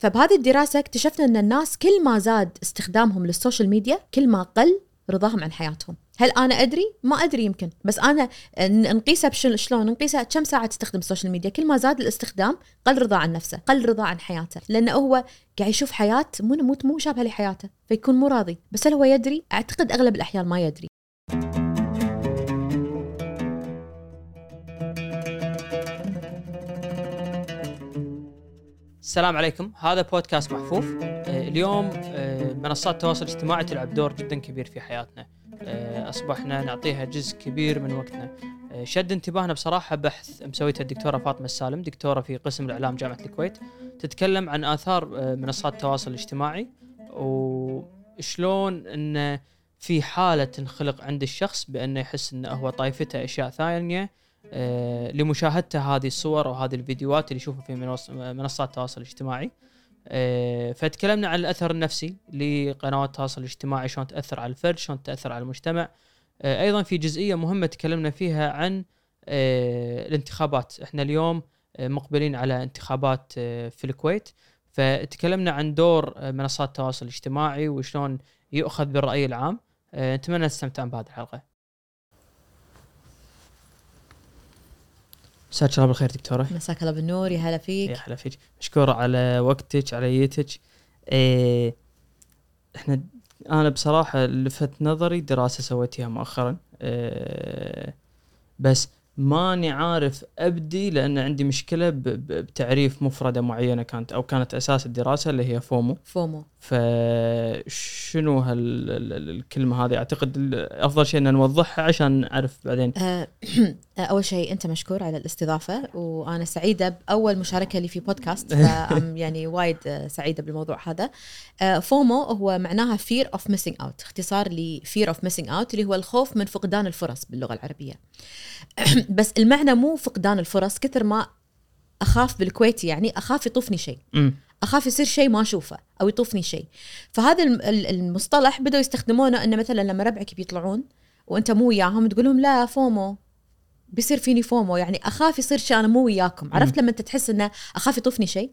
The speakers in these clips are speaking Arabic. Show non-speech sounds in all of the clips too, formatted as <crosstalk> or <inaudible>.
فبهذه الدراسة اكتشفنا أن الناس كل ما زاد استخدامهم لل social media كل ما قل رضاهم عن حياتهم. هل أنا أدري؟ ما أدري يمكن. بس أنا نقيسها بشل- شلون؟ نقيسها كم ساعة تستخدم ال social media؟ كل ما زاد الاستخدام قل رضا عن نفسه قل رضا عن حياته. لأنه هو قاعد يشوف حياة مو مو مو مشابهه لحياته فيكون مو راضي. بس هل هو يدري؟ أعتقد أغلب الأحيان ما يدري. السلام عليكم. هذا بودكاست محفوف. آه، اليوم آه، منصات التواصل الاجتماعي تلعب دور جدا كبير في حياتنا. آه، أصبحنا نعطيها جزء كبير من وقتنا. شد انتباهنا بصراحة بحث مسويته الدكتورة فاطمة السالم دكتورة في قسم الإعلام جامعة الكويت. تتكلم عن آثار منصات التواصل الاجتماعي وشلون انه في حالة تنخلق عند الشخص بأنه يحس انه هو طايفته أشياء ثانية لمشاهدته هذه الصور أو هذه الفيديوهات اللي يشوفها في منص- منصات التواصل الاجتماعي. آه، فتكلمنا عن الأثر النفسي لقنوات التواصل الاجتماعي شلون تأثر على الفرد شلون تأثر على المجتمع. آه، أيضا في جزئية مهمة تكلمنا فيها عن آه، الانتخابات. إحنا اليوم آه، مقبلين على انتخابات آه، في الكويت. فتكلمنا عن دور آه، منصات التواصل الاجتماعي وشلون يؤخذ بالرأي العام. آه، نتمنى تستمتعون بهذه الحلقة. مساك الله بالخير دكتورة. مساك الله بالنور يا هلا يا فيك هلا فيك. مشكورة على وقتك على يتك إيه إحنا أنا بصراحة لفت نظري دراسة سويتيها مؤخرا. إيه بس ماني عارف أبدي لأن عندي ب- بتعريف مفردة معينة كانت أو كانت أساس الدراسة اللي هي فومو. فومو. فشنو هال ال- ال- الكلمة هذه؟ أعتقد أفضل شيء إن نوضحها عشان نعرف بعدين. آه، <clears throat> أول شيء أنت مشكور على الاستضافة وأنا سعيدة بأول مشاركة لي في بودكاست <laughs> يعني وايد سعيدة بالموضوع هذا. آه، فومو هو معناها fear of missing out اختصار ل fear of missing out اللي هو الخوف من فقدان الفرص باللغة العربية. <clears throat> بس المعنى مو فقدان الفرص كثر ما أخاف بالكويتي يعني أخاف يطوفني شيء. أخاف يصير شيء ما أشوفه أو يطوفني شيء. فهذا الم- ال- المصطلح بدأوا يستخدمونه إنه مثلا لما ربعك بيطلعون وأنت مو وياهم تقول لهم لا FOMO. بيصير فيني FOMO. يعني أخاف يصير شيء أنا مو وياكم. عرفت لما أنت تحس إنه أخاف يطوفني شيء؟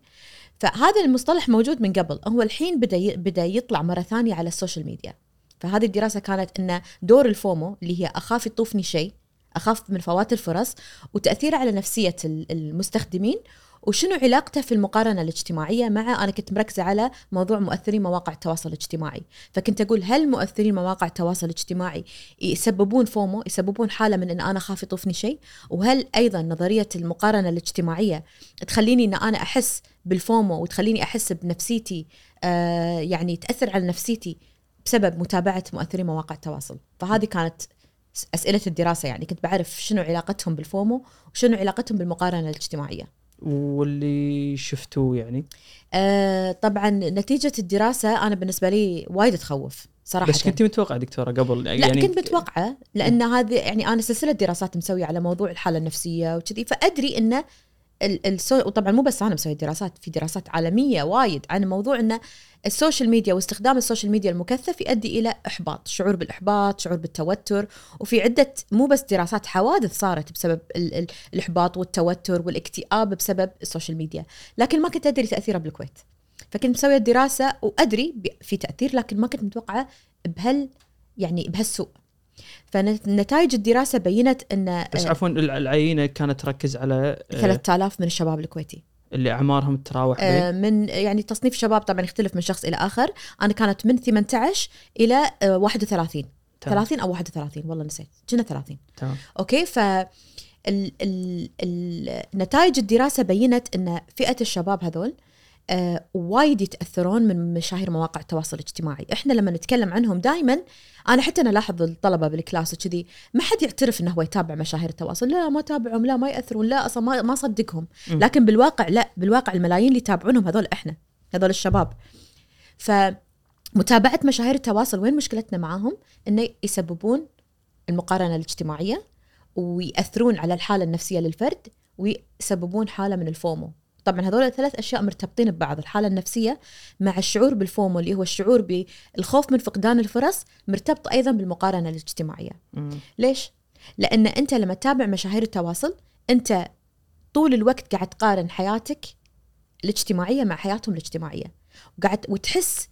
فهذا المصطلح موجود من قبل. هو الحين بدأ بدأ يطلع مرة ثانية على ال social media. فهذه الدراسة كانت ان دور ال FOMO اللي هي أخاف يطوفني شيء أخاف من فوات الفرص وتأثيره على نفسية ال- المستخدمين وشنو علاقته في المقارنة الاجتماعية مع أنا كنت مركزة على موضوع مؤثري مواقع التواصل الاجتماعي. فكنت أقول هل مؤثري مواقع التواصل الاجتماعي يسببون فومو يسببون حالة من إن أنا أخاف يطوفني شيء؟ وهل أيضا نظرية المقارنة الاجتماعية تخليني إن أنا أحس بالفومو وتخليني أحس بنفسيتي آه يعني تأثر على نفسيتي بسبب متابعة مؤثري مواقع التواصل؟ فهذه كانت أسئلة الدراسة يعني. كنت بعرف شنو علاقتهم بالفومو وشنو علاقتهم بالمقارنة الاجتماعية. واللي شفتوه يعني؟ آه طبعا نتيجة الدراسة أنا بالنسبة لي وايد تخوف صراحة. بس كنت متوقع دكتورة قبل لا يعني كنت متوقعة لأن هذه يعني أنا سلسلة دراسات مسوية على موضوع الحالة النفسية وكذي فأدري أن ال- وطبعا مو بس أنا مسوي دراسات في دراسات عالمية وايد عن موضوع أن ال social media واستخدام ال social media المكثف يؤدي إلى إحباط شعور بالإحباط شعور بالتوتر وفي عدة مو بس دراسات حوادث صارت بسبب ال... ال... الإحباط والتوتر والاكتئاب بسبب ال social media لكن ما كنت أدري تأثيرها بالكويت. فكنت مسوية دراسة وأدري ب- في تأثير لكن ما كنت متوقعة بهال يعني بهالسوء. فنتائج الدراسة بينت أن بس آه، عفوا الع- العينة كانت تركز على آه، 3000 من الشباب الكويتي. اللي أعمارهم تتراوح آه، من يعني تصنيف شباب طبعا يختلف من شخص إلى آخر. أنا كانت من 18 إلى آه، 31 تمام. 30 أو 31 والله نسيت. كنا 30 تمام. okay؟ ف ال ال ال نتائج الدراسة بينت إن فئة الشباب هذول آه وايد يتأثرون من مشاهير مواقع التواصل الاجتماعي، إحنا لما نتكلم عنهم دائما أنا حتى أنا ألاحظ الطلبة بال class وكذي ما حد يعترف إنه هو يتابع مشاهير التواصل، لا ما تابعهم، لا ما يأثرون، لا أصلا ما ما صدقهم،. لكن بالواقع لا بالواقع الملايين اللي يتابعونهم هذول إحنا، هذول الشباب. فمتابعه مشاهير التواصل وين مشكلتنا معاهم؟ إنه يسببون المقارنة الاجتماعية ويأثرون على الحالة النفسية للفرد ويسببون حالة من الفومو طبعا هذول الثلاث أشياء مرتبطين ببعض الحالة النفسية مع الشعور بالفومو اللي هو الشعور بالخوف من فقدان الفرص مرتبط أيضا بالمقارنة الاجتماعية مم. ليش؟ لأن أنت لما تتابع مشاهير التواصل أنت طول الوقت قاعد تقارن حياتك الاجتماعية مع حياتهم الاجتماعية وقاعد وتحس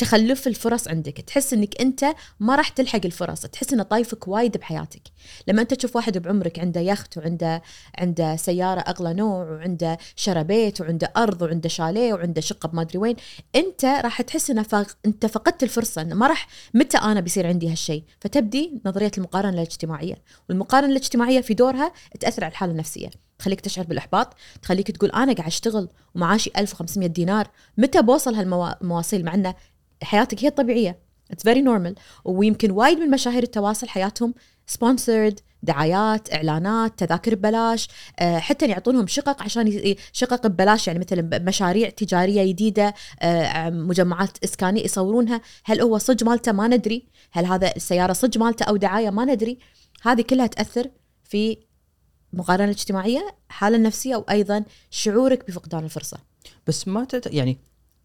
تخلف الفرص عندك. تحس إنك أنت ما راح تلحق الفرص. تحس ان طايفك وايد بحياتك. لما أنت تشوف واحد بعمرك عنده يخت وعنده عنده سيارة أغلى نوع وعنده شرى بيت وعنده أرض وعنده شاليه وعنده شقة بما أدري وين أنت راح تحس ان فق... أنت فقدت الفرصة. إنه ما راح متى أنا بيصير عندي هالشيء؟ فتبدي نظرية المقارنة الاجتماعية. والمقارنة الاجتماعية في دورها تأثر على الحالة النفسية. تخليك تشعر بالإحباط. تخليك تقول أنا قاعد أشتغل ومعاشي 1500 دينار. متى بوصل هالمواصيل مع إنه حياتك هي الطبيعية. it's very normal ويمكن وايد من مشاهير التواصل حياتهم sponsored دعايات إعلانات تذاكر ببلاش آه، حتى يعطونهم شقق عشان شقق ببلاش يعني مثلا مشاريع تجارية جديدة آه، مجمعات إسكانية يصورونها. هل هو صج مالته؟ ما ندري. هل هذا السيارة صج مالته أو دعاية؟ ما ندري. هذه كلها تأثر في المقارنه الاجتماعيه حالة النفسيه وأيضا شعورك بفقدان الفرصة. بس ما تت... يعني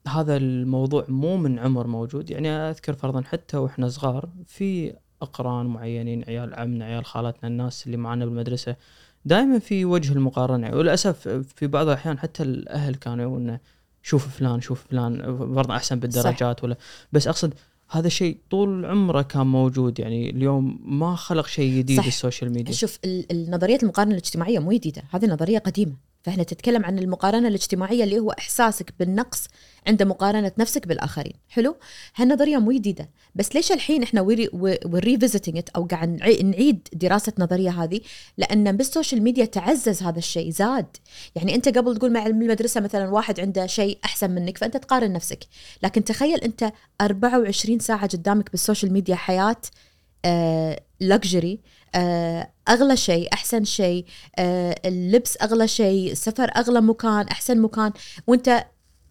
هذا الموضوع مو من عمر موجود. يعني أذكر فرضا حتى وإحنا صغار في أقران معينين عيال عمنا عيال خالاتنا الناس اللي معنا بالمدرسة دائما في وجه المقارنة. وللأسف في بعض الأحيان حتى الأهل كانوا يقولون شوف فلان شوف فلان فرضا أحسن بالدرجات صح. ولا. بس أقصد هذا شيء طول عمره كان موجود. يعني اليوم ما خلق شيء جديد. ال social media. شوف النظريه المقارنة الاجتماعية مو جديدة هذه نظرية قديمة. فإحنا تتكلم عن المقارنة الاجتماعية اللي هو إحساسك بالنقص عند مقارنة نفسك بالآخرين. حلو؟ هالنظرية مو جديدة. بس ليش الحين إحنا we're revisiting أو قاعد نعيد دراسة النظرية هذه؟ لأن بال social media تعزز هذا الشيء زاد. يعني أنت قبل تقول مع المدرسة مثلا واحد عنده شيء أحسن منك فأنت تقارن نفسك. لكن تخيل أنت 24 ساعة قدامك بال social media حياة luxury آه، أغلى شيء أحسن شيء آه اللبس أغلى شيء السفر أغلى مكان أحسن مكان. وأنت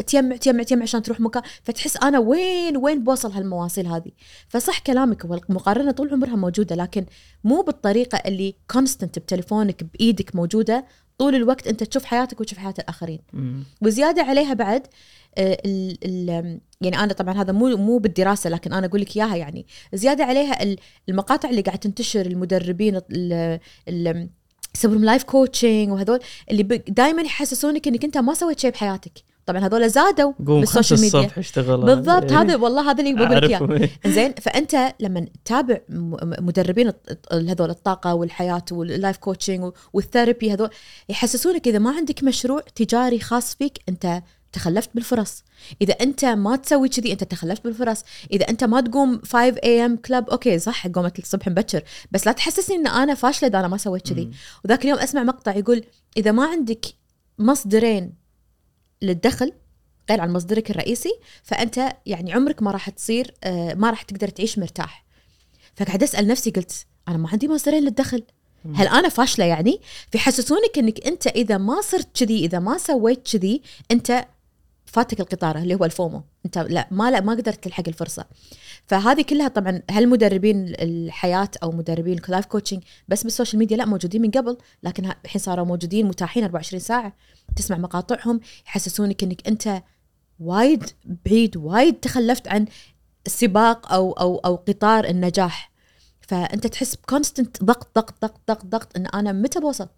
تجمع تجمع تجمع عشان تروح مكان فتحس أنا وين وين بوصل هالمواصيل هذه؟ فصح كلامك والمقارنة طول عمرها موجودة لكن مو بالطريقة اللي constant بتليفونك بإيدك موجودة طول الوقت أنت تشوف حياتك وتشوف حياة الآخرين. وزيادة عليها بعد آه، ال ال يعني أنا طبعا هذا مو مو بالدراسة لكن أنا أقول لك إياها يعني. زيادة عليها المقاطع اللي قاعد تنتشر المدربين يسوون life coaching وهذول اللي دائما يحسسونك إنك أنت ما سويت شيء بحياتك. طبعا هذول زادوا بال social media الصبح اشتغل. بالضبط إيه. هذا والله هذا اللي بقول لك إياه. زين فأنت لما تتابع مدربين هذول الطاقة والحياة وال life coaching وال therapy هذول يحسسونك إذا ما عندك مشروع تجاري خاص فيك أنت تخلفت بالفرص. إذا أنت ما تسوي كذي أنت تخلفت بالفرص. إذا أنت ما تقوم 5 AM club okay صح قومت الصبح مبكر. بس لا تحسسني إن أنا فاشلة إذا أنا ما سويت كذي. وذاك اليوم أسمع مقطع يقول إذا ما عندك مصدرين للدخل غير عن مصدرك الرئيسي فأنت يعني عمرك ما راح تصير آه، ما راح تقدر تعيش مرتاح. فقعد أسأل نفسي قلت أنا ما عندي مصدرين للدخل. هل أنا فاشلة يعني؟ فيحسسونك إنك أنت إذا ما صرت كذي إذا ما سويت كذي أنت فاتك القطار اللي هو ال FOMO انت لا ما لا ما قدرت تلحق الفرصة فهذه كلها طبعا هل مدربين الحياة أو مدربين ال life coaching بس بال social media لا موجودين من قبل لكن الحين صاروا موجودين متاحين 24 ساعة تسمع مقاطعهم يحسسونك إنك أنت وايد بعيد وايد تخلفت عن سباق أو أو أو قطار النجاح فأنت تحس ب constant ضغط ضغط ضغط ضغط ضغط إن أنا متى بوصل؟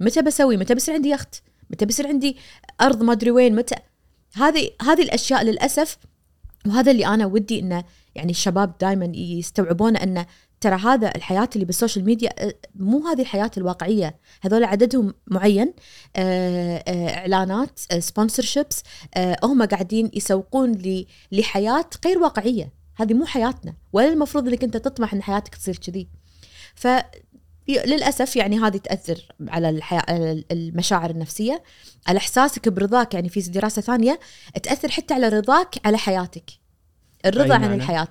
متى بسوي؟ متى بيصير عندي يخت؟ متى بيصير عندي أرض ما أدري وين؟ متى هذه هذه الأشياء للأسف وهذا اللي أنا ودي إنه يعني الشباب دائما يستوعبون انه ترى هذا الحياة اللي بال social media مو هذه الحياة الواقعية. هذول عددهم معين إعلانات sponsorships هم قاعدين يسوقون لحياة غير واقعية. هذه مو حياتنا ولا المفروض إنك أنت تطمح إن حياتك تصير كذي. ف للأسف يعني هذه تأثر على الحياة على المشاعر النفسية. على إحساسك برضاك يعني في دراسة ثانية تأثر حتى على رضاك على حياتك. الرضا عن الحياة.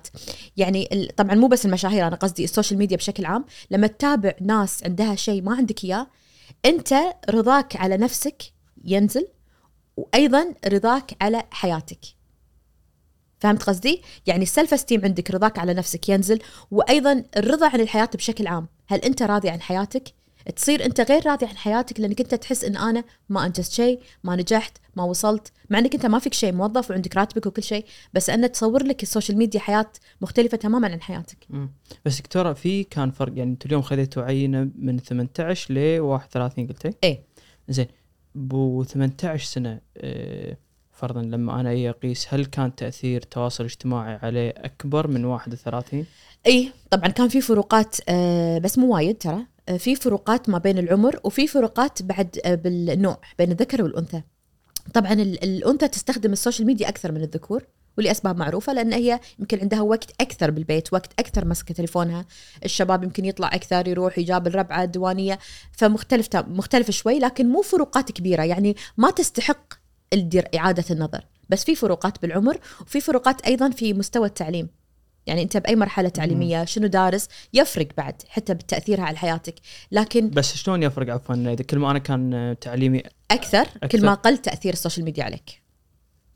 يعني طبعا مو بس المشاهير أنا قصدي السوشيال ميديا بشكل عام. لما تتابع ناس عندها شيء ما عندك إياه أنت رضاك على نفسك ينزل وأيضا رضاك على حياتك. فهمت قصدي؟ يعني ال self-esteem عندك رضاك على نفسك ينزل وأيضا الرضا عن الحياة بشكل عام، هل أنت راضي عن حياتك؟ تصير أنت غير راضي عن حياتك لأنك أنت تحس إن أنا ما أنجزت شيء، ما نجحت، ما وصلت، مع إنك أنت ما فيك شيء موظف وعندك راتبك وكل شيء، بس انه تصور لك ال social media حياة مختلفة تماما عن حياتك. مم. بس دكتورة في كان فرق يعني أنتم اليوم خذيتوا عينه من 18 ل 31 قلتي؟ إيه زين بو 18 سنة آه، فرضا لما أنا أجي أقيس هل كان تأثير التواصل الاجتماعي عليه أكبر من 31 اي طبعا كان في فروقات آه، بس مو وايد ترى. آه، في فروقات ما بين العمر وفي فروقات بعد آه، بالنوع بين الذكر والأنثى. طبعا ال- الأنثى تستخدم ال social media أكثر من الذكور ولأسباب معروفة لأن هي يمكن عندها وقت أكثر بالبيت وقت أكثر ماسكه تليفونها. الشباب يمكن يطلع أكثر يروح يقابل ربعه الديوانية. فمختلف مختلف شوي لكن مو فروقات كبيرة. يعني ما تستحق إعادة النظر. بس في فروقات بالعمر وفي فروقات أيضا في مستوى التعليم. يعني انت بأي مرحلة تعليمية شنو دارس يفرق بعد حتى بتأثيرها على حياتك. لكن بس شلون يفرق عفوا؟ إذا كل ما أنا كان تعليمي أكثر, أكثر. كل ما قل تأثير ال social media عليك.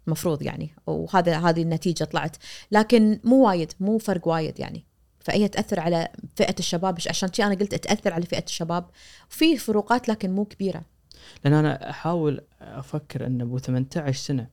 مفروض يعني وهذا هذه النتيجة طلعت. لكن مو وايد مو فرق وايد يعني. فهي تأثر على فئة الشباب. عشان شي أنا قلت تأثر على فئة الشباب. في فروقات لكن مو كبيرة. لأن أنا أحاول أفكر إن أبو 18 سنة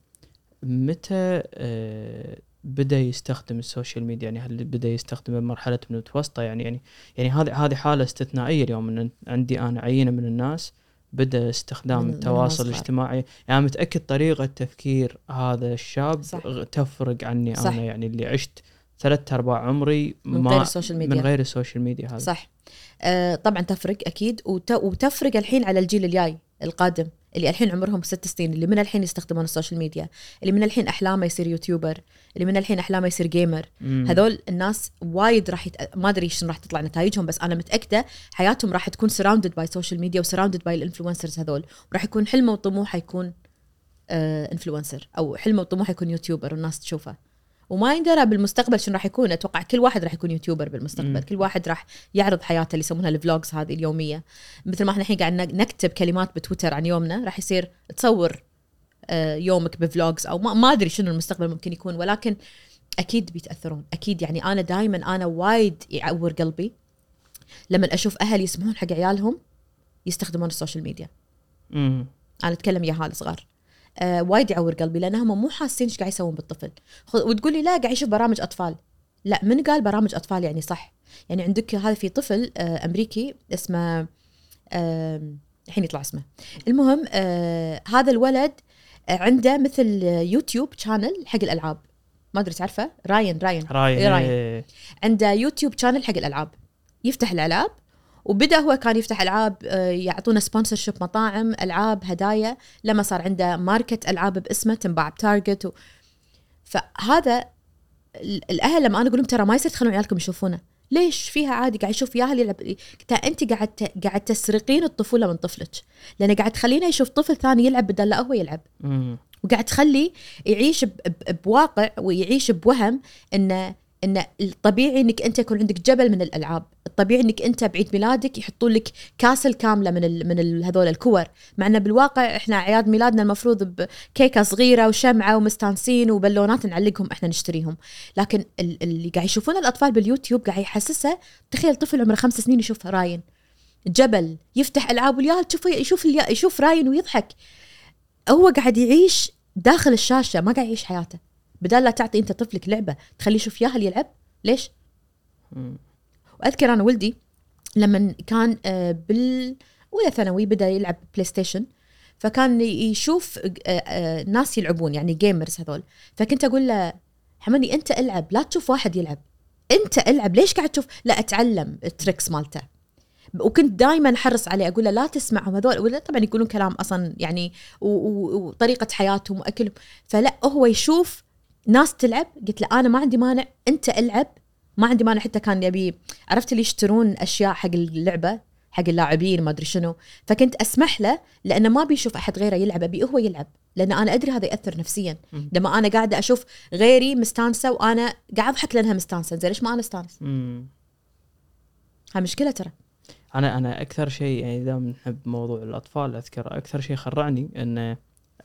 متى آه، بدأ يستخدم ال social media يعني هل بدأ يستخدمه بمرحلة من المتوسطه يعني يعني يعني هذه هذه حالة استثنائية اليوم إن عندي أنا عينة من الناس بدأ استخدام التواصل. الاجتماعي يعني متأكد طريقة تفكير هذا الشاب صح. تفرق عني صح. أنا يعني اللي عشت ثلاث أرباع عمري من غير ال social media من غير ال social media هذا صح آه طبعا تفرق أكيد وت... وتفرق الحين على الجيل الجاي القادم اللي الحين عمرهم ست سنين اللي من الحين يستخدمون ال social media اللي من الحين أحلامه يصير YouTuber اللي من الحين أحلامه يصير gamer مم. هذول الناس وايد راح يت... ما أدري شنو راح تطلع نتائجهم بس أنا متأكدة حياتهم راح تكون surrounded by social media و surrounded by ال influencers هذول. وراح يكون حلمه وطموحه يكون آه influencer أو حلمه وطموحه يكون YouTuber والناس تشوفه. وما يندرى بالمستقبل شنو راح يكون. أتوقع كل واحد راح يكون YouTuber بالمستقبل. مم. كل واحد راح يعرض حياته اللي يسمونها ال vlogs هذه اليومية. مثل ما إحنا الحين قاعد نكتب كلمات بتويتر عن يومنا راح يصير تصور آه، يومك ب vlogs أو ما, أدري شنو المستقبل ممكن يكون. ولكن أكيد بيتأثرون. أكيد يعني أنا دائما أنا وايد يعور قلبي لما أشوف أهل يسمحون حق عيالهم يستخدمون ال social media. مم. أنا أتكلم يهال صغار آه وايد يعور قلبي لأنهم مو حاسين إيش قاعد يسوون بالطفل. خذ- وتقول لي لا قاعد يشوف برامج أطفال. لا من قال برامج أطفال يعني صح. يعني عندك هذا في طفل آه أمريكي اسمه الحين يطلع اسمه. المهم آه هذا الولد آه عنده مثل YouTube channel حق الألعاب. ما أدري تعرفه؟ Ryan Ryan. Ryan إيه راين. إيه. عنده YouTube channel حق الألعاب. يفتح الألعاب وبدأ هو كان يفتح ألعاب آه، يعطونا sponsorship مطاعم ألعاب هدايا لما صار عنده market ألعاب باسمه تنباع ب Target و... فهذا ال- الأهل لما أنا أقول لهم ترى ما يصير تخلون عيالكم يشوفونه. ليش؟ فيها عادي قاعد يشوف ياهل يلعب قلت أنت قاعد ت- قاعد تسرقين الطفولة من طفلك. لأن قاعد تخلينه يشوف طفل ثاني يلعب بدال لا هو يلعب. وقاعد تخليه يعيش ب- ب- بواقع ويعيش بوهم إنه إن الطبيعي إنك أنت يكون عندك جبل من الألعاب، الطبيعي إنك أنت بعيد ميلادك يحطون لك كاسل كاملة من ال من هذول الكور، مع انه بالواقع إحنا اعياد ميلادنا المفروض بكيكه صغيرة وشمعة ومستانسين وبالونات نعلقهم إحنا نشتريهم، لكن ال- اللي قاعد يشوفون الأطفال باليوتيوب قاعد يحسسه تخيل طفل عمره خمس سنين يشوف راين. جبل يفتح ألعاب والياهل تشوفه يشوف يشوف راين ويضحك. هو قاعد يعيش داخل الشاشة ما قاعد يعيش حياته. بدال لا تعطي انت طفلك لعبة تخليه يشوف ياهل يلعب؟ ليش؟ وأذكر أنا ولدي لما كان آه، بال ثانوي بدأ يلعب PlayStation فكان يشوف آه، آه، ناس يلعبون يعني gamers هذول. فكنت أقول له حمدي أنت ألعب لا تشوف واحد يلعب. أنت ألعب ليش قاعد تشوف؟ لا أتعلم ال tricks مالته. وكنت دائما أحرص عليه أقول له لا تسمعهم هذول. ولا طبعا يقولون كلام أصلا يعني وطريقة حياتهم وأكلهم. فلا هو يشوف ناس تلعب قلت له أنا ما عندي مانع أنت ألعب. ما عندي مانع حتى كان يبي عرفت اللي يشترون أشياء حق اللعبة حق اللاعبين ما أدري شنو. فكنت أسمح له لأنه ما بيشوف أحد غيره يلعب أبي هو يلعب. لأن أنا أدري هذا يأثر نفسيا. لما أنا قاعدة أشوف غيري مستانسة وأنا قاعد أضحك لأنها مستانسة زين ليش ما أنا استانس. هاي مشكلة ترى. أنا أنا أكثر شيء يعني إذا نحب موضوع الأطفال أذكر أكثر شيء خرعني إنه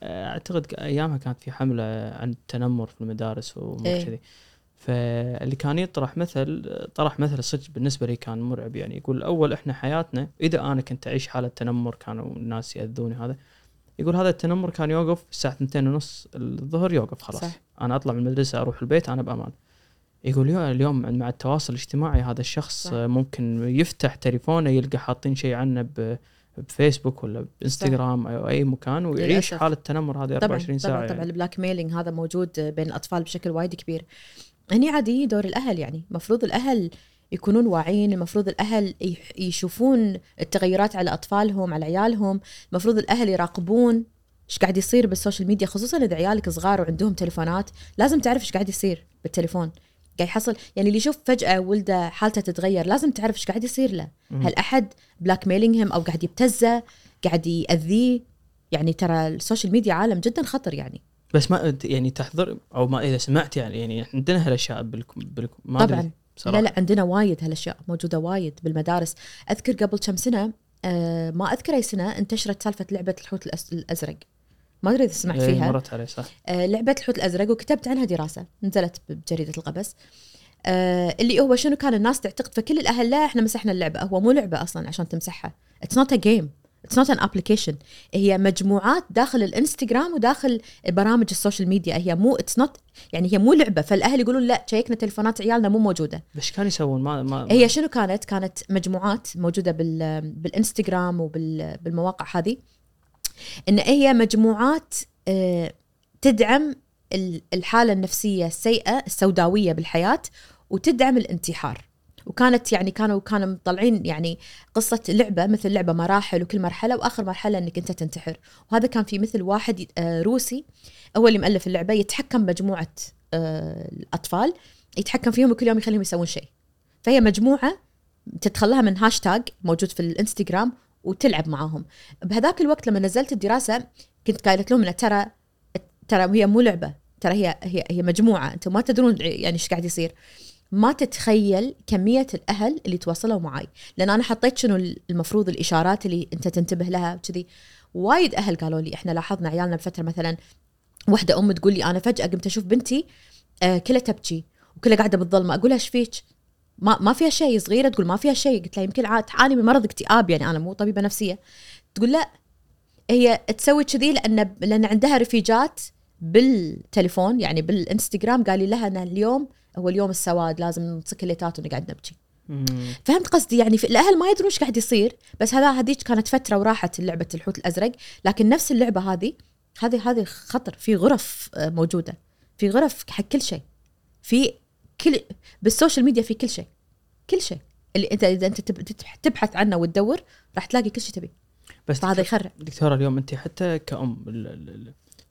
أعتقد ك- أيامها كانت في حملة عن التنمر في المدارس وامور إيه. كذي فاللي كان يطرح مثل طرح مثل صدق بالنسبة لي كان مرعب يعني يقول أول إحنا حياتنا إذا أنا كنت أعيش حالة تنمر كانوا الناس يأذوني هذا يقول هذا التنمر كان يوقف الساعة 2 ونص الظهر يوقف خلاص صح. أنا أطلع من المدرسة أروح البيت أنا بأمان يقول اليوم مع التواصل الاجتماعي هذا الشخص صح. ممكن يفتح تليفونه يلقى حاطين شيء عنه ب بفيسبوك ولا بإنستغرام أو أي مكان ويعيش. حاله التنمر هذه طبعا 24 ساعه طبعا طبعا يعني. ال blackmailing هذا موجود بين الأطفال بشكل وايد كبير. هني عادي دور الأهل يعني. المفروض الأهل يكونون واعيين المفروض الأهل يشوفون التغيرات على أطفالهم على عيالهم. المفروض الأهل يراقبون إيش قاعد يصير بال social media خصوصا إذا عيالك صغار وعندهم تليفونات لازم تعرف إيش قاعد يصير بالتليفون قاعد يحصل. يعني اللي يشوف فجأة ولده حالته تتغير لازم تعرف إيش قاعد يصير له. هل أحد blackmailing هم أو قاعد يبتزه قاعد يأذيه؟ يعني ترى ال social media عالم جدا خطر يعني. بس ما يعني تحضر أو ما إذا سمعت يعني يعني عندنا هالأشياء بالكم بالكم ما طبعا. صراحة. لا لا عندنا وايد هالأشياء موجودة وايد بالمدارس. أذكر قبل كم سنة آه ما أذكر أي سنة انتشرت سالفة لعبة الحوت الأزرق. ما أدري إذا سمعت إيه، فيها. مرت عليه صح. آه لعبة الحوت الأزرق وكتبت عنها دراسة نزلت بجريدة القبس. آه اللي هو شنو كان الناس تعتقد فكل الأهل لا إحنا مسحنا اللعبة. هو مو لعبة أصلا عشان تمسحها. it's not a game it's not an application هي مجموعات داخل الإنستغرام وداخل برامج ال social media. هي مو it's not يعني هي مو لعبة. فالأهل يقولون لا شيكنا تلفونات عيالنا مو موجودة. بس كانوا يسوون؟ ما ما هي شنو كانت؟ كانت مجموعات موجودة بال بالإنستغرام وبالمواقع هذه. إن هي مجموعات آه، تدعم ال- الحالة النفسية السيئه السوداوية بالحياة وتدعم الانتحار. وكانت يعني كانوا كانوا مطلعين يعني قصة لعبة مثل لعبة مراحل وكل مرحلة وآخر مرحلة إنك أنت تنتحر. وهذا كان في مثل واحد آه، روسي هو اللي مؤلف اللعبة يتحكم مجموعه آه، الأطفال يتحكم فيهم وكل يوم يخليهم يسوون شيء. فهي مجموعة تدخلها من هاشتاج موجود في الإنستغرام وتلعب معاهم. بهذاك الوقت لما نزلت الدراسة كنت قايلت لهم ترى ترى هي مو لعبة ترى هي هي هي مجموعة أنتم ما تدرون يعني إيش قاعد يصير. ما تتخيل كمية الأهل اللي تواصلوا معي لأن أنا حطيت شنو المفروض الإشارات اللي أنت تنتبه لها كذي وايد أهل قالوا لي إحنا لاحظنا عيالنا بفترة مثلا واحدة أم تقول لي أنا فجأة قمت أشوف بنتي آه كلها تبكي وكلها قاعدة بالظلمة. أقول لها إيش فيك؟ ما ما فيها شيء صغيرة تقول ما فيها شيء. قلت لها يمكن عاد تعاني من مرض اكتئاب يعني أنا مو طبيبة نفسية. تقول لا هي تسوي كذي لأن لأن عندها رفيجات بالتليفون يعني بالإنستغرام. قال لي لها ان اليوم هو اليوم السواد لازم نمسك الليتات ونقعد نبكي. فهمت قصدي؟ يعني في الأهل ما يدرون إيش قاعد يصير بس هذا هذيك كانت فترة وراحت لعبه الحوت الأزرق. لكن نفس اللعبة هذه هذه هذه خطر في غرف آه، موجودة. في غرف حق كل شيء. في كل بال social media في كل شيء كل شيء. اللي انت إذا أنت تب- تب- تبحث عنه وتدور راح تلاقي كل شيء تبي. بس دكتور- يخرع دكتورة اليوم أنت حتى كأم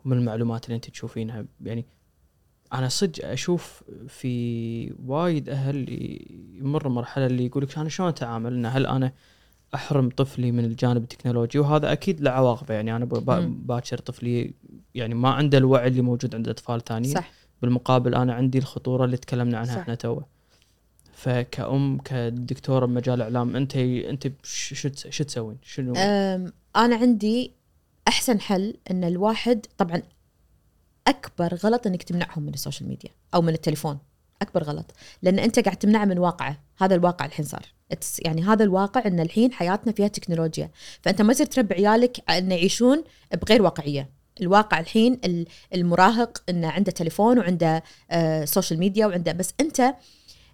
من المعلومات اللي أنت تشوفينها يعني أنا صدق أشوف في وايد أهل يمر مرحلة اللي يقول لك أنا شلون أتعامل؟ إن هل أنا أحرم طفلي من الجانب التكنولوجي؟ وهذا أكيد له عواقبه يعني أنا. باكر طفلي يعني ما عنده الوعي اللي موجود عند أطفال ثانيين. صح. بالمقابل أنا عندي الخطورة اللي تكلمنا عنها صح. إحنا توه. فكأم كدكتورة بمجال الاعلام أنت أنت ش- شو تس- شو تسوين؟ شنو؟ أم، أنا عندي أحسن حل إن الواحد طبعا أكبر غلط إنك تمنعهم من ال social media أو من التليفون. أكبر غلط. لأن أنت قاعد تمنعه من واقعه. هذا الواقع الحين صار. يعني هذا الواقع إن الحين حياتنا فيها تكنولوجيا. فأنت ما تصير تربي عيالك إن يعيشون بغير واقعية. الواقع الحين ال- المراهق إنه عنده تليفون وعنده آه social media وعنده بس أنت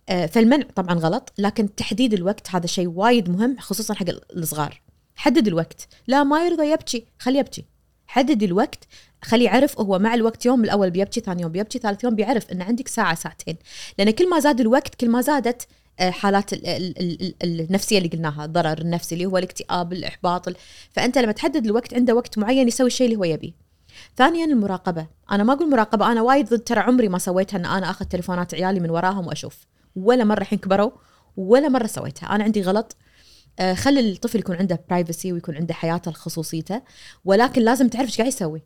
آه فالمنع طبعا غلط لكن تحديد الوقت هذا شيء وايد مهم خصوصا حق الصغار. حدد الوقت. لا ما يرضى يبكي خليه يبكي. حدد الوقت خليه يعرف هو مع الوقت يوم الأول بيبكي ثاني يوم بيبكي ثالث يوم بيعرف إن عندك ساعة ساعتين. لأن كل ما زاد الوقت كل ما زادت آه، حالات ال- ال- ال- ال- النفسية اللي قلناها الضرر النفسي اللي هو الاكتئاب الاحباط ال- فأنت لما تحدد الوقت عنده وقت معين يسوي الشيء اللي هو يبيه. ثانيا المراقبة. أنا ما أقول مراقبة أنا وايد ضد ترى عمري ما سويتها إن أنا أخذ تليفونات عيالي من وراهم وأشوف. ولا مرة الحين كبروا ولا مرة سويتها. أنا عندي غلط. آه، خلي الطفل يكون عنده برايفسي ويكون عنده حياته الخصوصيته ولكن لازم تعرف إيش قاعد يسوي.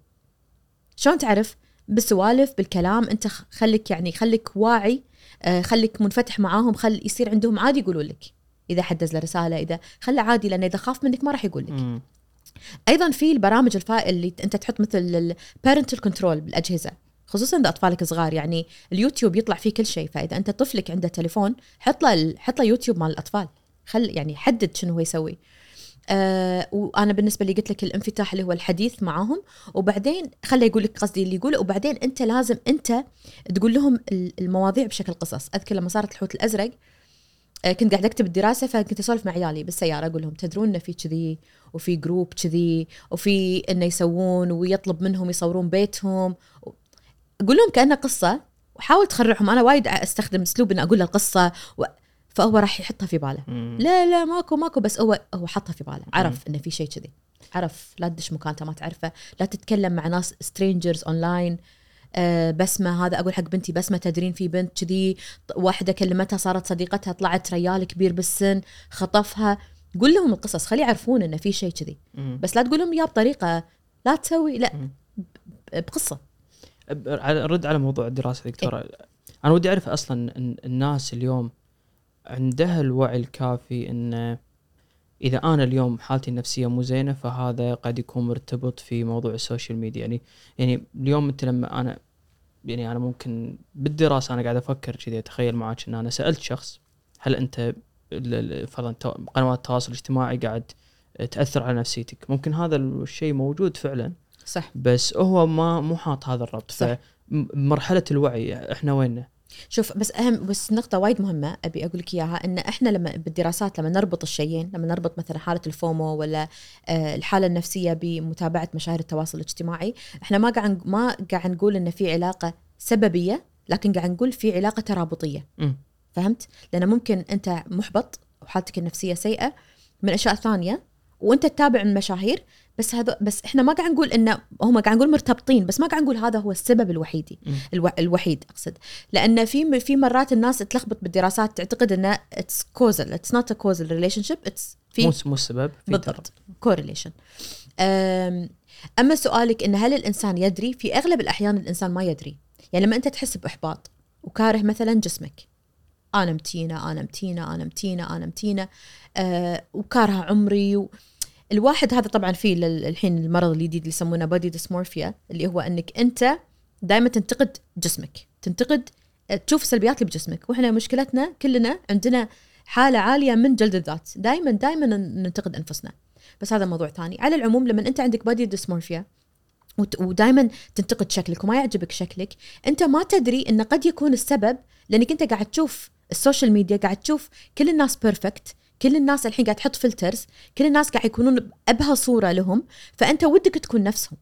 شلون تعرف؟ بالسوالف بالكلام. أنت خليك يعني خليك واعي. آه، خليك منفتح معاهم. خل يصير عندهم عادي يقولوا لك. إذا أحد دز له رسالة إذا خله عادي لأنه إذا خاف منك ما راح يقول لك. أيضا في البرامج الفائل اللي أنت تحط مثل ال parental control بالأجهزة خصوصا إذا أطفالك صغار. يعني اليوتيوب يطلع فيه كل شيء فإذا أنت طفلك عنده تليفون حط له حط له يوتيوب مال الأطفال. خل يعني حدد شنو هو يسوي. آه وأنا بالنسبة لي قلت لك الانفتاح اللي هو الحديث معاهم. وبعدين خله يقول لك قصدي اللي يقوله وبعدين أنت لازم أنت تقول لهم ال- المواضيع بشكل قصص. أذكر لما صارت الحوت الأزرق كنت قاعدة أكتب الدراسة فكنت أسولف مع عيالي بالسيارة أقول لهم تدرون انه في كذي وفي جروب كذي وفي إنه يسوون ويطلب منهم يصورون بيتهم. أقول لهم كانه قصة وحاول تخرعهم أنا وايد أستخدم أسلوب إني أقول له القصة و... فهو راح يحطها في باله. مم. لا لا ماكو ماكو بس هو هو حطها في باله. عرف انه في شيء كذي. عرف لا تدش مكان انت ما تعرفه. لا تتكلم مع ناس strangers online بسمة هذا أقول حق بنتي بسمة تدرين في بنت كذي. واحدة كلمتها صارت صديقتها طلعت ريال كبير بالسن خطفها. قول لهم القصص خلي يعرفون إنه في شيء كذي. بس لا تقول لهم اياه بطريقة لا تسوي لا بقصة. رد على موضوع الدراسة دكتورة. أنا ودي أعرف أصلا إن الناس اليوم عندها الوعي الكافي إن إذا أنا اليوم حالتي النفسية مو زينة فهذا قد يكون مرتبط في موضوع السوشيال ميديا. يعني يعني اليوم أنت لما أنا يعني أنا ممكن بالدراسة أنا قاعد أفكر كذي أتخيل معك إن أنا سألت شخص هل أنت فرضا قنوات التواصل الاجتماعي قاعد تأثر على نفسيتك ممكن هذا الشيء موجود فعلا صح بس هو ما مو حاط هذا الربط صح. فمرحلة الوعي إحنا ويننا؟ شوف بس أهم بس نقطة وايد مهمة أبي أقول لك إياها إن إحنا لما بالدراسات لما نربط الشيئين لما نربط مثلا حالة ال FOMO ولا آه، الحالة النفسية بمتابعة مشاهير التواصل الاجتماعي إحنا ما قاعد ما قاعد نقول إن في علاقة سببية لكن قاعد نقول في علاقة ترابطية مم. فهمت؟ لأن ممكن أنت محبط وحالتك النفسية سيئة من أشياء ثانية وأنت تتابع المشاهير بس هذا بس إحنا ما قاعد نقول ان هم قاعد نقول مرتبطين بس ما قاعد نقول هذا هو السبب الوحيدي. ألو... الوحيد أقصد. لأن في في مرات الناس تلخبط بالدراسات تعتقد إنه it's causal it's not a causal relationship it's مو في مو السبب في بالضبط كورليشن أما سؤالك إن هل الإنسان يدري؟ في أغلب الأحيان الإنسان ما يدري. يعني لما أنت تحس بإحباط وكاره مثلا جسمك. أنا متينة أنا متينة أنا متينة أنا متينة. أه وكارهه عمري و... الواحد هذا طبعا في لل- الحين المرض الجديد اللي يسمونه بودي ديسمورفيا اللي هو إنك أنت دائما تنتقد جسمك. تنتقد تشوف السلبيات اللي بجسمك. وإحنا مشكلتنا كلنا عندنا حالة عالية من جلد الذات. دائما دائما ننتقد أنفسنا. بس هذا موضوع ثاني. على العموم لما أنت عندك body dysmorphia ودائما تنتقد شكلك وما يعجبك شكلك أنت ما تدري انه قد يكون السبب لأنك أنت قاعد تشوف ال social media قاعد تشوف كل الناس perfect كل الناس الحين قاعد تحط filters كل الناس قاعد يكونون بأبهى صورة لهم فأنت ودك تكون نفسهم.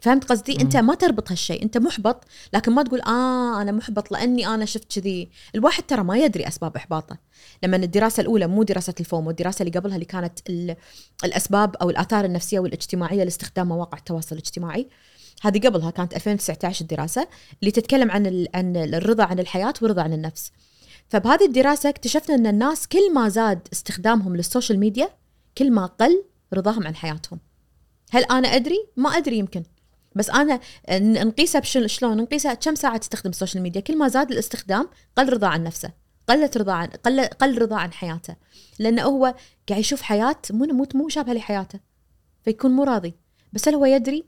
فهمت قصدي؟ مم. أنت ما تربط هالشيء أنت محبط لكن ما تقول آه أنا محبط لأني أنا شفت كذي. الواحد ترى ما يدري أسباب إحباطه. لما الدراسة الأولى مو دراسة ال FOMO الدراسه اللي قبلها اللي كانت ال- الأسباب أو الآثار النفسية والاجتماعية لاستخدام مواقع التواصل الاجتماعي. هذه قبلها كانت 2019 الدراسه اللي تتكلم عن عن الرضا عن الحياة والرضا عن النفس. فبهذه الدراسة اكتشفنا أن الناس كل ما زاد استخدامهم لل social media كل ما قل رضاهم عن حياتهم. هل أنا أدري؟ ما أدري يمكن. بس أنا ن- نقيسها بشل- شلون؟ نقيسها كم ساعة تستخدم ال social media؟ كل ما زاد الاستخدام قل رضا عن نفسه قلت رضا عن قل قل رضا عن حياته. لأنه هو قاعد يشوف حياة مو مو مشابهه لحياته فيكون مو راضي. بس هل هو يدري؟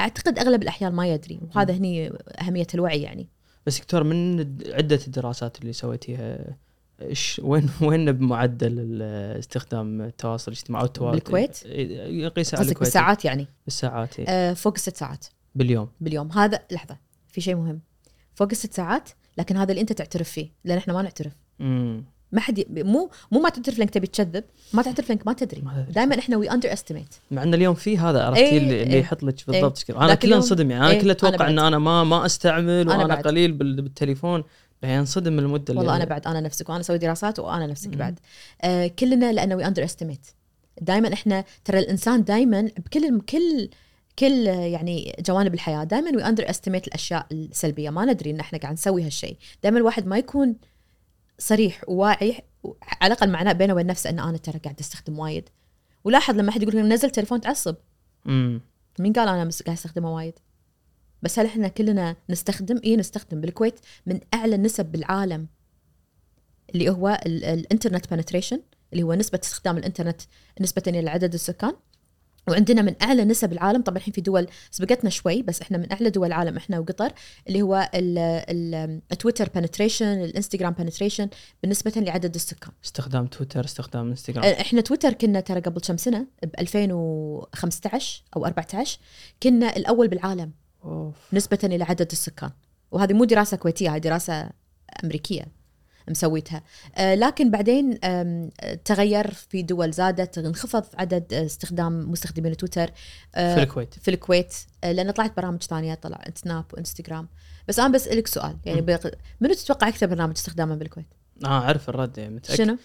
أعتقد أغلب الأحيان ما يدري وهذا هني أهمية الوعي يعني. بس دكتور من عدة الدراسات اللي سويتيها إيش وين وين بمعدل استخدام التواصل الاجتماعي أو التواصل بالكويت؟ يقيس على الكويت بالساعات يعني؟ بالساعات إيه. آه فوق الست ساعات. باليوم. باليوم. هذا لحظة في شيء مهم. فوق الست ساعات لكن هذا اللي أنت تعترف فيه لأن إحنا ما نعترف. امم ما حد. مو مو ما تعترف لانك تبي تكذب ما تعترف لانك ما تدري ما تدري. دائما إحنا وي اندر استيميت مع إن اليوم في هذا عرفتي إيه، اللي, اللي إيه. يحط لك بالضبط كذا أنا كله انصدم يعني أنا إيه، كله أنا أتوقع. إن أنا ما ما أستعمل أنا وأنا بعد. قليل بال- بالتليفون من المدة والله اللي أنا بعد أنا نفسك وأنا أسوي دراسات وأنا نفسك. بعد آه كلنا لأنه we underestimate دائما إحنا ترى الإنسان دائما بكل كل كل يعني جوانب الحياة دائما we underestimate الأشياء السلبية ما ندري إن إحنا قاعد نسوي هالشيء دائما الواحد ما يكون صريح وواعي على الأقل معناه بينه وبين نفسه إن أنا ترى قاعد أستخدم وايد. ولاحظ لما أحد يقول لك نزل تليفون تعصب. امم مين قال أنا قاعد أستخدمه وايد؟ بس هل إحنا كلنا نستخدم؟ اي نستخدم. بالكويت من أعلى النسب بالعالم اللي هو ال- الـ internet penetration اللي هو نسبة استخدام الإنترنت نسبة إلى عدد السكان. وعندنا من أعلى نسب العالم طبعا الحين في دول سبقتنا شوي بس إحنا من أعلى دول العالم إحنا وقطر اللي هو التويتر penetration الانستغرام penetration بالنسبة لعدد السكان. استخدام تويتر استخدام انستغرام إحنا تويتر كنا ترى قبل كم سنة؟ ب 2015 أو 14 كنا الأول بالعالم أوف. نسبة إلى عدد السكان. وهذه مو دراسة كويتية هذه دراسة أمريكية. مسويتها آه، لكن بعدين تغير في دول زادت انخفض عدد آه، استخدام مستخدمين تويتر آه، في الكويت في الكويت لأن طلعت برامج ثانية طلع سناب وانستغرام بس أنا بسالك سؤال يعني منو تتوقع أكثر برنامج استخداما بالكويت؟ آه أعرف الرد يعني متأكد شنو؟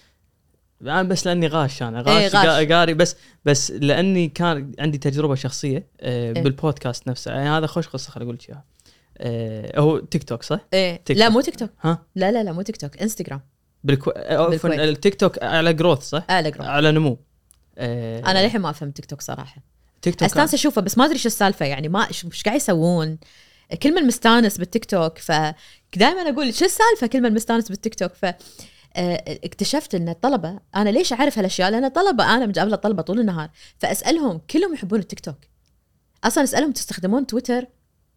أنا بس لأني غاش أنا غاش, إيه، غاش. غاش. قاري بس بس لأني كان عندي تجربة شخصية إيه. بالبودكاست نفسه يعني هذا خوش قصة خليني أقول لك إياها هو تيك توك صح؟ إيه. تيك لا. مو تيك توك ها؟ لا لا لا مو تيك توك انستغرام بالكو... آه، بالكويت. التيك توك على growth صح؟ على growth على نمو. آه أنا للحين ما أفهم تيك توك صراحة. تيك توك استانس أشوفه بس ما أدري شو السالفة يعني ما إيش قاعد يسوون. كل من مستانس بالتيك توك فدائما أقول شو السالفة؟ كل من مستانس بالتيك توك ف آه، اكتشفت إن الطلبة أنا ليش أعرف هالأشياء؟ لأن طلبه أنا مقابله طلبه طول النهار فأسألهم كلهم يحبون التيك توك. أصلا أسألهم تستخدمون تويتر؟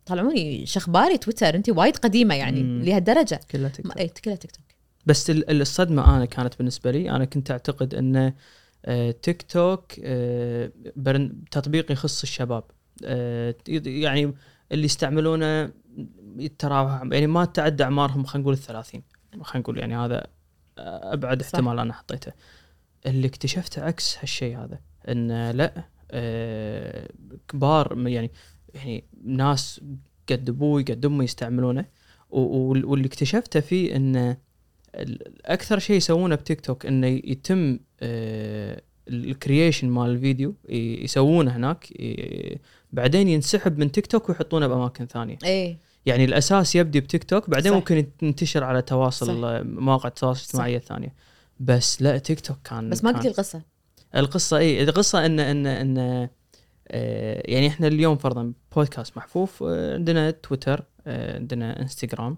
طلعوني شخباري تويتر انت وايد قديمة يعني مم. لهالدرجة. كلها تيك توك. اي كلها تيك توك. بس ال- الصدمة أنا كانت بالنسبة لي أنا كنت أعتقد إن آه، تيك توك آه، تطبيق يخص الشباب. آه، يعني اللي يستعملونه يتراوح يعني ما تعدى أعمارهم خلينا نقول الثلاثين. خلينا نقول يعني هذا أبعد صح. احتمال أنا حطيته. اللي اكتشفته عكس هالشيء هذا إن لا كبار يعني يعني ناس قد أبوي قد أمي يستعملونه. واللي اكتشفته فيه انه ال- أكثر شيء يسوونه بتيك توك إنه يتم آه، ال creation مال الفيديو يسوونه هناك بعدين ينسحب من تيك توك ويحطونه بأماكن ثانية. اي يعني الأساس يبدي بتيك توك بعدين صح. ممكن ينتشر على تواصل صح. آه، مواقع التواصل الاجتماعي الثانية. بس لا تيك توك كان بس ما قلت القصة. القصة اي القصة ان ان إن يعني إحنا اليوم فرضا بودكاست محفوف آه، عندنا تويتر آه، عندنا إنستغرام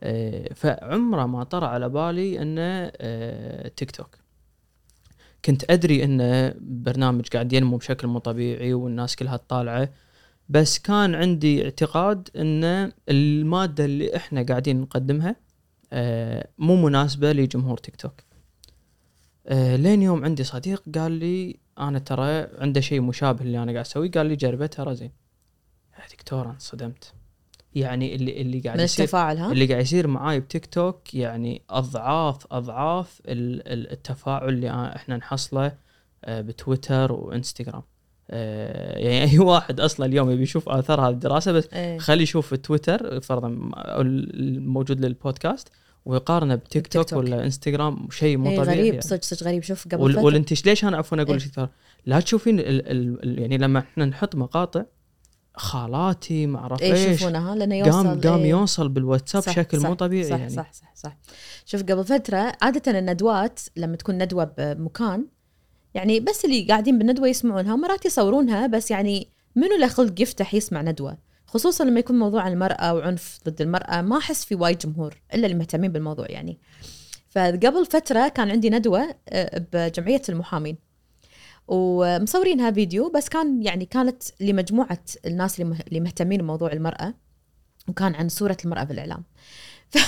آه، فعمره ما طرى على بالي إنه آه، تيك توك. كنت أدري انه برنامج قاعد ينمو بشكل مو طبيعي والناس كلها تطالعه بس كان عندي اعتقاد إن المادة اللي إحنا قاعدين نقدمها آه، مو مناسبة لجمهور تيك توك. آه، لين يوم عندي صديق قال لي أنا ترى عنده شيء مشابه اللي أنا قاعد أسويه. قال لي جربه ترى زين. يا دكتور أنا انصدمت. يعني اللي اللي قاعد من يصير التفاعل ها؟ اللي قاعد يصير معاي بتيك توك يعني اضعاف أضعاف ال- ال- التفاعل اللي إحنا نحصله آه، بتويتر وإنستغرام. آه، يعني أي واحد أصلا اليوم يبي يشوف آثار هذه الدراسة بس إيه. خليه يشوف تويتر فرضا الموجود للبودكاست ويقارنه بتيك توك توك. ولا إنستغرام شيء مو إيه طبيعي غريب يعني. صدق صدق غريب شوف قبل وال- والانتش ليش أنا عفوا أقول إيه. لك ترى لا تشوفين ال ال ال يعني لما إحنا نحط مقاطع خالاتي ما أعرف إيه إيش يشوفونها لأنه يوصل قام قام إيه. يوصل بالواتساب صح، بشكل صح، مو طبيعي صح يعني صح صح صح شوف قبل فترة عادة الندوات لما تكون ندوة بمكان يعني بس اللي قاعدين بالندوة يسمعونها مرات يصورونها بس يعني منو له خلق يفتح يسمع ندوة خصوصا لما يكون موضوع عن المرأة وعنف ضد المرأة ما أحس في وايد جمهور إلا اللي مهتمين بالموضوع يعني. فقبل فترة كان عندي ندوة آه، بجمعية المحامين. ومصورينها فيديو بس كان يعني كانت لمجموعة الناس اللي مه- اللي مهتمين بموضوع المرأة وكان عن صورة المرأة بالإعلام. <laughs>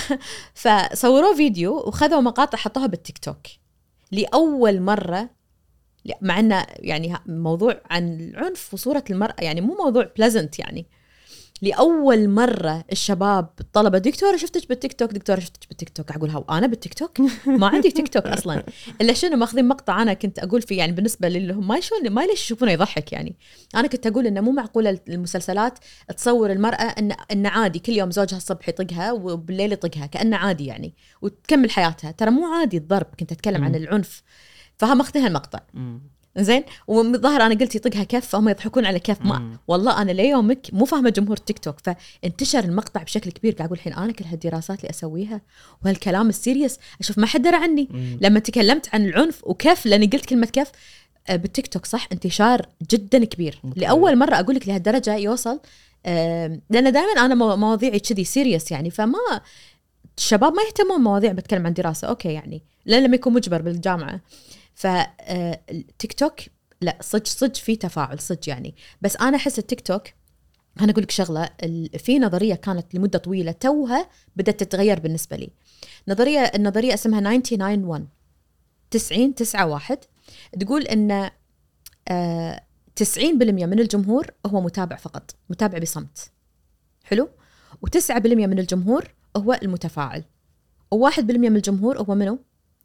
فصوروا فيديو وخذوا مقاطع حطوها بالتيك توك. لأول مرة مع إنه يعني موضوع عن العنف وصورة المرأة يعني مو موضوع بلزنت يعني. لأول مرة الشباب الطلبة دكتورة شفتك بالتيك توك؟ دكتورة شفتك بالتيك توك؟ أقول هاو أنا بالتيك توك؟ ما عندي تيك توك أصلا. <laughs> إلا شنو؟ ماخذين مقطع أنا كنت أقول فيه يعني بالنسبة للي هم ما يشون ما ليش يشوفونه يضحك يعني. أنا كنت أقول إنه مو معقولة المسلسلات تصور المرأة إن إن عادي كل يوم زوجها الصبح يطقها وبالليل يطقها كأنه عادي يعني وتكمل حياتها. ترى مو عادي الضرب كنت أتكلم عن. العنف. فهم ماخذين هالمقطع. زين؟ وظهر أنا قلت يطقها كف فهم يضحكون على كف. ما مم. والله أنا ليومك مو فاهمة جمهور تيك توك فانتشر المقطع بشكل كبير. قاعد أقول الحين أنا كل هالدراسات اللي أسويها وهالكلام ال serious أشوف ما حد درى عني. مم. لما تكلمت عن العنف وكف لأني قلت كلمة كف آه، بالتيك توك صح؟ انتشار جدا كبير. أوكي. لأول مرة أقول لك لهالدرجة يوصل لأن دائما أنا مو- مواضيعي كذي serious يعني فما الشباب ما يهتمون مواضيع بتكلم عن دراسة. أوكي يعني لأن لما يكون مجبر بالجامعة. فالتيك توك لا صدق صدق في تفاعل صدق يعني. بس أنا أحس التيك توك أنا أقول لك شغلة في نظرية كانت لمدة طويلة توها بدأت تتغير بالنسبة لي. نظرية النظرية اسمها 90 9 1 90 9 1 تقول إن آه 90% من الجمهور هو متابع فقط متابع بصمت. حلو؟ و9% من الجمهور هو المتفاعل. و1% من الجمهور هو منو؟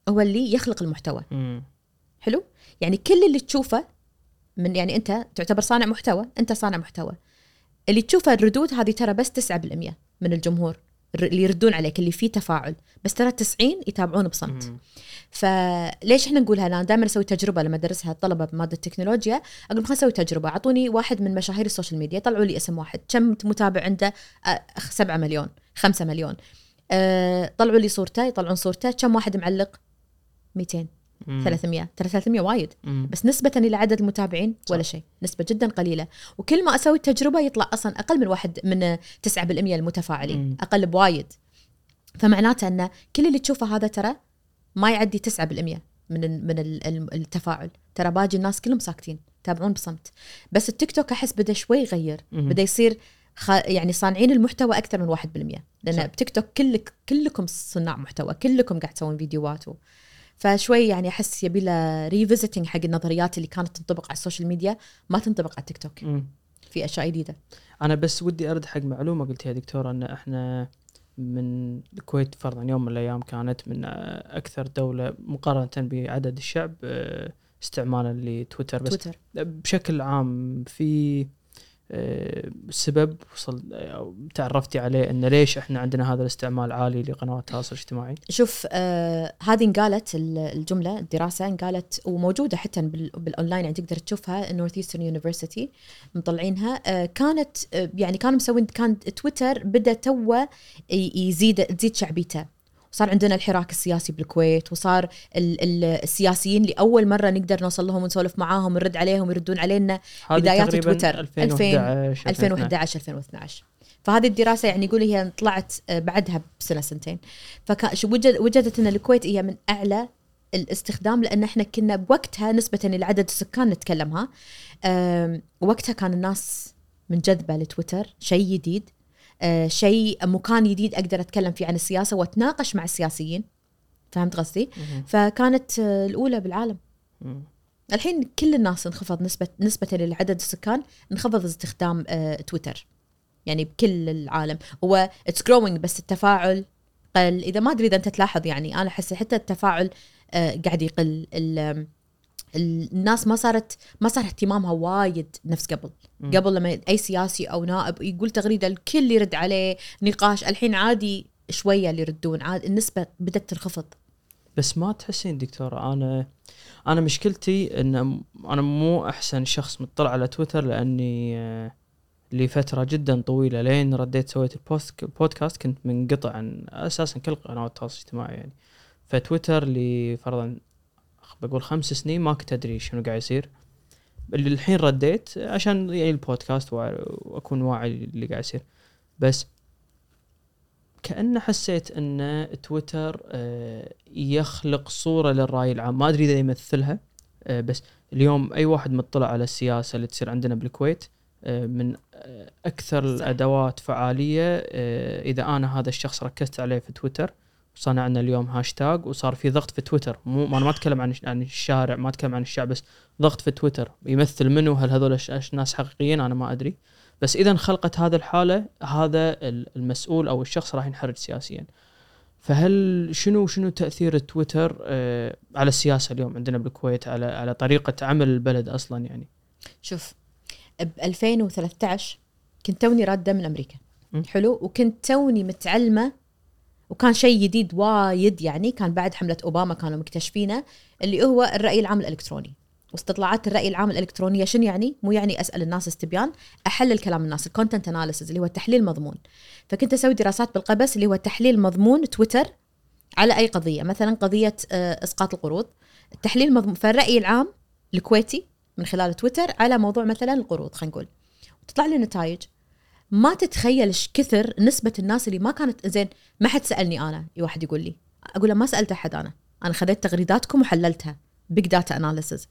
هو اللي يخلق المحتوى. حلو؟ يعني كل اللي تشوفه من يعني أنت تعتبر صانع محتوى أنت صانع محتوى. اللي تشوفه الردود هذه ترى بس 9% من الجمهور اللي يردون عليك اللي فيه تفاعل. بس ترى 90 يتابعون بصمت. مم. فليش إحنا نقولها أنا دائما أسوي تجربة لما أدرسها الطلبة بمادة التكنولوجيا. أقول خلينا نسوي تجربة. أعطوني واحد من مشاهير السوشيال ميديا طلعوا لي اسم واحد. كم متابع عنده؟ 7 مليون 5 مليون. أه طلعوا لي صورته يطلعون صورته. كم واحد معلق؟ 200 مم. 300 ترى 300 وايد. مم. بس نسبة إلى عدد المتابعين ولا شيء. نسبة جدا قليلة. وكل ما أسوي التجربة يطلع أصلا أقل من واحد من 9% المتفاعلين. مم. أقل بوايد. فمعناته أن كل اللي تشوفه هذا ترى ما يعدي 9% من من ال- ال- التفاعل. ترى باقي الناس كلهم ساكتين يتابعون بصمت. بس التيك توك أحس بدأ شوي يغير. بدأ يصير خ... يعني صانعين المحتوى أكثر من 1% لأن صح. بتيك توك كلك كلكم صناع محتوى. كلكم قاعد تسوون فيديوهات و... فشوي يعني أحس يبي له revisiting حق النظريات اللي كانت تنطبق على السوشيال ميديا ما تنطبق على التيك توك مم. في أشياء جديدة. أنا بس ودي أرد حق معلومة قلتها يا دكتور إن إحنا من الكويت فرضا يوم من الأيام كانت من أكثر دولة مقارنة بعدد الشعب آه، استعمالا لتويتر. بس تويتر. بشكل عام في سبب وصل أو تعرفتي عليه إن ليش إحنا عندنا هذا الاستعمال عالي لقنوات التواصل الاجتماعي؟ شوف آه هذه انقالت ال- الجملة الدراسة انقالت وموجودة حتى بال- بالأونلاين يعني تقدر تشوفها Northeastern University مطلعينها آه كانت آه يعني كانوا مسوين كان تويتر بدأ توه يزيد تزيد شعبيته وصار عندنا الحراك السياسي بالكويت وصار ال ال السياسيين لاول مرة نقدر نوصل لهم ونسولف معاهم ونرد عليهم ويردون علينا بدايات تويتر. 2011 2011 2012 فهذه الدراسة يعني يقول هي طلعت آه، بعدها بسنة سنتين. فوجد وجدت إن الكويت هي من أعلى الاستخدام لأن إحنا كنا بوقتها نسبة لعدد السكان نتكلمها وقتها كان الناس منجذبه لتويتر شيء جديد. شيء مكان جديد أقدر أتكلم فيه عن السياسة وأتناقش مع السياسيين. فهمت قصدي؟ فكانت آه، الأولى بالعالم. الحين كل الناس انخفض نسبة نسبة لعدد السكان انخفض استخدام آه، تويتر. يعني بكل العالم. هو it's growing بس التفاعل قل. إذا ما أدري إذا أنت تلاحظ يعني أنا أحس حتى التفاعل آه، قاعد يقل. الناس ما صارت ما صار اهتمامها وايد نفس قبل. مم. قبل لما أي سياسي أو نائب يقول تغريدة الكل يرد عليه نقاش. الحين عادي شوية اللي يردون عاد النسبة بدأت تنخفض. بس ما تحسين دكتورة أنا أنا مشكلتي إن م- أنا مو أحسن شخص مطلع على تويتر لأني آه، لفترة جدا طويلة لين رديت سويت البوست البودكاست. كنت منقطع عن أساسا كل قنوات التواصل الاجتماعي يعني. فتويتر لفرضا بقول خمس سنين ما كنت أدري شنو قاعد يصير. اللي الحين رديت عشان يعني البودكاست وأكون واعي اللي قاعد يصير. بس كأن حسيت إن تويتر آه، يخلق صورة للرأي العام. ما أدري إذا يمثلها آه، بس اليوم أي واحد مطلع على السياسة اللي تصير عندنا بالكويت آه، من أكثر. الأدوات فعالية آه، إذا أنا هذا الشخص ركزت عليه في تويتر صنعنا اليوم هاشتاج وصار في ضغط في تويتر. مو أنا ما أتكلم عن عن الشارع ما أتكلم عن الشعب بس ضغط في تويتر. يمثل منه هل هذول ناس حقيقيين؟ أنا ما أدري. بس إذا انخلقت هذا الحالة هذا ال- المسؤول أو الشخص راح ينحرج سياسيا. فهل شنو شنو تأثير تويتر آه، على السياسة اليوم عندنا بالكويت على على طريقة عمل البلد أصلا يعني؟ شوف ب 2013 كنت توني رادة من أمريكا. م. حلو؟ وكنت توني متعلمة وكان شيء جديد وايد يعني كان بعد حملة أوباما كانوا مكتشفينه اللي هو الرأي العام الإلكتروني واستطلاعات الرأي العام الإلكترونية شنو يعني؟ مو يعني أسأل الناس استبيان، أحلل كلام الناس ال content analysis اللي هو تحليل مضمون. فكنت أسوي دراسات بالقبس اللي هو تحليل مضمون تويتر على أي قضية، مثلا قضية آه، إسقاط القروض. التحليل مضمون فالرأي العام الكويتي من خلال تويتر على موضوع مثلا القروض خلينا نقول. وتطلع لي نتائج ما تتخيل إيش كثر نسبة الناس اللي ما كانت زين ما حد سألني أنا واحد يقول لي. أقول له ما سألت أحد أنا. أنا خذيت تغريداتكم وحللتها big data analysis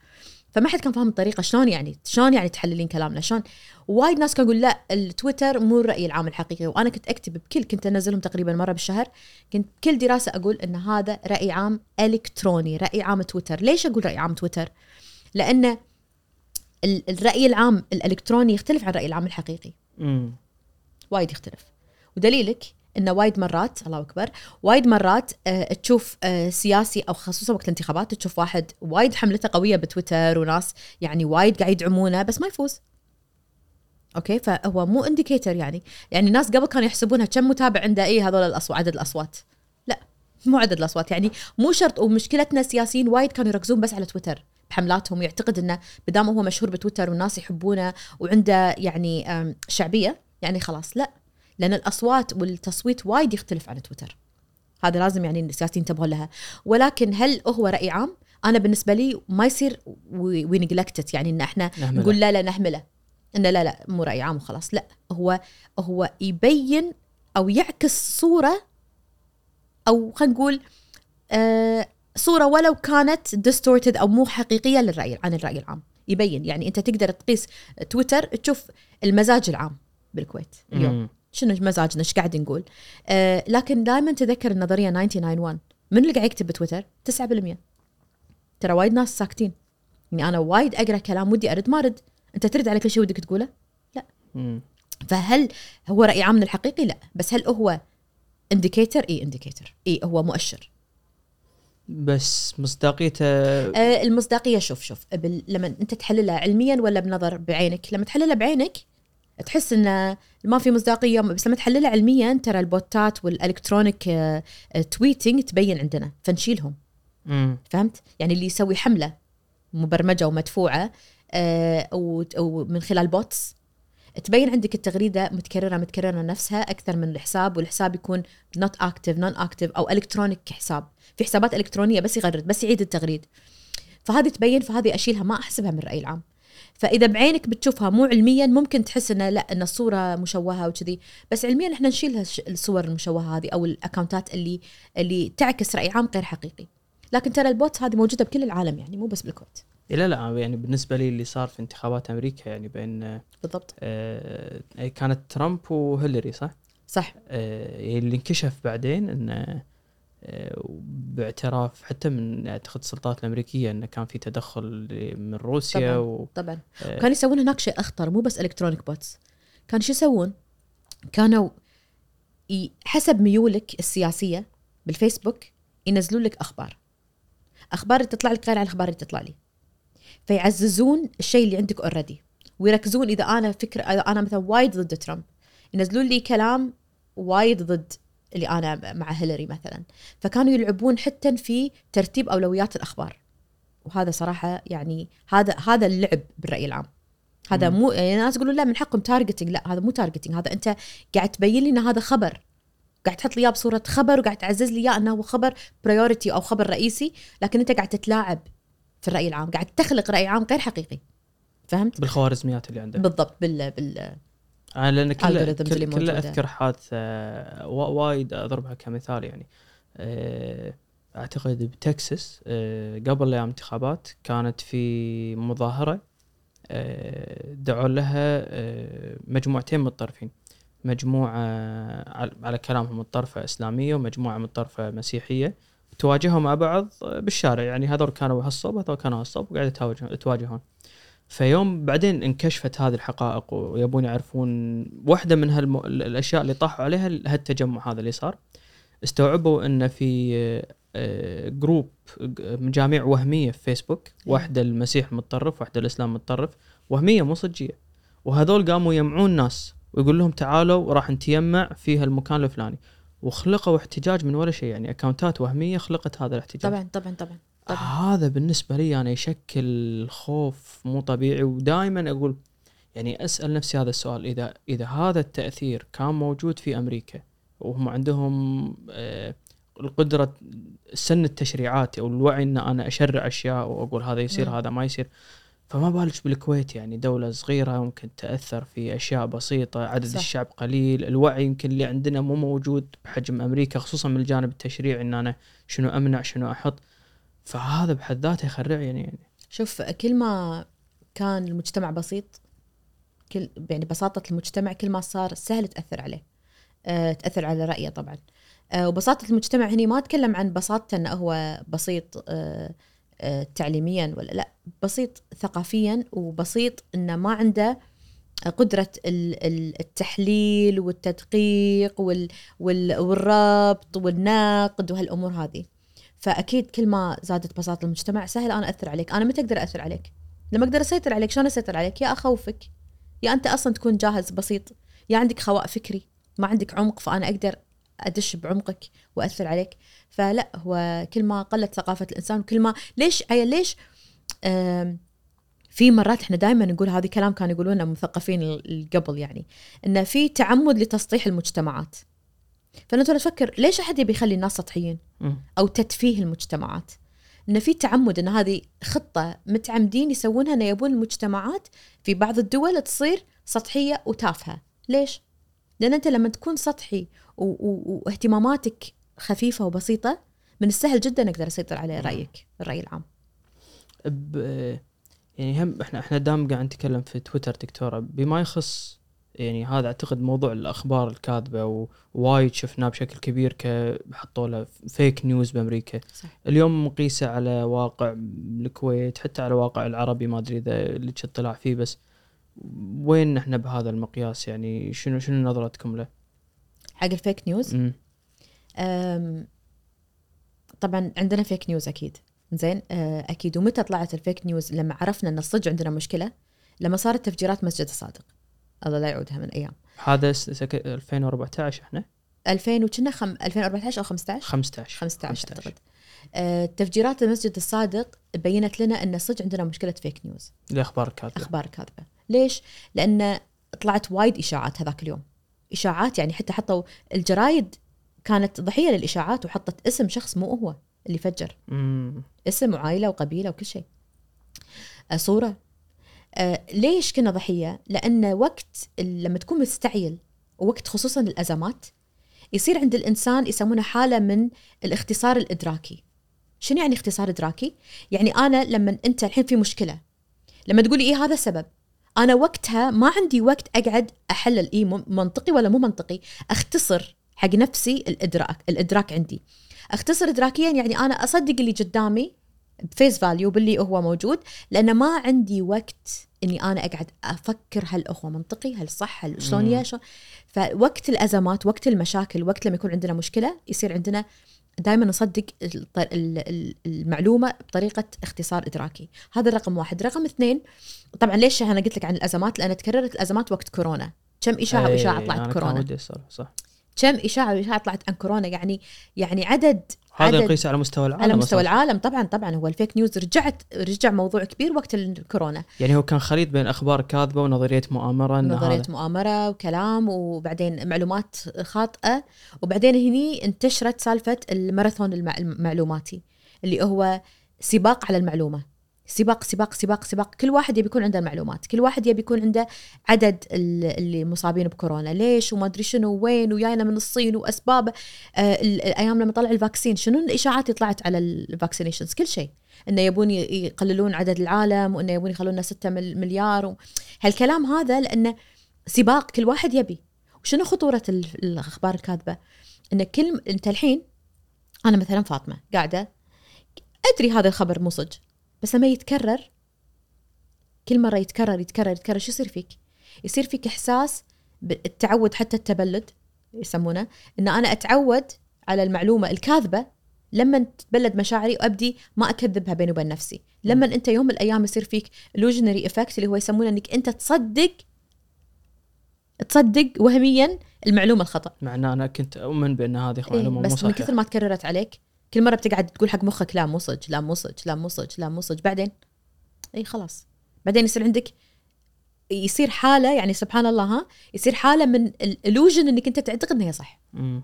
فما حد كان فاهم الطريقة شلون يعني شلون يعني تحللين كلامنا؟ شلون وايد ناس كانوا يقول لا التويتر مو الرأي العام الحقيقي. وأنا كنت أكتب بكل كنت أنزلهم تقريبا مرة بالشهر. كنت بكل دراسة أقول إن هذا رأي عام إلكتروني رأي عام تويتر. ليش أقول رأي عام تويتر؟ لأن ال- الرأي العام الإلكتروني يختلف عن الرأي العام الحقيقي. وايد يختلف. ودليلك انه وايد مرات الله أكبر وايد مرات آه تشوف آه سياسي أو خصوصا وقت الانتخابات تشوف واحد وايد حملته قوية بتويتر وناس يعني وايد قاعد يدعمونه بس ما يفوز. أوكي؟ فهو مو indicator يعني. يعني الناس قبل كانوا يحسبونها كم متابع عنده إيه هذول الاصوات عدد الأصوات. لا مو عدد الأصوات. يعني مو شرط ومشكلتنا السياسيين وايد كانوا يركزون بس على تويتر. بحملاتهم ويعتقد إنه بدام هو مشهور بتويتر والناس يحبونه وعنده يعني شعبية يعني خلاص لا. لأن الأصوات والتصويت وايد يختلف عن تويتر. هذا لازم يعني السياسيين ينتبهون لها. ولكن هل هو رأي عام؟ أنا بالنسبة لي ما يصير ونجلكتت يعني إن إحنا نهمله. نقول لا لا نهمله انه لا لا مو رأي عام وخلاص لا. هو هو يبين أو يعكس صورة أو خلينا نقول آه صورة ولو كانت distorted أو مو حقيقية للراي عن الرأي العام. يبين. يعني أنت تقدر تقيس تويتر تشوف المزاج العام. بالكويت اليوم. شنو مزاجنا؟ إيش قاعد نقول؟ آه لكن دائما تذكر النظرية 991 من اللي قاعد يكتب بتويتر؟ 9% ترى وايد ناس ساكتين. يعني أنا وايد أقرأ كلام ودي أرد ما أرد. أنت ترد على كل شيء ودك تقوله؟ مم. فهل هو رأي عام من الحقيقي؟ لا. بس هل هو indicator إي indicator إي هو مؤشر. بس مصداقيته آه المصداقية شوف شوف بال... لما أنت تحللها علميا ولا بنظر بعينك؟ لما تحللها بعينك تحس انه ما في مصداقية بس لما تحللها علميا ترى البوتات وال electronic آه، آه، tweeting تبين عندنا فنشيلهم. مم. فهمت؟ يعني اللي يسوي حملة مبرمجة ومدفوعة آه، ومن خلال bots تبين عندك التغريدة متكررة متكررة نفسها أكثر من الحساب والحساب يكون not active non active أو electronic حساب. في حسابات إلكترونية بس يغرد بس يعيد التغريد. فهذه تبين فهذه أشيلها ما أحسبها من الراي العام. فإذا بعينك بتشوفها مو علميا ممكن تحس إنه لا إن الصورة مشوهة وكذي. بس علميا إحنا نشيل الصور المشوهة هذه أو الأكونتات اللي اللي تعكس رأي عام غير حقيقي. لكن ترى ال bot هذه موجودة بكل العالم يعني مو بس بالكويت إيه لا لا يعني بالنسبة لي اللي صار في انتخابات أمريكا يعني بين بالضبط. آه كانت ترامب وهيلاري صح؟ صح. آه اللي انكشف بعدين انه باعتراف حتى من اعتقد السلطات الأمريكية انه كان في تدخل من روسيا طبعاً. و طبعا. آه، كانوا يسوون هناك شيء أخطر مو بس electronic bots كانوا شو يسوون؟ كانوا حسب ميولك السياسية بالفيسبوك ينزلون لك أخبار. أخبار تطلع لك غير عن الأخبار اللي تطلع لي. فيعززون الشيء اللي عندك already ويركزون إذا أنا فكرة إذا أنا مثلا وايد ضد ترامب ينزلون لي كلام وايد ضد اللي أنا مع هيلاري مثلا. فكانوا يلعبون حتى في ترتيب أولويات الأخبار. وهذا صراحة يعني هذا هذا اللعب بالرأي العام. هذا مم. مو يعني ناس يقولون لا من حقهم targeting لا هذا مو targeting هذا أنت قاعد تبين لي ان هذا خبر. قاعد تحط لي إياه بصورة خبر وقاعد تعزز لي إياه إنه هو خبر priority أو خبر رئيسي لكن أنت قاعد تتلاعب في الرأي العام. قاعد تخلق رأي عام غير حقيقي. فهمت؟ بالخوارزميات اللي عنده. بالضبط بال بال أنا لأن كل كل, كل. أذكر حادثه وا- وايد أضربها كمثال يعني. آه، أعتقد بتكساس آه، قبل أيام الانتخابات كانت في مظاهرة آه، دعوا لها آه، مجموعتين من الطرفين. مجموعة على كلامهم الطرفه إسلامية ومجموعة من الطرفه مسيحية. تواجهوا مع بعض بالشارع يعني هذول كانوا هالصوب هذول كانوا هالصوب وقاعد يتواجهون. فيوم بعدين انكشفت هذه الحقائق ويبون يعرفون واحدة من هالم... الأشياء اللي طاحوا عليها هالتجمع هذا اللي صار. استوعبوا إن في آه، جروب مجاميع وهمية في فيسبوك واحدة المسيح متطرف واحدة الإسلام متطرف. وهمية مو صجية. وهذول قاموا يجمعون ناس ويقول لهم تعالوا راح نتجمع في هالمكان الفلاني. وخلقوا احتجاج من ولا شيء يعني. أكونتات وهمية خلقت هذا الاحتجاج. طبعا طبعا طبعا. طبعا هذا بالنسبة لي أنا يشكل خوف مو طبيعي ودائما أقول يعني أسأل نفسي هذا السؤال إذا إذا هذا التأثير كان موجود في أمريكا وهم عندهم آه، القدرة سن التشريعات أو الوعي إن أنا أشرع أشياء واقول هذا يصير مم. هذا ما يصير فما بالك بالكويت يعني دولة صغيرة ممكن تأثر في أشياء بسيطة عدد صح. صح. الشعب قليل الوعي يمكن اللي عندنا مو موجود بحجم أمريكا خصوصا من الجانب التشريعي أن أنا شنو أمنع شنو أحط فهذا بحد ذاته يخرع يعني, يعني. شوف كل ما كان المجتمع بسيط كل يعني بساطة المجتمع كل ما صار سهل تأثر عليه. أه تأثر على رأيه طبعا. أه وبساطة المجتمع هني ما أتكلم عن بساطته أنه هو بسيط أه تعليميا ولا لا بسيط ثقافيا وبسيط أنه ما عنده ال- التحليل والتدقيق وال وال والربط والنقد وهالأمور هذه. فأكيد كل ما زادت بساطة المجتمع سهل أنا أثر عليك. أنا متى أقدر أثر عليك؟ لما أقدر أسيطر عليك شلون أسيطر عليك؟ يا أخوفك يا أنت أصلا تكون جاهز بسيط يا عندك خواء فكري ما عندك عمق فأنا أقدر أدش بعمقك وأثر عليك. فلا هو كل ما قلت ثقافة الإنسان وكل ما ليش عيل ليش في مرات إحنا دائما نقول هذه كلام كانوا يقولونه مثقفين قبل يعني إنه في تعمد لتسطيح المجتمعات. فانت لو تفكر ليش أحد يبي يخلي الناس سطحيين. أو تتفيه المجتمعات إن في تعمد إن هذه خطة متعمدين يسوونها إن يبون المجتمعات في بعض الدول تصير سطحية وتافهة ليش لأن أنت لما تكون سطحي و- و- واهتماماتك خفيفة وبسيطة من السهل جدا أقدر أسيطر على. رأيك الرأي العام ب... يعني هم إحنا إحنا دام قاعد نتكلم في تويتر دكتورة بما يخص يعني هذا أعتقد موضوع الأخبار الكاذبة ووايد شفناه بشكل كبير ك حطوا له fake news بأمريكا. صح. اليوم مقيسة على واقع الكويت حتى على واقع العربي ما أدري إذا لك اطلاع فيه بس وين إحنا بهذا المقياس؟ يعني شنو شنو نظرتكم له؟ حق ال fake news. أم، طبعا عندنا fake news أكيد. زين أه، أكيد. ومتى طلعت ال fake news لما عرفنا إن الصج عندنا مشكلة لما صارت تفجيرات مسجد الصادق. الله لا يعودها من أيام. هذا س- سك... 2014 إحنا؟ 2000 وكنا خم... 2014 أو 15 15 15 أعتقد. أه، تفجيرات المسجد الصادق بينت لنا إن صدق عندنا مشكلة فيك نيوز الأخبار الكاذبه أخبار كاذبة. ليش؟ لأن طلعت وايد إشاعات هذاك اليوم. إشاعات يعني حتى حطوا الجرايد كانت ضحية للإشاعات وحطت اسم شخص مو هو اللي فجر. مم. اسم وعائلة وقبيلة وكل شيء. آه، صورة. آه، ليش كنا ضحية؟ لأن وقت لما تكون مستعجل ووقت خصوصا الأزمات يصير عند الإنسان يسمونه حالة من الاختصار الإدراكي. شنو يعني اختصار إدراكي؟ يعني أنا لما أنت الحين في مشكلة لما تقولي إيه هذا السبب أنا وقتها ما عندي وقت أقعد أحلل مم- منطقي ولا مو منطقي أختصر حق نفسي الادراك الإدراك عندي. أختصر ادراكيا يعني أنا أصدق اللي قدامي بفيس فاليو باللي هو موجود لأن ما عندي وقت إني أنا أقعد أفكر هل هو منطقي هل صح هل شلون. يا شلون فوقت الأزمات وقت المشاكل وقت لما يكون عندنا مشكلة يصير عندنا دائما نصدق المعلومة بطريقة اختصار إدراكي. هذا رقم واحد. رقم اثنين طبعا ليش أنا قلت لك عن الأزمات؟ لأن تكررت الأزمات وقت كورونا. كم إشاعة إيه، وإشاعة طلعت كان كورونا؟ صح. كم إشاعة وإشاعة طلعت عن كورونا يعني يعني عدد هذا يقيس على مستوى العالم على مستوى أصلاً. العالم. طبعا طبعا هو الفيك نيوز رجعت رجع موضوع كبير وقت الكورونا. يعني هو كان خليط بين أخبار كاذبة ونظرية مؤامرة نظرية هذا مؤامرة وكلام وبعدين معلومات خاطئة. وبعدين هني انتشرت سالفة الماراثون المع- المعلوماتي اللي هو سباق على المعلومة. سباق سباق سباق سباق. كل واحد يبي يكون عنده المعلومات. كل واحد يبي يكون عنده عدد ال- اللي مصابين بكورونا. ليش؟ وما أدري شنو وين؟ وجاينا من الصين وأسباب آه ال- الأيام لما طلع ال vaccine شنو الإشاعات اللي طلعت على ال vaccinations؟ كل شيء. إنه يبون يقللون عدد العالم وإنه يبون يخلونا 6 مل- مليار. هالكلام هذا لأنه سباق كل واحد يبي. وشنو خطورة ال- الأخبار الكاذبة؟ إن كل أنت الحين أنا مثلا فاطمة قاعدة أدري هذا الخبر مو صج بس لما يتكرر كل مرة يتكرر يتكرر يتكرر شو يصير فيك؟ يصير فيك إحساس بالتعود حتى التبلد يسمونه إن أنا أتعود على المعلومة الكاذبة لما تتبلد مشاعري وأبدي ما أكذبها بيني وبين نفسي. لما أنت يوم من الأيام يصير فيك illusionary افكت اللي هو يسمونه إنك أنت تصدق تصدق وهميا المعلومة الخطأ. مع ان أنا كنت أؤمن بأن هذه إيه معلومة مو بس من كثر ما تكررت عليك كل مرة بتقعد تقول حق مخك لا مو صج لا مو صج لا مو صج لا مو صج بعدين؟ إي خلاص. بعدين يصير عندك يصير حالة يعني سبحان الله ها يصير حالة من الالوجن إنك أنت تعتقد إنها صح. مم.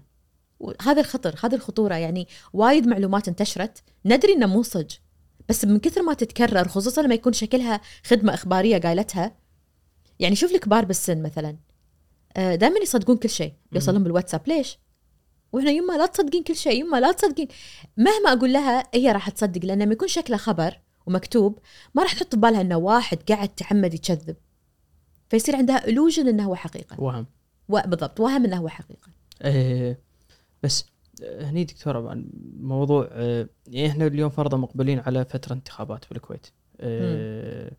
وهذا الخطر هذه الخطورة. يعني وايد معلومات انتشرت. ندري إنه مو صج بس من كثر ما تتكرر خصوصا لما يكون شكلها خدمة إخبارية قايلتها. يعني شوف الكبار بالسن مثلا. دائما يصدقون كل شيء. يوصل لهم بالواتساب. ليش؟ وإحنا يما لا تصدقين كل شيء يما لا تصدقين. مهما أقول لها هي راح تصدق لأن لما يكون شكله خبر ومكتوب ما راح تحط ببالها إنه واحد قاعد تعمد يكذب. فيصير عندها illusion إنه هو حقيقة. وهم. بالضبط وهم إنه هو حقيقة. إيه بس هني دكتوره موضوع آه، يعني إحنا اليوم فرضا مقبلين على فترة انتخابات بالكويت. آه،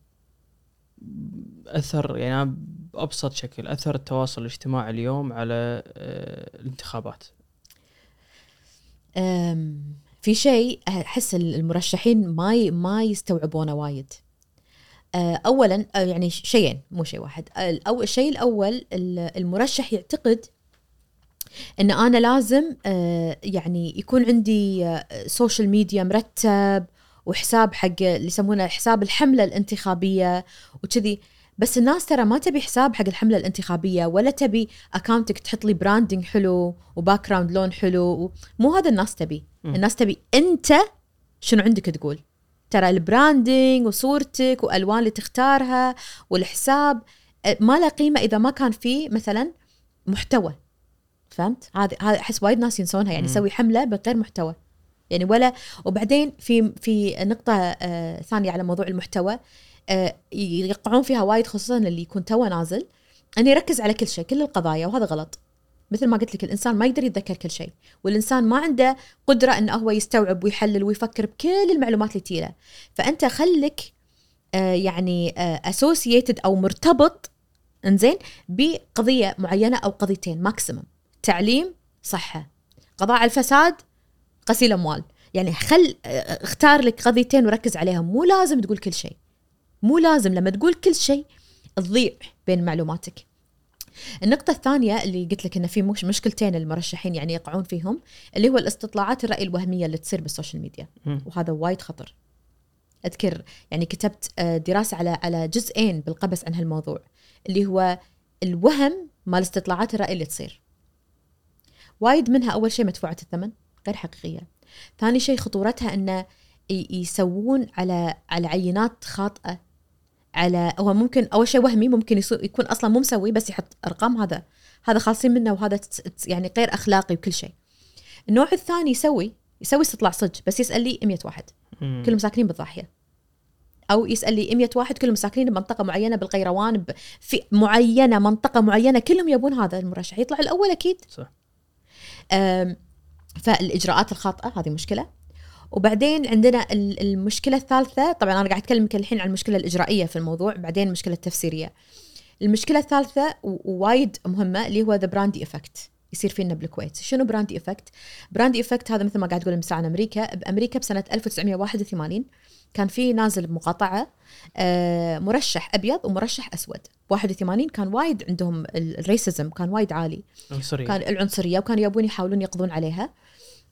أثر يعني بأبسط شكل أثر التواصل الاجتماعي اليوم على آه، الانتخابات. في شيء أحس المرشحين ما ما يستوعبونه وايد. أه، اولا أه، يعني شيئين مو شيء واحد. الأول الشيء الأول ال- المرشح يعتقد إن أنا لازم أه، يعني يكون عندي social media مرتب وحساب حق اللي يسمونه حساب الحملة الانتخابية وكذي. بس الناس ترى ما تبي حساب حق الحملة الانتخابية ولا تبي اكاونتك تحط لي branding حلو و background لون حلو مو هذا الناس تبي. الناس تبي أنت شنو عندك تقول. ترى البراندنج وصورتك وألوان اللي تختارها والحساب ما له قيمة إذا ما كان فيه مثلا محتوى. فهمت؟ هذا هذا أحس وايد ناس ينسونها يعني. يسوي حملة بغير محتوى. يعني ولا وبعدين في في نقطة آه ثانية على موضوع المحتوى. يقعون فيها وايد خصوصا اللي يكون توه نازل. انه يركز على كل شيء كل القضايا وهذا غلط. مثل ما قلت لك الإنسان ما يقدر يتذكر كل شيء. والإنسان ما عنده قدرة إنه هو يستوعب ويحلل ويفكر بكل المعلومات اللي تجيله. فأنت خليك آه يعني اسوسييتد أو مرتبط إنزين بقضية معينة أو قضيتين ماكسيمم تعليم صحة. قضاء على الفساد غسيل أموال. يعني خل آه، اختار لك قضيتين وركز عليهم. مو لازم تقول كل شيء. مو لازم لما تقول كل شيء تضيع بين معلوماتك. النقطة الثانية اللي قلت لك انه في مش مشكلتين المرشحين يعني يقعون فيهم اللي هو الاستطلاعات الرأي الوهمية اللي تصير بال social media. وهذا وايد خطر. أذكر يعني كتبت آه، دراسة على على جزئين بالقبس عن هالموضوع اللي هو الوهم مال استطلاعات الرأي اللي تصير. وايد منها أول شيء مدفوعة الثمن غير حقيقية. ثاني شيء خطورتها إنه يسوون على على عينات خاطئة. على هو ممكن أول شيء وهمي ممكن يكون أصلا مو مسوي بس يحط أرقام هذا هذا خالصين منه وهذا يعني غير أخلاقي وكل شيء. النوع الثاني يسوي يسوي استطلاع صج بس يسأل لي 100 واحد. كلهم ساكنين بالضاحية. أو يسأل لي 100 واحد كلهم ساكنين بمنطقة معينة بالقيروان في معينة منطقة معينة كلهم يبون هذا المرشح. يطلع الأول أكيد. صح. فالإجراءات الخاطئة هذه مشكلة. وبعدين عندنا ال- المشكلة الثالثة طبعا أنا قاعد أتكلم الحين عن المشكلة الإجرائية في الموضوع بعدين المشكلة التفسيرية. المشكلة الثالثة ووايد مهمة اللي هو the Bradley effect يصير فينا بالكويت. شنو Bradley effect Bradley effect هذا مثل ما قاعد تقول مثال عن أمريكا. بامريكا بسنة 1981 كان في نازل بمقاطعة آه، مرشح أبيض ومرشح أسود. 81 كان وايد عندهم ال- ال racism كان وايد عالي. عنصريه كان العنصرية وكانوا يبون يحاولون يقضون عليها.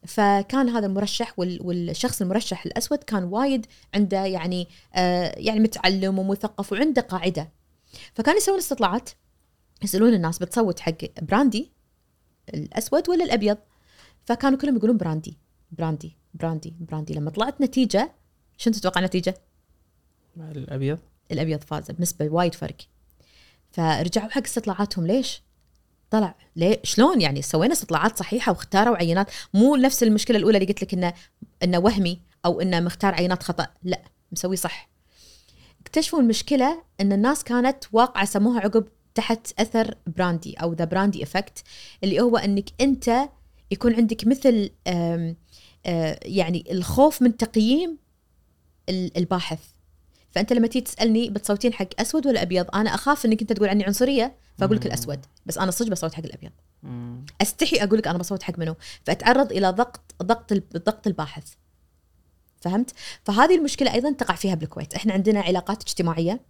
فكان هذا المرشح وال- والشخص المرشح الأسود كان وايد عنده يعني آه يعني متعلم ومثقف وعنده قاعدة. فكانوا يسوون استطلاعات يسألون الناس بتصوت حق برادلي الأسود ولا الأبيض؟ فكانوا كلهم يقولون برادلي برادلي برادلي برادلي. لما طلعت نتيجة شنو تتوقع النتيجة؟ الأبيض. الأبيض فاز بنسبة وايد فرق. فرجعوا حق استطلاعاتهم. ليش؟ طلع. ليه؟ شلون يعني؟ سوينا استطلاعات صحيحة واختاروا عينات. مو نفس المشكلة الأولى اللي قلت لك انه إنه وهمي أو إنه مختار عينات خطأ. لا مسوي صح. اكتشفوا المشكلة إن الناس كانت واقعة سموها عقب تحت أثر برادلي أو the Bradley effect اللي هو إنك أنت يكون عندك مثل آه، يعني الخوف من تقييم ال- الباحث. فأنت لما تيجي تسألني بتصوتين حق أسود ولا أبيض أنا أخاف إنك أنت تقول عني عنصرية فأقول لك. الأسود. بس أنا صدق بصوت حق الأبيض. مم. أستحي أقول لك أنا بصوت حق منو. فأتعرض إلى ضغط ضغط ال- ضغط الباحث. فهمت؟ فهذه المشكلة أيضا تقع فيها بالكويت. إحنا عندنا علاقات اجتماعية.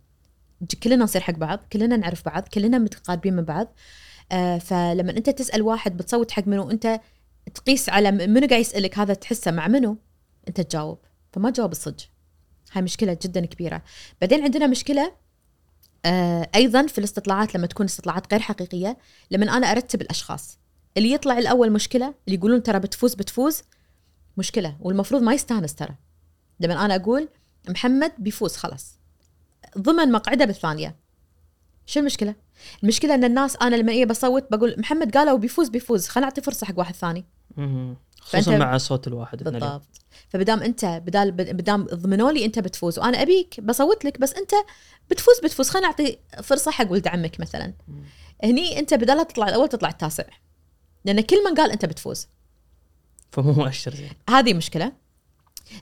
كلنا نصير حق بعض كلنا نعرف بعض كلنا متقاربين من بعض. آه فلما أنت تسأل واحد بتصوت حق منو أنت تقيس على منو قاعد يسألك هذا تحسه مع منو؟ أنت تجاوب. فما تجاوب الصج هاي مشكلة جدا كبيرة. بعدين عندنا مشكلة آه أيضا في الاستطلاعات لما تكون استطلاعات غير حقيقية لما أنا أرتب الأشخاص. اللي يطلع الأول مشكلة اللي يقولون ترى بتفوز بتفوز مشكلة. والمفروض ما يستانس ترى. لما أنا أقول محمد بيفوز خلاص. ضمن مقعده بالثانية. شو المشكلة؟ المشكلة إن الناس أنا لما إيه بصوت بقول محمد قالوا بيفوز بيفوز خلينا نعطي فرصة حق واحد ثاني. خصوصا مع صوت الواحد. بالضبط. فبدام أنت بدال بدام ضمنوا لي أنت بتفوز وأنا أبيك بصوت لك بس أنت بتفوز بتفوز. خلينا نعطي فرصة حق ولد عمك مثلا. مم. هني أنت بدل لا تطلع الأول تطلع التاسع. لأن كل من قال أنت بتفوز. فمو مؤشر زين. هذه مشكلة.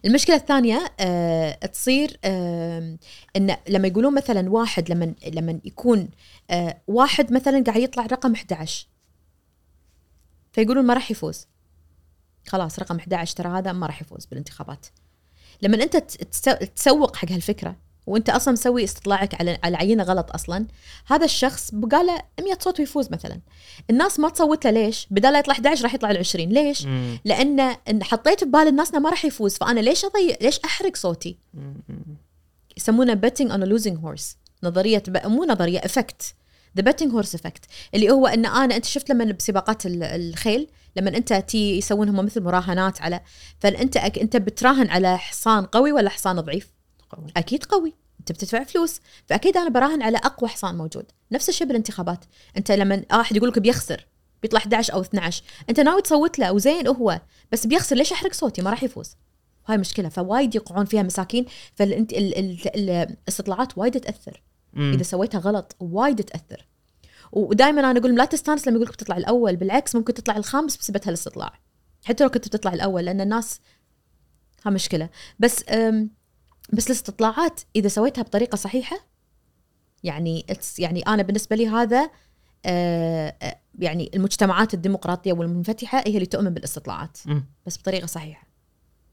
المشكلة الثانية آه تصير آه إن لما يقولون مثلا واحد لما لما يكون آه واحد مثلا قاعد يطلع رقم 11 فيقولون ما راح يفوز. خلاص رقم 11 ترى هذا ما راح يفوز بالانتخابات. لما أنت تس- تسوق حق هالفكرة وانت أصلا مسوي استطلاعك على على عينة غلط أصلا. هذا الشخص بقى له 100 صوت ويفوز مثلا. الناس ما تصوت له ليش؟ بدال لا يطلع 11 راح يطلع ال 20 ليش؟ مم. لأن حطيت ببال الناس إنه ما راح يفوز. فأنا ليش أضيع؟ ليش أحرق صوتي. يسمونه betting on a losing horse. نظرية ب... مو نظرية effect the betting horse effect. اللي هو إن أنا أنت شفت لما بسباقات ال- الخيل؟ لما أنت تي يسوون هم مثل مراهنات على. فانت. أنت بتراهن على حصان قوي ولا حصان ضعيف؟ قوي. أكيد قوي. أنت بتدفع فلوس. فأكيد أنا براهن على أقوى حصان موجود. نفس الشيء بالانتخابات. أنت لما احد يقول لك بيخسر بيطلع 11 أو 12 أنت ناوي تصوت له وزين هو بس بيخسر ليش أحرق صوتي؟ ما راح يفوز. هاي مشكلة. فوايد يقعون فيها مساكين. فالاستطلاعات وايد تأثر. إذا سويتها غلط وايد تأثر. ودائما أنا أقول لا تستانس لما يقول لك بتطلع الأول. بالعكس ممكن تطلع الخامس بسبب هالاستطلاع. حتى لو كنت بتطلع الأول لأن الناس ها مشكلة. بس بس الاستطلاعات إذا سويتها بطريقة صحيحة يعني يعني أنا بالنسبة لي هذا آه، آه، يعني المجتمعات الديمقراطية والمنفتحة هي اللي تؤمن بالاستطلاعات. بس بطريقة صحيحة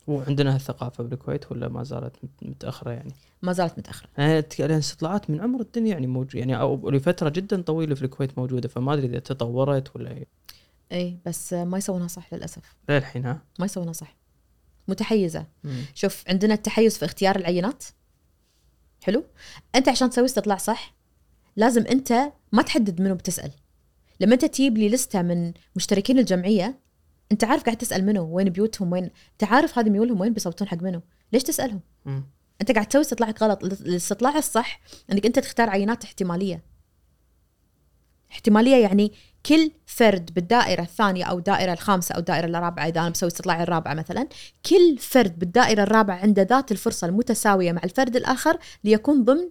وعندنا هالثقافة بالكويت ولا ما زالت مت- متأخرة يعني؟ ما زالت متأخرة يعني أتك- لأن استطلاعات من عمر الدنيا يعني موجود يعني أو لفترة جدا طويلة في الكويت موجودة فما أدري إذا تطورت ولا إيه. اي بس ما يسوونها صح للأسف للحين ها؟ ما يسوونها صح متحيزة. مم. شوف عندنا التحيز في اختيار العينات. حلو؟ أنت عشان تسوي استطلاع صح لازم أنت ما تحدد منو بتسأل. لما أنت تجيب لي لستة من مشتركين الجمعية أنت عارف قاعد تسأل منو وين بيوتهم وين؟ أنت عارف هذه ميولهم وين بيصوتون حق منو. ليش تسألهم؟ مم. أنت قاعد تسوي استطلاعك غلط. الاستطلاع الصح إنك أنت تختار عينات احتمالية. احتمالية يعني كل فرد بالدائرة الثانية أو الدائره الخامسة أو الدائره الرابعة إذا أنا بسوي استطلاع الرابعة مثلا كل فرد بالدائرة الرابعة عنده ذات الفرصة المتساوية مع الفرد الآخر ليكون ضمن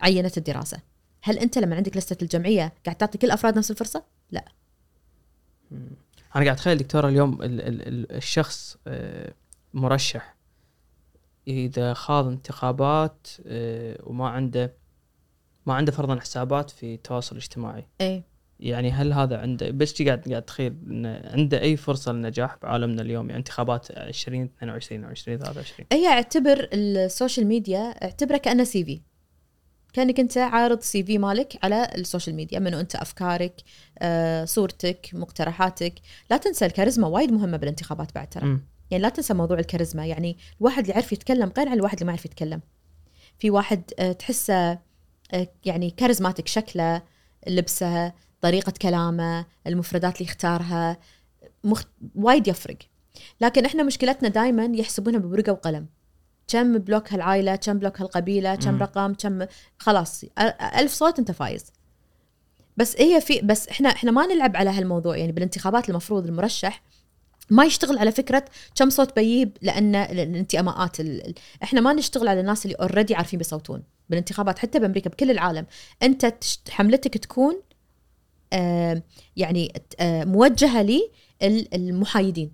عينة الدراسة. هل أنت لما عندك لستة الجمعية قاعد تعطي كل الافراد نفس الفرصة؟ لا. أنا قاعد أتخيل دكتورة اليوم ال ال ال الشخص آه، مرشح. إذا خاض انتخابات آه، وما عنده ما عنده فرضا حسابات في التواصل الاجتماعي. إيه. يعني هل هذا عنده بس قاعد قاعد اتخيل انه عنده أي فرصة للنجاح بعالمنا اليوم؟ يعني انتخابات 20 22 أو 20 23 هي اعتبر ال social media اعتبره كأنه CV. كأنك أنت عارض CV مالك على ال social media منو أنت أفكارك آه، صورتك مقترحاتك. لا تنسى الكاريزما وايد مهمة بالانتخابات بعد ترى. يعني لا تنسى موضوع الكاريزما. يعني الواحد اللي يعرف يتكلم غير عن الواحد اللي ما يعرف يتكلم. في واحد آه، تحسه يعني charismatic شكله لبسه طريقة كلامه المفردات اللي يختارها مخ... وايد يفرق. لكن إحنا مشكلتنا دائما يحسبونها بورقة وقلم. كم block هالعائلة كم block هالقبيلة كم. رقم كم خلاص ألف صوت أنت فايز. بس هي في بس إحنا إحنا ما نلعب على هالموضوع. يعني بالانتخابات المفروض المرشح ما يشتغل على فكرة كم صوت بيجيب لأن الانتماءات ال... إحنا ما نشتغل على الناس اللي already عارفين بيصوتون بالانتخابات حتى بأمريكا بكل العالم. أنت. حملتك تكون آه يعني آه موجهة للمحايدين.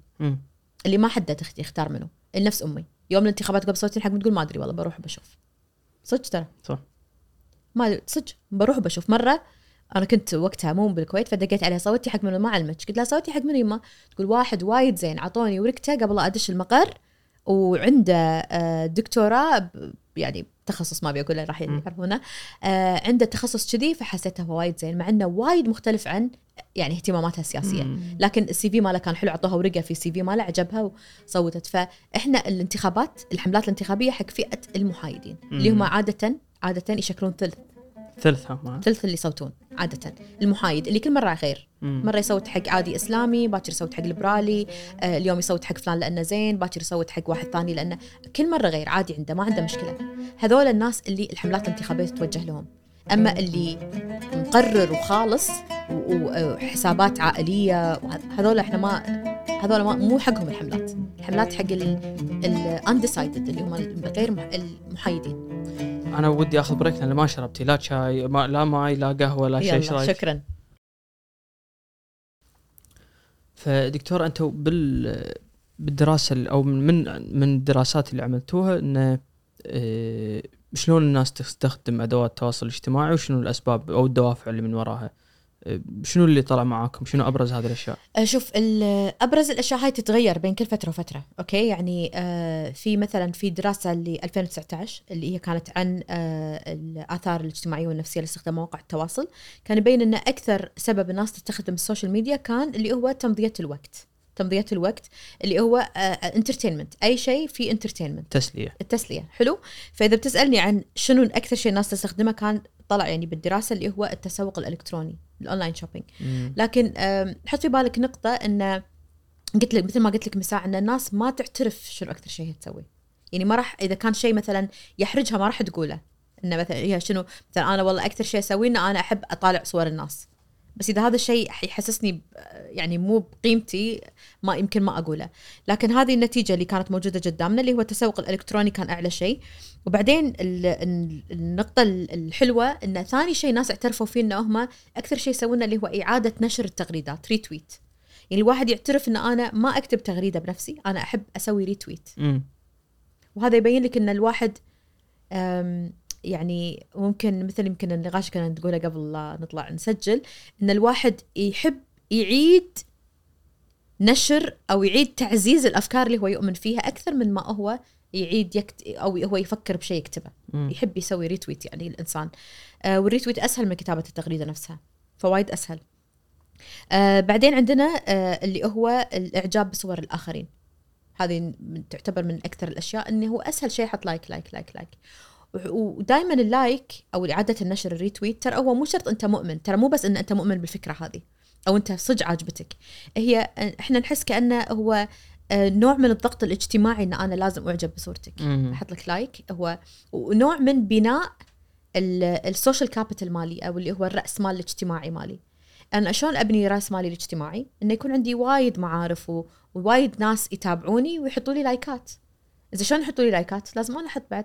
اللي ما حد يختار منه نفس أمي. يوم الانتخابات قبل صوتين حق تقول ما أدري والله بروح بشوف صدق ترى؟ صح. ما صدق بروح بشوف مرة أنا كنت وقتها مو بالكويت فدقيت عليها صوتي حق منو؟ ما علمك قلت لها صوتي حق منو يما؟ تقول واحد وايد زين عطوني. ورقته قبل أدش المقر وعنده آه، دكتوراه يعني تخصص ما بيقول راح. يعرفونه. آه، عنده تخصص كذي فحسيته وايد زين مع إنه وايد مختلف عن يعني اهتماماتها السياسية. لكن السي في ماله كان حلو اعطوها ورقة في السي في ماله عجبها وصوتت فإحنا الانتخابات الحملات الانتخابية حق فئة المحايدين اللي هم. عادة عادة يشكلون ثلث. ثلثها ما ثلث اللي يصوتون. عادة المحايد اللي كل مرة غير. مرة يصوت حق عادي إسلامي باكر يصوت حق ليبرالي آه اليوم يصوت حق فلان لأنه زين باكر يصوت حق واحد ثاني لأنه كل مرة غير عادي عنده ما عنده مشكلة. هذول الناس اللي الحملات الانتخابية تتوجه لهم. أما اللي مقرر وخالص وحسابات عائلية وه- هذول إحنا ما هذول ما مو حقهم الحملات. الحملات حق ال undecided اللي هم غير مح- المحايدين. أنا ودي آخذ break لأن ما شربتي. لا شاي ما لا ماي لا قهوة لا شيء يلا؟ شكرا. فدكتور أنتم بال بالدراسة ال- أو من من الدراسات اللي عملتوها انه آه، شلون الناس تستخدم أدوات التواصل الاجتماعي وشنو الأسباب أو الدوافع اللي من وراها؟ شنو اللي طلع معاكم؟ شنو أبرز هذه الأشياء؟ آه، شوف أبرز الأشياء هاي تتغير بين كل فترة وفترة okay؟ يعني آه، في مثلا في دراسة اللي 2019 اللي هي كانت عن آه، الآثار الاجتماعية والنفسية لاستخدام مواقع التواصل كان يبين إن أكثر سبب الناس تستخدم ال social media كان اللي هو تمضية الوقت. تمضية الوقت اللي هو entertainment أي شيء في entertainment تسلية. التسلية حلو؟ فإذا بتسألني عن شنو أكثر شيء الناس تستخدمه كان طلع يعني بالدراسة اللي هو التسوق الإلكتروني ال online shopping. لكن حط في بالك نقطة إن قلت لك مثل ما قلت لك من ساعة إن الناس ما تعترف شنو أكثر شيء هي تسوي. يعني ما راح إذا كان شيء مثلا يحرجها ما راح تقوله. انه مثلا هي شنو؟ مثلا أنا والله أكثر شيء أسويه إن أنا أحب أطالع صور الناس. بس إذا هذا الشيء يحسسني ب- يعني مو بقيمتي ما يمكن ما أقوله. لكن هذه النتيجة اللي كانت موجودة قدامنا اللي هو التسوق الإلكتروني كان أعلى شيء. وبعدين ال- ال- النقطة ال- الحلوة إن ثاني شيء ناس اعترفوا فيه ان هم أكثر شيء يسوونه اللي هو إعادة نشر التغريدات retweet يعني الواحد يعترف إن أنا ما أكتب تغريدة بنفسي أنا أحب أسوي retweet مم. وهذا يبين لك إن الواحد يعني ممكن مثل يمكن النقاش كنا نقوله قبل لا نطلع نسجل إن الواحد يحب يعيد نشر أو يعيد تعزيز الأفكار اللي هو يؤمن فيها أكثر من ما هو يعيد يكتب أو هو يفكر بشيء يكتبه. مم. يحب يسوي retweet يعني الإنسان. آه وال retweet أسهل من كتابة التغريدة نفسها. فوايد أسهل. آه بعدين عندنا آه اللي هو الإعجاب بصور الآخرين. هذه تعتبر من أكثر الأشياء إنه هو أسهل شيء حط like like like like ودائما ال like أو إعادة النشر ال retweet ترى هو مو شرط أنت مؤمن ترى مو بس إن أنت مؤمن بالفكرة هذه أو أنت صدق عاجبتك. هي إحنا نحس كأنه هو آه، نوع من الضغط الاجتماعي إن أنا لازم أعجب بصورتك. أحط لك like. هو ونوع من بناء ال social capital مالي أو اللي هو الرأس مال الاجتماعي مالي. أنا شلون أبني رأس مالي الاجتماعي؟ إنه يكون عندي وايد معارف ووايد ناس يتابعوني ويحطوا لي لايكات. إذا شلون يحطوا لي لايكات؟ لازم أنا أحط بعد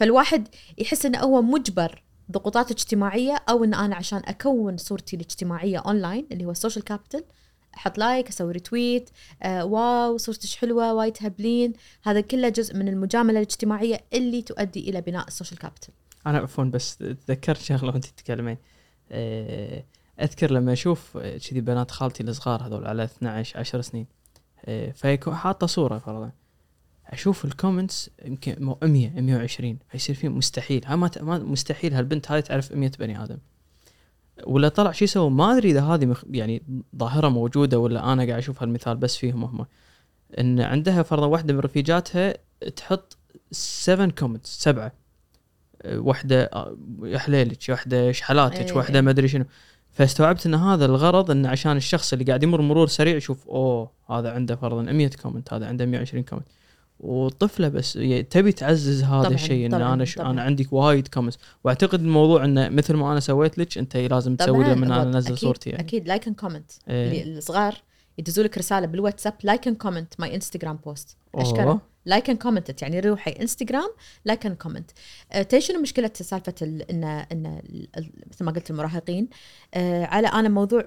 فالواحد يحس إنه هو مجبر ضغوطات اجتماعية أو إن أنا عشان أكون صورتي الاجتماعية اونلاين اللي هو ال social capital أحط like أسوي retweet آه wow صورتك حلوة وايد تهبلين هذا كله جزء من المجاملة الاجتماعية اللي تؤدي إلى بناء ال social capital أنا عفوا بس تذكرت شغلة وأنت تتكلمين. آه، أذكر لما أشوف آه، كذي بنات خالتي الصغار هذول على 12 10 سنين. آه، فيكون حاطة صورة فرضا. أشوف ال comments يمكن مو 100 120 فيصير في مستحيل. ها ما مستحيل هالبنت هاي تعرف 100 بني آدم. ولا طلع شو يسوي ما أدري إذا هذه مخ... يعني ظاهرة موجودة ولا أنا قاعد أشوف هالمثال بس فيهم هم. إن عندها فرضا واحدة من رفيجاتها تحط 7 comments سبعة. واحدة أه، يا حليلك واحدة شحلاتك إيه. واحدة ما أدري شنو. فاستوعبت إن هذا الغرض انه عشان الشخص اللي قاعد يمر مرور سريع يشوف أوه هذا عنده فرضا 100 comment هذا عنده 120 comment والطفله بس ي- تبي تعزز هذا الشيء إن أنا ش... أنا عندك وايد comments وأعتقد الموضوع إنه مثل ما أنا سويت لك أنت لازم تسوي طبعاً، لما أنا انزل صورتي يعني. أكيد like and comment الصغار يدزوا لك رسالة بالواتساب like and comment my Instagram post أوه. like and comment يعني روحي انستغرام like and comment تدري شنو مشكلة سالفة ال- ان إن مثل ما قلت المراهقين؟ آه، على أنا موضوع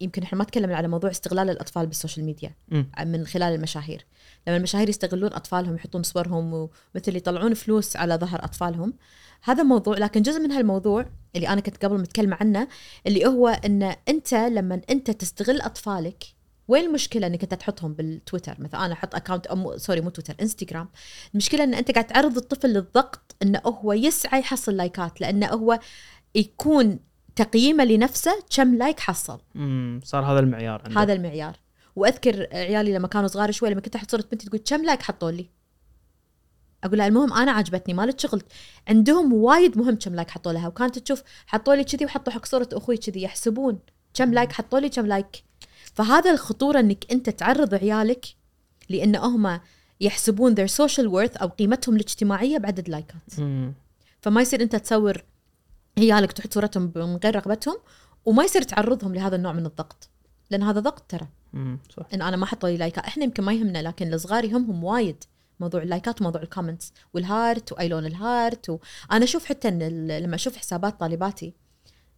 يمكن إحنا ما تكلمنا على موضوع استغلال الأطفال بال social media مم. من خلال المشاهير. لما المشاهير يستغلون أطفالهم يحطون صورهم ومثل يطلعون فلوس على ظهر أطفالهم. هذا موضوع لكن جزء من هالموضوع اللي أنا كنت قبل متكلمه عنه اللي هو إن أنت لما أنت تستغل أطفالك وين المشكلة إنك أنت تحطهم بالتويتر؟ مثلا أنا أحط account أو مو sorry مو تويتر إنستغرام. المشكلة إن أنت قاعد تعرض الطفل للضغط انه هو يسعى يحصل لايكات لأنه هو يكون تقييمه لنفسه كم like حصل. امم صار هذا المعيار عنده. هذا المعيار. وأذكر عيالي لما كانوا صغار شوي لما كنت أحط صورة بنتي تقول كم like حطوا لي؟ أقول لها المهم أنا عجبتني مالك شغل. عندهم وايد مهم كم like حطوا لها وكانت تشوف حطوا لي كذي وحطوا حق صورة أخوي كذي يحسبون كم like حطوا لي كم like. فهذا الخطورة إنك أنت تعرض عيالك لأن هم يحسبون their social worth أو قيمتهم الاجتماعية بعدد لايكات مم. فما يصير أنت تصور عيالك تحط صورتهم من غير رغبتهم وما يصير تعرضهم لهذا النوع من الضغط. لأن هذا ضغط ترى. صح. إن أنا ما حطوا لي لايكات إحنا يمكن ما يهمنا لكن الصغار يهمهم وايد. موضوع اللايكات وموضوع ال comments وال heart وأي لون ال heart وأنا أشوف حتى إن لما أشوف حسابات طالباتي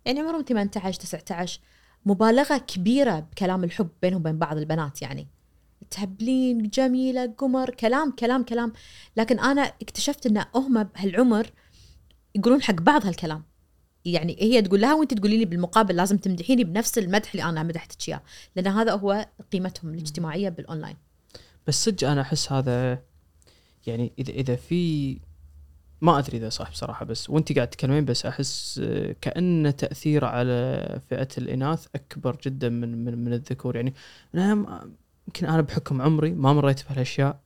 يعني عمرهم 18 19 مبالغة كبيرة بكلام الحب بينهم وبين بعض البنات يعني. تهبلين جميلة قمر كلام كلام كلام. لكن أنا اكتشفت إن هم بهالعمر يقولون حق بعض هالكلام. يعني هي تقول لها وانت تقولي لي بالمقابل لازم تمدحيني بنفس المدح اللي أنا مدحتك إياه. لأن هذا هو قيمتهم الاجتماعية بالأونلاين. بس صدق أنا أحس هذا يعني إذا إذا في ما أدري إذا صح بصراحة بس وأنت قاعد تتكلمين بس أحس آه، كأن تاثيره على فئة الإناث أكبر جدا من من, من الذكور يعني أنا يمكن أنا بحكم عمري ما مريت بهالأشياء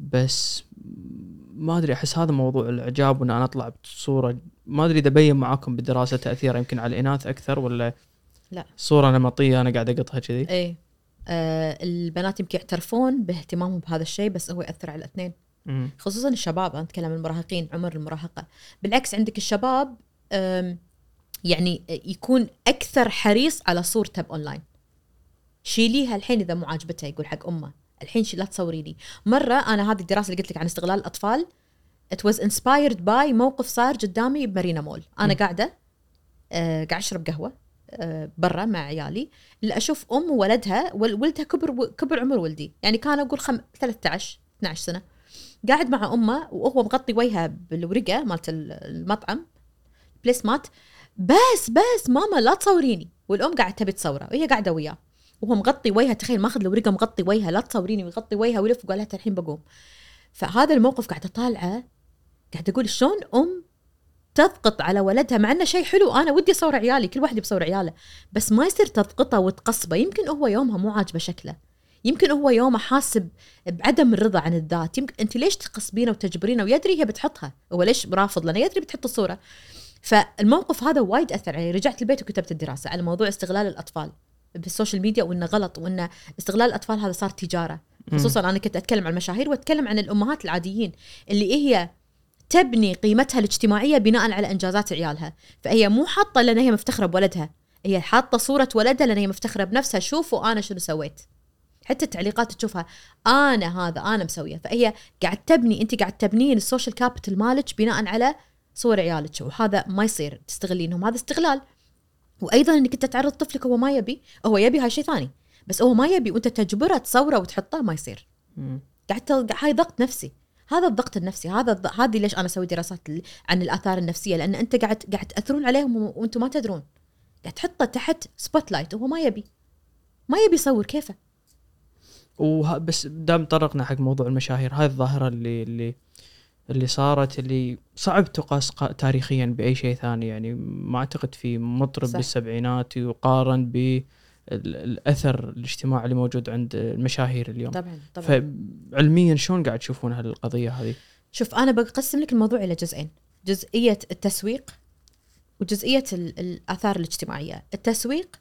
بس ما أدري أحس هذا موضوع الإعجاب وإن أنا أطلع بصورة ما أدري إذا بين معاكم بالدراسه تاثيره يمكن على الإناث أكثر ولا لا. صورة نمطية أنا قاعد أقطها كذي إيه آه البنات يمكن يعترفون باهتمامهم بهذا الشيء بس هو يأثر على الاثنين. خصوصا الشباب أنا أتكلم المراهقين عمر المراهقة. بالعكس عندك الشباب يعني يكون أكثر حريص على صورته باونلاين شيليها الحين إذا مو عاجبته يقول حق أمه. الحين لا تصوري لي. مرة أنا هذه الدراسة اللي قلت لك عن استغلال الأطفال it was inspired by موقف صار قدامي بمارينا مول. أنا م. قاعدة آه قاعد أشرب قهوة آه برا مع عيالي. اللي أشوف أم وولدها ول- ولدها كبر كبر عمر ولدي. يعني كان أقول خم 13 12 سنة. قاعد مع أمه وهو مغطي وجهه بالورقة مالت ال- المطعم بليس مات. بس بس ماما لا تصوريني. والأم قاعدة تبي تصوره وهي قاعدة وياه. وهو مغطي وجهه تخيل ماخذ الورقه مغطي وجهه لا تصوريني. ويغطي وجهه ويلف وقال لها الحين بقوم. فهذا الموقف قاعدة طالعة قاعدة أقول شلون أم تضغط على ولدها؟ مع إنه شيء حلو أنا ودي أصور عيالي كل واحد بيصور عياله. بس ما يصير تضغطه وتقصبه يمكن هو يومها مو عاجبه شكله. يمكن هو يومه حاسب بعدم الرضا عن الذات. يمكن أنت ليش تقصبينه وتجبرينه؟ ويدري هي بتحطها. هو ليش رافض لأنه يدري بتحط الصورة. فالموقف هذا وايد أثر علي رجعت البيت وكتبت الدراسة على موضوع استغلال الأطفال بال social media وإنه غلط وإنه استغلال الأطفال هذا صار تجارة. خصوصا أنا كنت أتكلم عن المشاهير وأتكلم عن الأمهات العاديين اللي هي تبني قيمتها الاجتماعية بناء على إنجازات عيالها. فهي مو حاطة لأن هي مفتخرة بولدها. هي حاطة صورة ولدها لأن هي مفتخرة بنفسها. شوفوا أنا شنو سويت. حتى التعليقات تشوفها أنا هذا أنا مسوية. فهي قاعد تبني انت قاعد تبنين ال social capital مالك بناء على صور عيالك وهذا ما يصير تستغلينهم هذا استغلال. وأيضا إنك أنت تعرض طفلك هو ما يبي هو يبي هاي شيء ثاني. بس هو ما يبي وأنت تجبره تصوره وتحطه ما يصير. قاعد هاي ضغط نفسي. هذا الضغط النفسي هذا الض... هذه ليش أنا أسوي دراسات عن الآثار النفسية؟ لأن أنت قاعد قاعد تأثرون عليهم وأنتم ما تدرون. قاعد تحطه تحت spotlight وهو ما يبي. ما يبي يصور كيفه؟ بس دام طرقنا حق موضوع المشاهير هاي الظاهرة اللي اللي اللي صارت اللي صعب تقاس قا- تاريخيا بأي شيء ثاني. يعني ما أعتقد في مطرب صح. بالسبعينات يقارن بالاثر الاجتماعي اللي موجود عند المشاهير اليوم. طبعا طبعا. فعلميا شلون قاعد تشوفون هالقضية هذه؟ شوف أنا بقسم لك الموضوع إلى جزئين. جزئية التسويق وجزئية ال- الآثار الاجتماعية. التسويق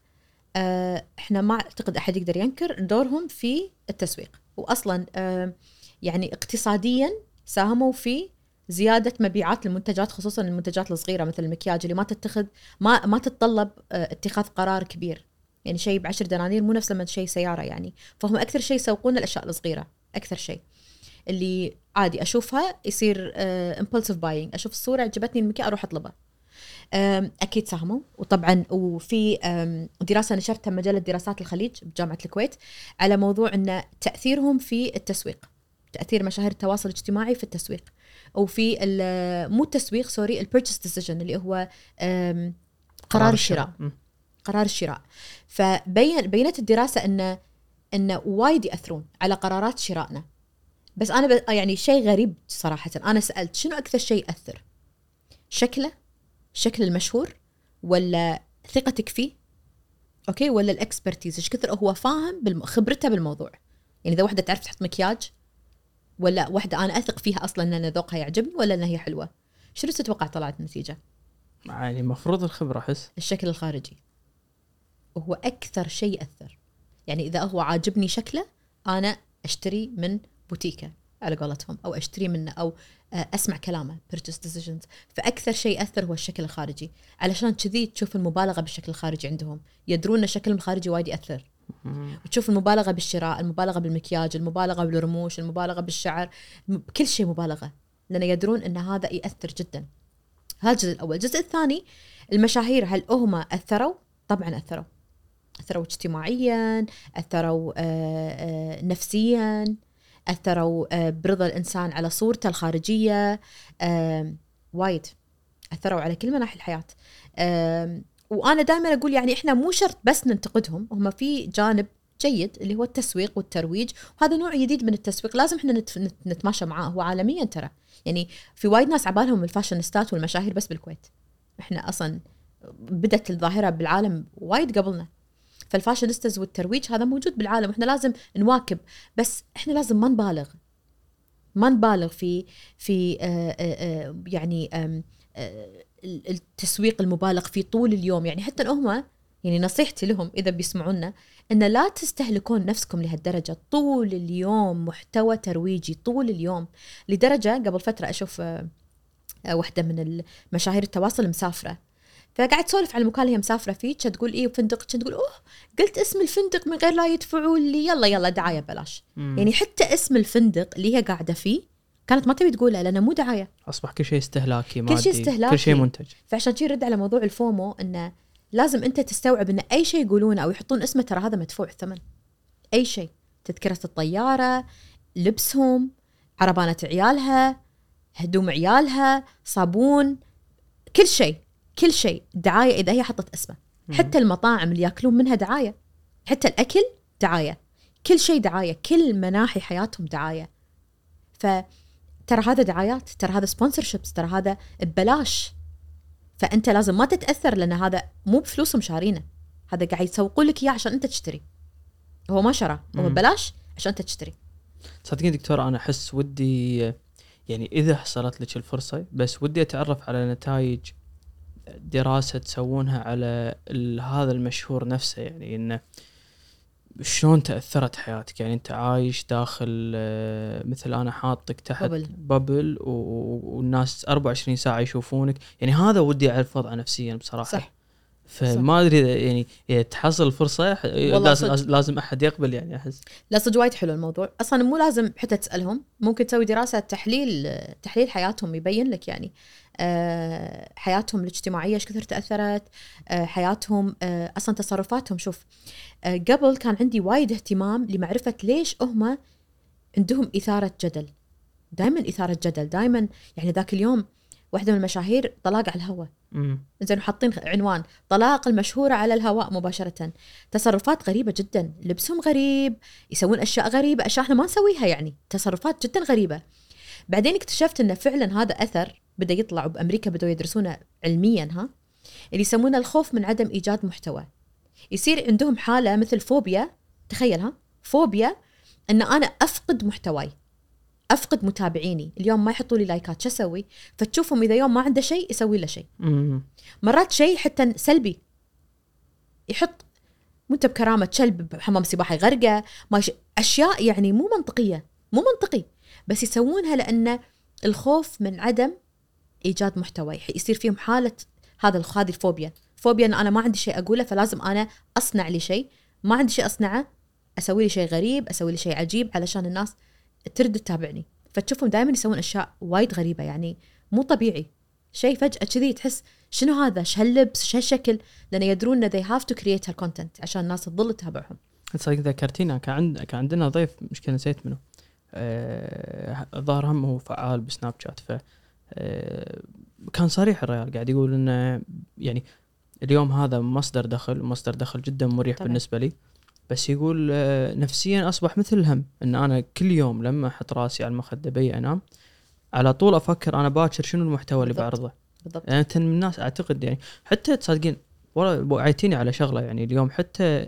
إحنا ما أعتقد أحد يقدر ينكر دورهم في التسويق. واصلا آه، يعني اقتصاديا ساهموا في زيادة مبيعات المنتجات خصوصا المنتجات الصغيرة مثل المكياج اللي ما تتخذ ما ما تتطلب آه، اتخاذ قرار كبير. يعني شيء بعشر دنانير مو نفس لما شيء سيارة يعني. فهم أكثر شيء يسوقون الأشياء الصغيرة أكثر شيء. اللي عادي أشوفها يصير impulsive buying أشوف الصورة عجبتني المكياج أروح أطلبها. أم، أكيد ساهموا. وطبعا وفي دراسة نشرتها مجلة دراسات الخليج بجامعة الكويت على موضوع إن تأثيرهم في التسويق تأثير مشاهير التواصل الاجتماعي في التسويق وفي مو التسويق sorry ال purchase decision اللي هو قرار الشراء. قرار الشراء. فبين بينت الدراسة إن إن وايد يأثرون على قرارات شرائنا. بس أنا ب... يعني شيء غريب صراحة. أنا سألت شنو أكثر شيء يأثر؟ شكله شكل المشهور ولا ثقتك فيه؟ okay ولا ال expertise إيش كثر هو فاهم بالم... خبرته بالموضوع؟ يعني إذا واحدة تعرف تحط مكياج ولا واحدة أنا أثق فيها أصلا إن ذوقها يعجبني ولا ان هي حلوة؟ شنو تتوقع طلعت النتيجة؟ يعني المفروض الخبرة أحس. الشكل الخارجي. وهو أكثر شيء ياثر يعني إذا هو عاجبني شكله أنا أشتري من بوتيكه على قولتهم أو أشتري منه أو أسمع كلامه purchase decisions. فأكثر شيء يأثر هو الشكل الخارجي. علشان كذي تشوف المبالغة بالشكل الخارجي عندهم. يدرون إن الشكل الخارجي وايد يأثر. وتشوف المبالغة بالشراء المبالغة بالمكياج المبالغة بالرموش المبالغة بالشعر كل شيء مبالغة. لأن يدرون إن هذا يأثر جدا. هذا الجزء الأول. الجزء الثاني المشاهير هل هم أثروا؟ طبعا أثروا. أثروا اجتماعيا أثروا آه، آه، نفسيا. أثروا آه، برضا الإنسان على صورته الخارجية آم، وايد أثروا على كل مناحي الحياة. آم، وأنا دائما أقول يعني إحنا مو شرط بس ننتقدهم هم في جانب جيد اللي هو التسويق والترويج وهذا نوع جديد من التسويق لازم إحنا نت- نت- نتماشى معاه هو عالميا ترى. يعني في وايد ناس عبالهم الفاشينيستات والمشاهير بس بالكويت. إحنا أصلا بدت الظاهرة بالعالم وايد قبلنا. فال fashionistas والترويج هذا موجود بالعالم إحنا لازم نواكب. بس إحنا لازم ما نبالغ. ما نبالغ في في آه، آه، آه، يعني التسويق المبالغ فيه طول اليوم. يعني حتى هم يعني نصيحتي لهم إذا بيسمعونا إن لا تستهلكون نفسكم لهالدرجة. طول اليوم محتوى ترويجي طول اليوم. لدرجة قبل فترة أشوف واحدة من المشاهير التواصل مسافرة. فقاعد تسولف على المكان اللي هي مسافرة فيه كانت تقول إيه فندق كانت تقول أوه قلت اسم الفندق من غير لا يدفعوا لي يلا يلا دعاية ببلاش مم. يعني حتى اسم الفندق اللي هي قاعدة فيه كانت ما تبي تقولها لأنه مو دعاية. أصبح كل شيء استهلاكي كل شيء مادي، استهلاكي. كل شيء منتج. فعشان شي رد على موضوع الفومو إنه لازم أنت تستوعب إن أي شيء يقولونه أو يحطون اسمه ترى هذا مدفوع الثمن أي شيء. تذكرة الطيارة لبسهم عربانة عيالها هدوم عيالها صابون كل شيء. كل شيء دعاية إذا هي حطت اسمه حتى المطاعم اللي يأكلون منها دعاية. حتى الأكل دعاية. كل شيء دعاية. كل مناحي حياتهم دعاية. فترى هذا دعايات ترى هذا سبونسرشيبس ترى هذا ببلاش. فأنت لازم ما تتأثر لأن هذا مو بفلوسهم شارينه. هذا قاعد يسوقون لك إياه عشان أنت تشتري. هو ما شرى. هو. ببلاش عشان أنت تشتري. صدقني دكتور أنا أحس ودي يعني إذا حصلت لك الفرصة بس ودي أتعرف على نتائج دراسة تسوونها على هذا المشهور نفسه يعني انه شلون تأثرت حياتك؟ يعني أنت عايش داخل آه، مثل أنا حاطك تحت ببل. ببل والناس 24 ساعة يشوفونك. يعني هذا ودي أعرف وضعه نفسيا بصراحة. صح. فما أدري إذا يعني إذا تحصل الفرصة ح- لازم. لازم أحد يقبل يعني أحس. لا صدق وايد حلو الموضوع. أصلا مو لازم حتى تسألهم ممكن تسوي دراسة تحليل تحليل حياتهم يبين لك يعني آه، حياتهم الاجتماعية إيش كثر تأثرت آه، حياتهم آه، أصلا تصرفاتهم. شوف قبل كان عندي وايد اهتمام لمعرفة ليش هم عندهم إثارة جدل. دائما إثارة جدل دائما يعني ذاك اليوم واحدة من المشاهير طلاق على الهواء. زين حاطين عنوان طلاق المشهورة على الهواء مباشرة. تصرفات غريبة جدا لبسهم غريب يسوون أشياء غريبة أشياء إحنا ما نسويها يعني. تصرفات جدا غريبة. بعدين اكتشفت أن فعلا هذا أثر بدأ يطلع بأمريكا بدأوا يدرسونه علميا ها؟ اللي يسمونه الخوف من عدم إيجاد محتوى. يصير عندهم حالة مثل فوبيا تخيل ها؟ فوبيا أن أنا أفقد محتواي. أفقد متابعيني. اليوم ما يحطوا لي لايكات شو أسوي؟ فتشوفهم إذا يوم ما عنده شيء يسوي له شيء. مرات شيء حتى سلبي يحط وانت بكرامة كلب بحمام سباحة يغرقه ما يش... أشياء يعني مو منطقية مو منطقي. بس يسوونها لأن الخوف من عدم إيجاد محتوى يصير فيهم حالة هذا هذه الفوبيا. فوبيا إن أنا ما عندي شيء أقوله فلازم أنا أصنع لي شيء. ما عندي شيء أصنعه أسوي لي شيء غريب أسوي لي شيء عجيب علشان الناس ترد تتابعني فتشوفهم دائما يسوون أشياء وايد غريبة يعني مو طبيعي. شيء فجأة كذي تحس شنو هذا؟ إيش هاللبس؟ إيش هالشكل؟ لأن يدرون إن they have to create هالكونتنت عشان الناس تظل تتابعهم. صدق ذكرتينا كان عند كان عندنا ضيف مشكلة نسيت منه. آه، الظاهر هم هو فعال بسناب شات ف آه، كان صريح الرجال قاعد يقول إنه يعني اليوم هذا مصدر دخل مصدر دخل جدا مريح طبعاً. بالنسبة لي. بس يقول آه، نفسيا أصبح مثل الهم إن أنا كل يوم لما أحط راسي على المخدة بي أنام على طول أفكر أنا باكر شنو المحتوى اللي. بعرضه بالضبط يعني من الناس أعتقد يعني حتى تصدقين والله وعيتيني على شغلة يعني اليوم حتى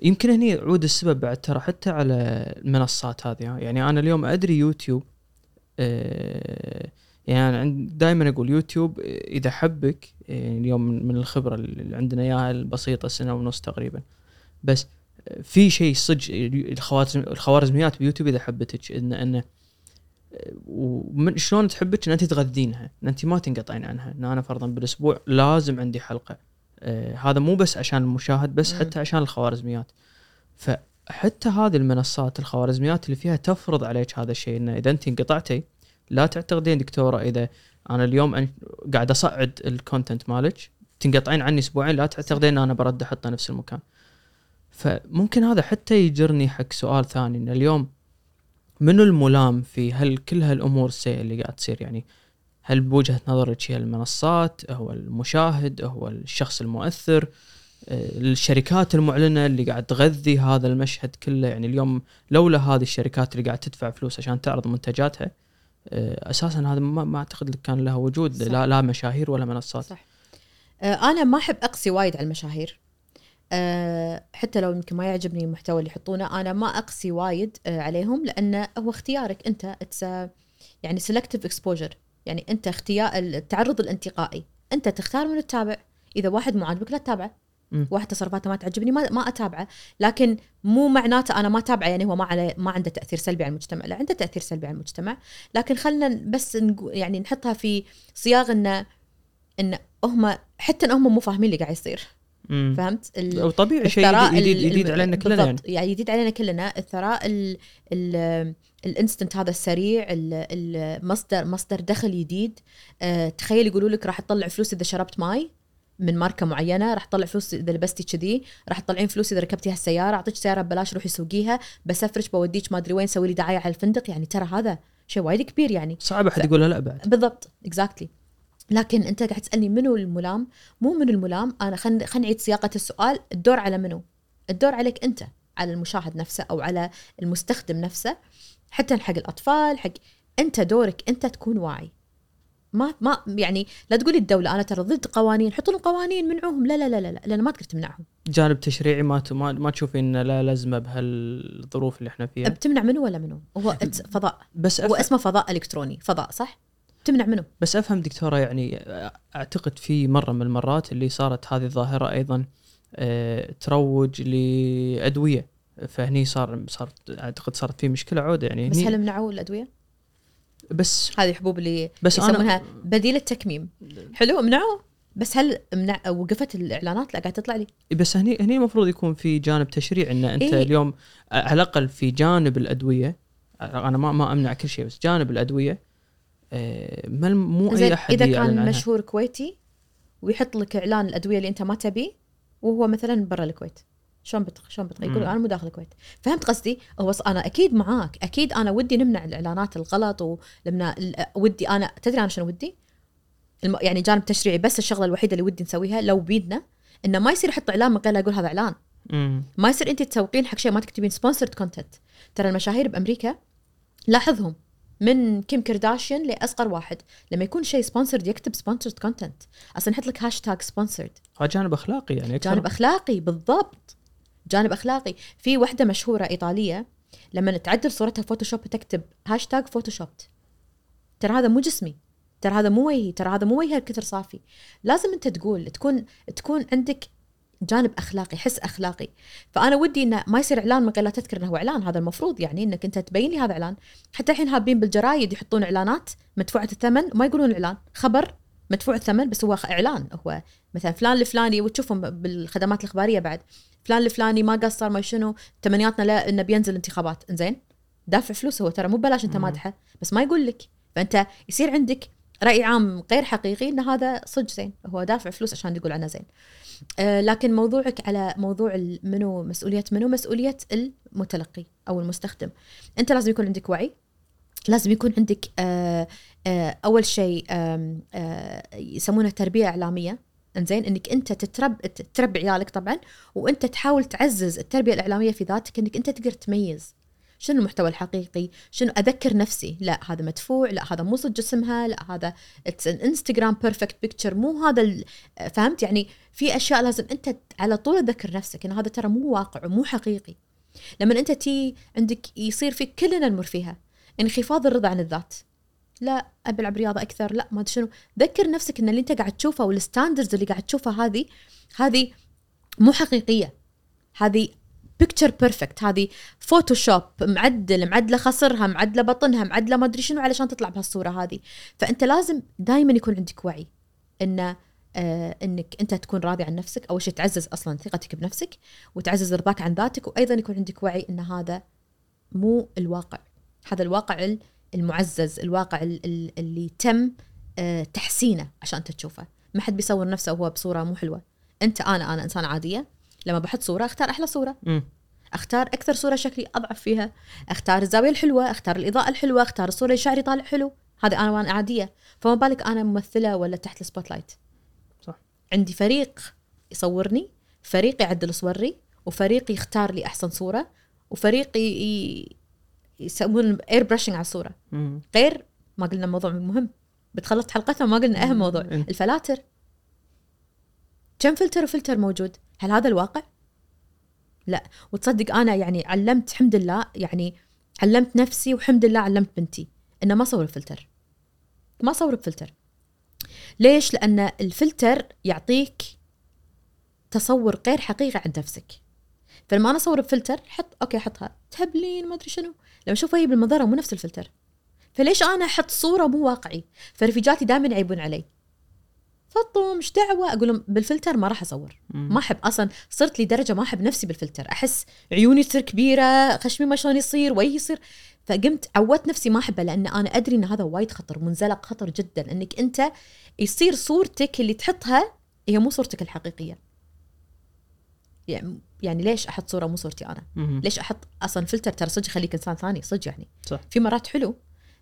يمكن هني يعود السبب بعد ترى حتى على المنصات هذه. يعني أنا اليوم أدري يوتيوب آه، يعني دائما أقول يوتيوب إذا حبك يعني اليوم من من الخبرة اللي عندنا إياها البسيطة سنة ونص تقريبا بس في شيء صدق الخوارزم الخوارزميات بيوتيوب إذا حبتك ان انه ومن شلون تحبك؟ إن أنت تغذينها إن أنت ما تنقطعين عنها. إن أنا فرضا بالأسبوع لازم عندي حلقة. آه هذا مو بس عشان المشاهد بس. حتى عشان الخوارزميات. فحتى هذه المنصات الخوارزميات اللي فيها تفرض عليك هذا الشيء انه إذا أنت انقطعتي لا تعتقدين دكتورة إذا أنا اليوم قاعد أصعد الكونتنت مالك تنقطعين عني أسبوعين لا تعتقدين إن أنا برد أحطه نفس المكان. فممكن هذا حتى يجرني حق سؤال ثاني إن اليوم منو الملام في هل كل هالأمور السيئه اللي قاعد تصير؟ يعني هل بوجهة نظرك هي المنصات هو المشاهد هو الشخص المؤثر آه، الشركات المعلنة اللي قاعد تغذي هذا المشهد كله؟ يعني اليوم لولا هذه الشركات اللي قاعد تدفع فلوس عشان تعرض منتجاتها آه، أساسا هذا ما, ما أعتقد كان له وجود صح. لا لا مشاهير ولا منصات. صح. آه، أنا ما أحب أقسي وايد على المشاهير. حتى لو يمكن ما يعجبني المحتوى اللي يحطونه أنا ما أقسي وايد عليهم لأنه هو اختيارك. أنت it's يعني selective exposure يعني أنت اختيار التعرض الانتقائي. أنت تختار من تتابع. إذا واحد مو عاجبك لا تتابعه. واحد تصرفاته ما تعجبني ما ما أتابعه. لكن مو معناته أنا ما أتابعه يعني هو ما عليه ما عنده تأثير سلبي على المجتمع. لا عنده تأثير سلبي على المجتمع. لكن خلينا بس يعني نحطها في صياغ انه إن هم حتى إن هم مو فاهمين اللي قاعد يصير. مم. فهمت؟ وطبيعي شيء جديد جديد علينا كلنا يعني. يعني جديد علينا كلنا. الثراء الانستنت هذا السريع المصدر مصدر دخل جديد. أه تخيل يقولوا لك راح تطلع فلوس إذا شربت ماي من ماركة معينة راح تطلع فلوس إذا لبستي كذي راح تطلعين فلوس إذا ركبتي هالسياره أعطيك سيارة ببلاش روحي سوقيها بسافرك بوديك ما أدري وين سوي لي دعاية على الفندق. يعني ترى هذا شيء وايد كبير يعني. صعب أحد ف... يقولها لا بعد. بالضبط exactly لكن انت قاعد تسألني منو الملام؟ مو من الملام انا خلينا خلينا نعيد صياغه السؤال الدور على منو؟ الدور عليك انت على المشاهد نفسه أو على المستخدم نفسه حتى حق الأطفال حق انت دورك انت تكون واعي. ما ما يعني لا تقولي الدولة أنا ترى ضد قوانين حطوا لهم قوانين منعوهم. لا لا لا لا لأن ما تقدر تمنعهم. جانب تشريعي ما ما, ما تشوفين لا لازمة بهالظروف اللي إحنا فيها. بتمنع منو ولا منو؟ هو فضاء. بس هو اسمه فضاء إلكتروني. فضاء صح؟ تمنع منه. بس أفهم دكتورة يعني أعتقد في مرة من المرات اللي صارت هذه الظاهرة أيضا أه تروج لأدوية. فهني صار صار أعتقد صارت في مشكلة عودة يعني. بس هل منعوا الأدوية؟ بس هذه الحبوب اللي بس يسمونها أنا بديل التكميم. حلو منعوا بس هل منع وقفت الإعلانات؟ لا قاعد تطلع لي. بس هني هني المفروض يكون في جانب تشريع إن أنت إيه؟ اليوم على الأقل في جانب الأدوية أنا ما ما أمنع كل شيء بس جانب الأدوية آه، ما مو أي أحد إذا كان. مشهور كويتي ويحط لك إعلان الأدوية اللي أنت ما تبيه وهو مثلا برا الكويت. شلون بت شلون بتغير يقول أنا مو داخل الكويت. فهمت قصدي؟ هو أنا أكيد معاك. أكيد أنا ودي نمنع الإعلانات الغلط ولمنا ودي أنا تدري أنا شنو ودي؟ الم... يعني جانب تشريعي بس الشغلة الوحيدة اللي ودي نسويها لو بيدنا إنه ما يصير يحط إعلان من غير لا يقول هذا إعلان. ما يصير أنت تسوقين حق شيء ما تكتبين sponsored content ترى المشاهير بأمريكا لاحظهم. من كيم كرداشيان لأصغر واحد. لما يكون شيء sponsored يكتب sponsored content أصلا نحط لك hashtag sponsored هذا جانب أخلاقي يعني أكثر. جانب أخلاقي بالضبط. جانب أخلاقي. في وحدة مشهورة إيطالية لما تعدل صورتها فوتوشوب تكتب hashtag photoshopped ترى هذا مو جسمي. ترى هذا مو وجهي. ترى هذا مو وجهي الكثر صافي. لازم أنت تقول تكون تكون عندك جانب أخلاقي حس أخلاقي. فأنا ودي إنه ما يصير إعلان من غير لا تذكر إنه هو إعلان. هذا المفروض يعني إنك أنت تبين لي هذا إعلان. حتى الحين هابين بالجرايد يحطون إعلانات مدفوعة الثمن وما يقولون إعلان. خبر مدفوع الثمن بس هو إعلان. هو مثلا فلان الفلاني وتشوفهم بالخدمات الإخبارية بعد. فلان الفلاني ما قصر ما شنو. تمنياتنا لا إنه بينزل انتخابات. زين دافع فلوس هو ترى مو ببلاش أنت مادحة. بس ما يقول لك. فأنت يصير عندك رأي عام غير حقيقي إن هذا صدق زين هو دافع فلوس عشان يقول عنه زين. آه لكن موضوعك على موضوع منو مسؤوليه منو مسؤولية المتلقي أو المستخدم؟ أنت لازم يكون عندك وعي لازم يكون عندك آه آه أول شيء آه يسمونه تربية إعلامية. إنزين إنك أنت تترب تربي عيالك طبعا وأنت تحاول تعزز التربية الإعلامية في ذاتك إنك أنت تقدر تميز. شنو المحتوى الحقيقي؟ شنو أذكر نفسي؟ لا هذا مدفوع لا هذا مو صدق جسمها لا هذا انستغرام perfect picture مو هذا فهمت؟ يعني في أشياء لازم أنت على طول تذكر نفسك إن هذا ترى مو واقع ومو حقيقي. لما أنت تي عندك يصير في كلنا نمر فيها. انخفاض الرضا عن الذات. لا ابي العب رياضة أكثر لا ما أدري شنو. ذكر نفسك إن اللي أنت قاعد تشوفه وال standards اللي قاعد تشوفها هذه هذه مو حقيقية. هذه picture perfect هذه فوتوشوب معدل معدلة خصرها معدلة بطنها معدلة ما أدري شنو علشان تطلع بهالصورة هذه. فأنت لازم دائما يكون عندك وعي إن آه إنك أنت تكون راضي عن نفسك. أول شيء تعزز أصلا ثقتك بنفسك وتعزز رضاك عن ذاتك وأيضا يكون عندك وعي إن هذا مو الواقع. هذا الواقع المعزز الواقع اللي تم آه، تحسينه عشان انت تشوفه. ما حد بيصور نفسه وهو بصورة مو حلوة. أنت أنا أنا إنسانة عادية. لما بحط صورة أختار أحلى صورة. أختار أكثر صورة شكلي أضعف فيها. أختار الزاوية الحلوة أختار الإضاءة الحلوة أختار الصورة اللي شعري طالع حلو. هذا أنا وأنا عادية. فما بالك أنا ممثلة ولا تحت ال spotlight صح. عندي فريق يصورني فريق يعدل صوري وفريق يختار لي أحسن صورة وفريق ي- يسوون airbrushing على الصورة. مم. غير ما قلنا موضوع مهم. بتخلص حلقتها ما قلنا أهم موضوع. ال filters. كم filter و filter موجود؟ هل هذا الواقع؟ لا. وتصدق أنا يعني علمت الحمد لله يعني علمت نفسي والحمد لله علمت بنتي إنه ما اصور بفلتر ما اصور بفلتر ليش؟ لأن الفلتر يعطيك تصور غير حقيقي عن نفسك. فلما أنا أصور بفلتر حط okay حطها. تهبلين ما أدري شنو. لما أشوف هي بالمنظره مو نفس الفلتر. فليش أنا أحط صورة مو واقعي؟ فرفيجاتي دائما يعيبون علي. فطوم مش دعوة. أقول لهم بالفلتر ما راح أصور. ما أحب أصلا. صرت لي درجه ما أحب نفسي بالفلتر. أحس عيوني تصير كبيرة خشمي ما شلون يصير وجهي يصير. فقمت عودت نفسي ما أحبه لأن أنا أدري إن هذا وايد خطر منزلق خطر جدا. إنك أنت يصير صورتك اللي تحطها هي مو صورتك الحقيقية. يعني يعني ليش أحط صورة مو صورتي أنا؟ مم. ليش أحط أصلا فلتر؟ ترى صدق يخليك إنسان ثاني. صدق يعني. صح. في مرات حلو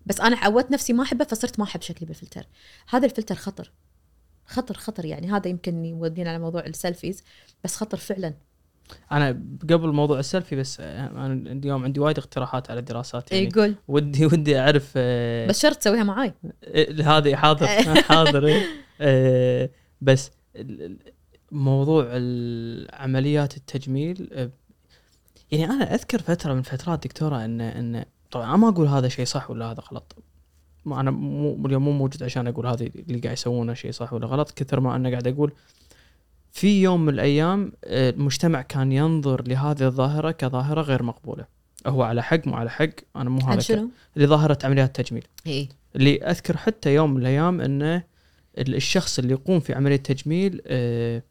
بس أنا عودت نفسي ما أحبه فصرت ما أحب شكلي بالفلتر. هذا الفلتر خطر. خطر خطر يعني. هذا يمكن يودينا على موضوع ال selfies بس خطر فعلا. أنا قبل موضوع السيلفي بس آه، أنا اليوم عندي وايد اقتراحات على دراسات يعني. يقول ودي ودي أعرف آه، بس شرط تسويها معاي. إيه، هذه حاضر. <laughs> حاضر إيه. آه، بس موضوع عمليات التجميل آه، يعني أنا أذكر فترة من فترات دكتورة إن إن طبعا ما أقول هذا شيء صح ولا هذا غلط. ما أنا مو اليوم مو موجود عشان أقول هذه اللي قاعد يسوونه شيء صح ولا غلط كثر ما أنا قاعد أقول في يوم من الأيام آه، المجتمع كان ينظر لهذه الظاهرة كظاهرة غير مقبولة. هو على حق مو على حق أنا مو هذا شنو؟ لظاهرة عمليات التجميل اي اللي أذكر حتى يوم من الأيام إنه ال- الشخص اللي يقوم في عملية تجميل آه،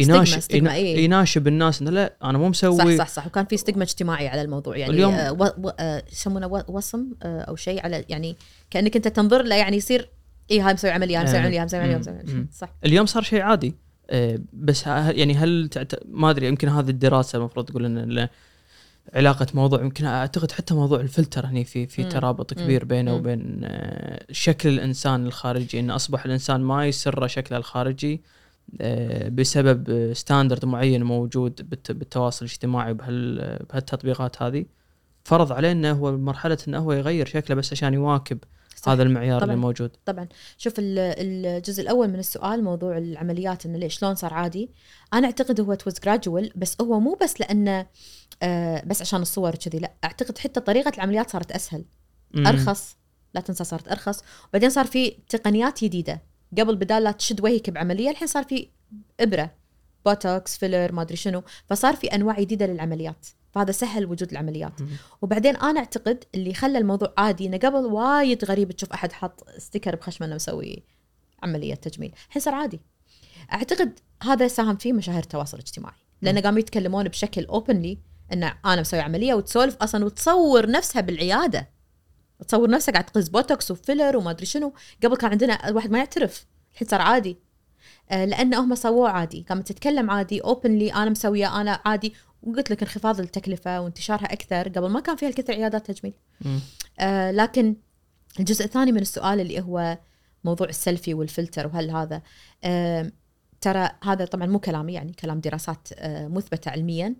يناشب إيه. يناشب الناس إنه لا أنا مو مسوي صح صح صح وكان في ستيغما اجتماعي على الموضوع يعني اليوم- آه آه، يسمونه و- وصم آه أو شيء على يعني كأنك أنت تنظر له يعني يصير اي هاي مسوي عمليه هاي مسوي آه، عمليه هاي مسوي عمليه مسوي عملية. صح اليوم صار شيء عادي آه، بس يعني هل تعت... ما أدري يمكن هذه الدراسة المفروض تقول إن علاقة موضوع يمكن أعتقد حتى موضوع الفلتر هني في في. ترابط. كبير بينه. وبين آه، شكل الإنسان الخارجي انه أصبح الإنسان ما يسر شكله الخارجي آه، بسبب آه، standard معين موجود بالت- بالتواصل الاجتماعي بهال بهالتطبيقات هذه. فرض عليه إنه هو مرحلة إنه هو يغير شكله بس عشان يواكب صح. هذا المعيار طبعاً. اللي موجود. طبعا. شوف ال- الجزء الأول من السؤال موضوع العمليات إنه ليش شلون صار عادي. أنا أعتقد هو it was gradual بس هو مو بس لأنه آه بس عشان الصور كذي لا. أعتقد حتى طريقة العمليات صارت أسهل. أرخص. لا تنسى صارت أرخص. وبعدين صار في تقنيات جديدة. قبل بدال لا تشد وجهك بعملية الحين صار في إبرة بوتوكس filler ما أدري شنو. فصار في أنواع جديدة للعمليات. فهذا سهل وجود العمليات. وبعدين أنا أعتقد اللي خلى الموضوع عادي إنه قبل وايد غريب تشوف أحد حاط sticker بخشمة إنه مسوي عملية تجميل. الحين صار عادي. أعتقد هذا ساهم فيه مشاهير التواصل الاجتماعي. لأن قاموا يتكلمون بشكل openly إن أنا مسوي عملية وتسولف أصلا وتصور نفسها بالعيادة. تصور نفسها قاعد تقز بوتوكس و filler وما أدري شنو. قبل كان عندنا الواحد ما يعترف الحين صار عادي. آه، لأن هم سووه عادي. قامت تتكلم عادي openly أنا مسوية أنا عادي. وقلت لك انخفاض التكلفة وانتشارها أكثر. قبل ما كان فيها الكثر عيادات تجميل. آه لكن الجزء الثاني من السؤال اللي هو موضوع السيلفي والفلتر وهل هذا آه ترى هذا طبعا مو كلامي يعني كلام دراسات آه مثبتة علميا.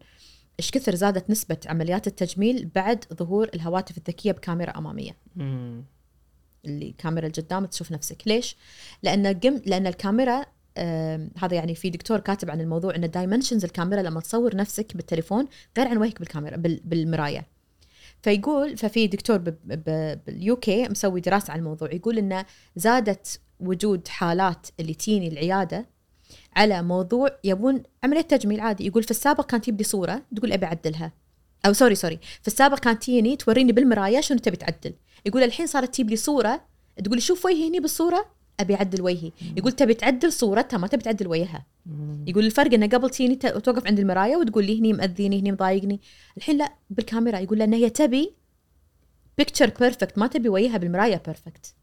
إيش كثر زادت نسبة عمليات التجميل بعد ظهور الهواتف الذكية بكاميرا أمامية؟ مم. اللي كاميرا القدام تشوف نفسك. ليش؟ لأن قم لأن الكاميرا آم، هذا يعني في دكتور كاتب عن الموضوع إن dimensions الكاميرا لما تصور نفسك بالتليفون غير عن وجهك بالكاميرا بال- بالمراية. فيقول ففي دكتور باليو كي مسوي دراسة عن الموضوع يقول انه زادت وجود حالات اللي تيني العيادة على موضوع يبون عملية تجميل عادي. يقول في السابق كانت تجيب لي صورة تقول أبي أعدلها. أو sorry sorry في السابق كانت تجيني توريني بالمرايه شنو تبي تعدل. يقول الحين صارت تجيب لي صورة تقول شوف وجهي هني بالصورة أبي أعدل وجهي. يقول تبي تعدل صورتها ما تبي تعدل وجهها. يقول الفرق انه قبل تجيني توقف عند المرايه وتقول لي هني مأذيني هني مضايقني. الحين لا بالكاميرا. يقول لأن هي تبي picture perfect ما تبي وجهها بالمرايه perfect.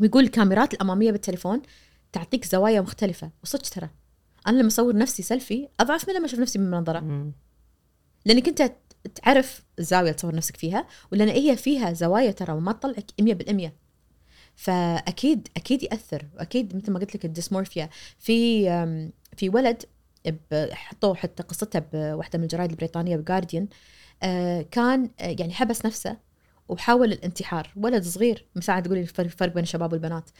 ويقول الكاميرات الأمامية بالتليفون تعطيك زوايا مختلفة. وصدق ترى أنا لما أصور نفسي سيلفي أضعف من لما أشوف نفسي من منظرة. لأنك أنت تعرف الزاويه اللي تصور نفسك فيها ولأن هي فيها زوايا ترى وما تطلعك 100% فأكيد أكيد يأثر. وأكيد مثل ما قلت لك الديسمورفيا. في في ولد حطوه حتى قصته بواحده من الجرايد البريطانية بجارديان كان آه، يعني حبس نفسه وحاول الانتحار. ولد صغير مساعد تقولي الفرق فرق بين الشباب والبنات.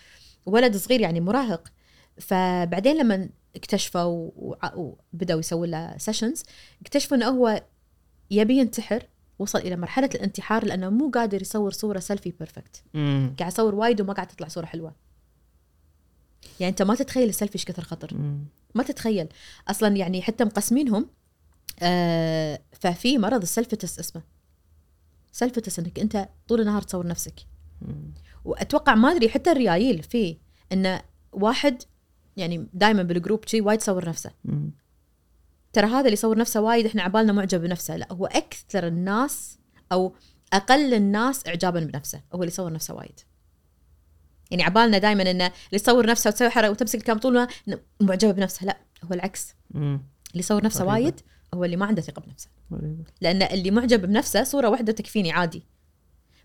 ولد صغير يعني مراهق فبعدين لما اكتشفوا وبدأوا يسووا له sessions اكتشفوا إنه هو يبي ينتحر وصل إلى مرحلة الانتحار لأنه مو قادر يصور صورة selfie perfect. قاعد يصور وايد وما قاعد تطلع صورة حلوة يعني أنت ما تتخيل السيلفي إيش كثر خطر مم. ما تتخيل أصلا يعني حتى مقسمينهم آه ففي مرض ال selfitis اسمه selfitis إنك أنت طول النهار تصور نفسك. وأتوقع ما أدري حتى الريايل فيه انه واحد يعني دائما بالجروب شي وايد يصور نفسه مم. ترى هذا اللي يصور نفسه وايد إحنا عبالنا معجب بنفسه لا هو أكثر الناس أو أقل الناس اعجابا بنفسه هو اللي يصور نفسه وايد يعني عبالنا دائما إنه اللي يصور نفسه وتسوي حركة وتمسك الكاميرا طول معجبه بنفسه لا هو العكس مم. اللي يصور نفسه غريبة. وايد هو اللي ما عنده ثقة بنفسه غريبة. لأن اللي معجب بنفسه صورة واحدة تكفيني عادي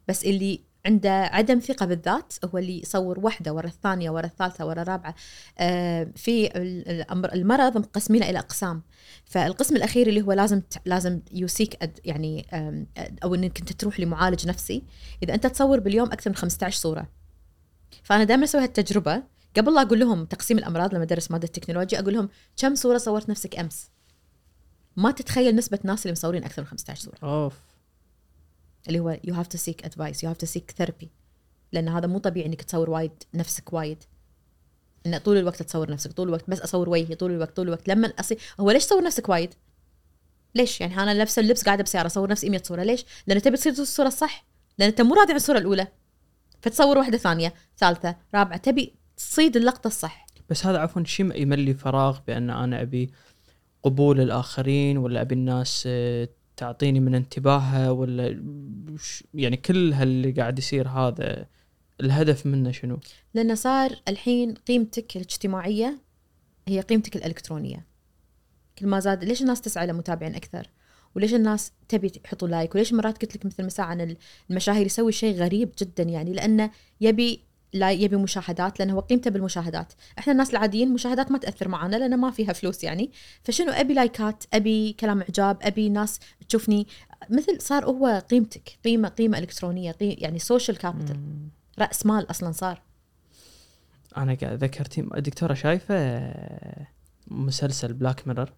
بس اللي عنده عدم ثقة بالذات هو اللي يصور واحدة ورا الثانية ورا الثالثة ورا الرابعة آه، في المرض مقسمينه إلى أقسام. فالقسم الأخير اللي هو لازم لازم يوسيك يعني آم، أو إنك أنت تروح لمعالج نفسي. إذا أنت تصور باليوم أكثر من 15 صورة. فأنا دائما أسوي هالتجربة. قبل لا أقول لهم تقسيم الأمراض لما أدرس مادة التكنولوجيا أقول لهم كم صورة صورت نفسك أمس؟ ما تتخيل نسبة ناس اللي مصورين أكثر من 15 صورة. أوف. اللي هو you have to seek advice you have to seek therapy. لأن هذا مو طبيعي إنك تصور وايد نفسك وايد. إن طول الوقت تصور نفسك طول الوقت بس أصور وجهي طول الوقت طول الوقت. لما أصير هو ليش تصور نفسك وايد؟ ليش؟ يعني أنا لابسه اللبس قاعدة بسيارة أصور نفسي 100 صورة. ليش؟ لأن تبي تصير الصورة الصح. لأن أنت مو راضي عن الصورة الأولى. فتصور واحدة ثانية ثالثة رابعة. تبي تصيد اللقطة الصح. بس هذا عفوا شيء يملي فراغ بأن أنا أبي قبول الآخرين ولا أبي الناس آه، تعطيني من انتباهها ولا يعني كل هاللي قاعد يصير هذا الهدف منه شنو؟ لأنه صار الحين قيمتك الاجتماعية هي قيمتك الإلكترونية. كل ما زاد ليش الناس تسعى لمتابعين أكثر؟ وليش الناس تبي يحطوا لايك؟ وليش مرات قلت لك مثل مساء عن المشاهير يسوي شيء غريب جدا يعني؟ لأنه يبي لا يبي مشاهدات لأنه هو قيمته بالمشاهدات. إحنا الناس العاديين مشاهدات ما تأثر معنا لأنه ما فيها فلوس يعني. فشنو أبي لايكات أبي كلام إعجاب أبي ناس تشوفني. مثل صار هو قيمتك قيمة قيمة إلكترونية قيمة يعني social capital. رأس مال أصلا صار. أنا قاعد ذكرتي دكتورة شايفة مسلسل Black Mirror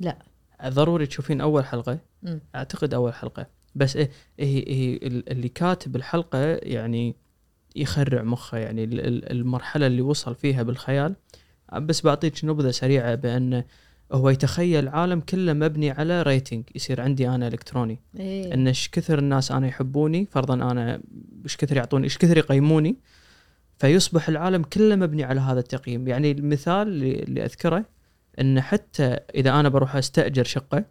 لا. ضروري تشوفين أول حلقة. مم. أعتقد أول حلقة. بس إيه هي هي ال- اللي كاتب الحلقة يعني يخرع مخه يعني ال- ال- المرحلة اللي وصل فيها بالخيال. بس بعطيك نبذة سريعة بأن هو يتخيل عالم كله مبني على ريتنج يصير عندي أنا إلكتروني. إيه. إن إيش كثر الناس أنا يحبوني فرضا أنا إيش كثر يعطوني إيش كثر يقيموني فيصبح العالم كله مبني على هذا التقييم. يعني المثال اللي, أذكره إن حتى إذا أنا بروح أستأجر شقة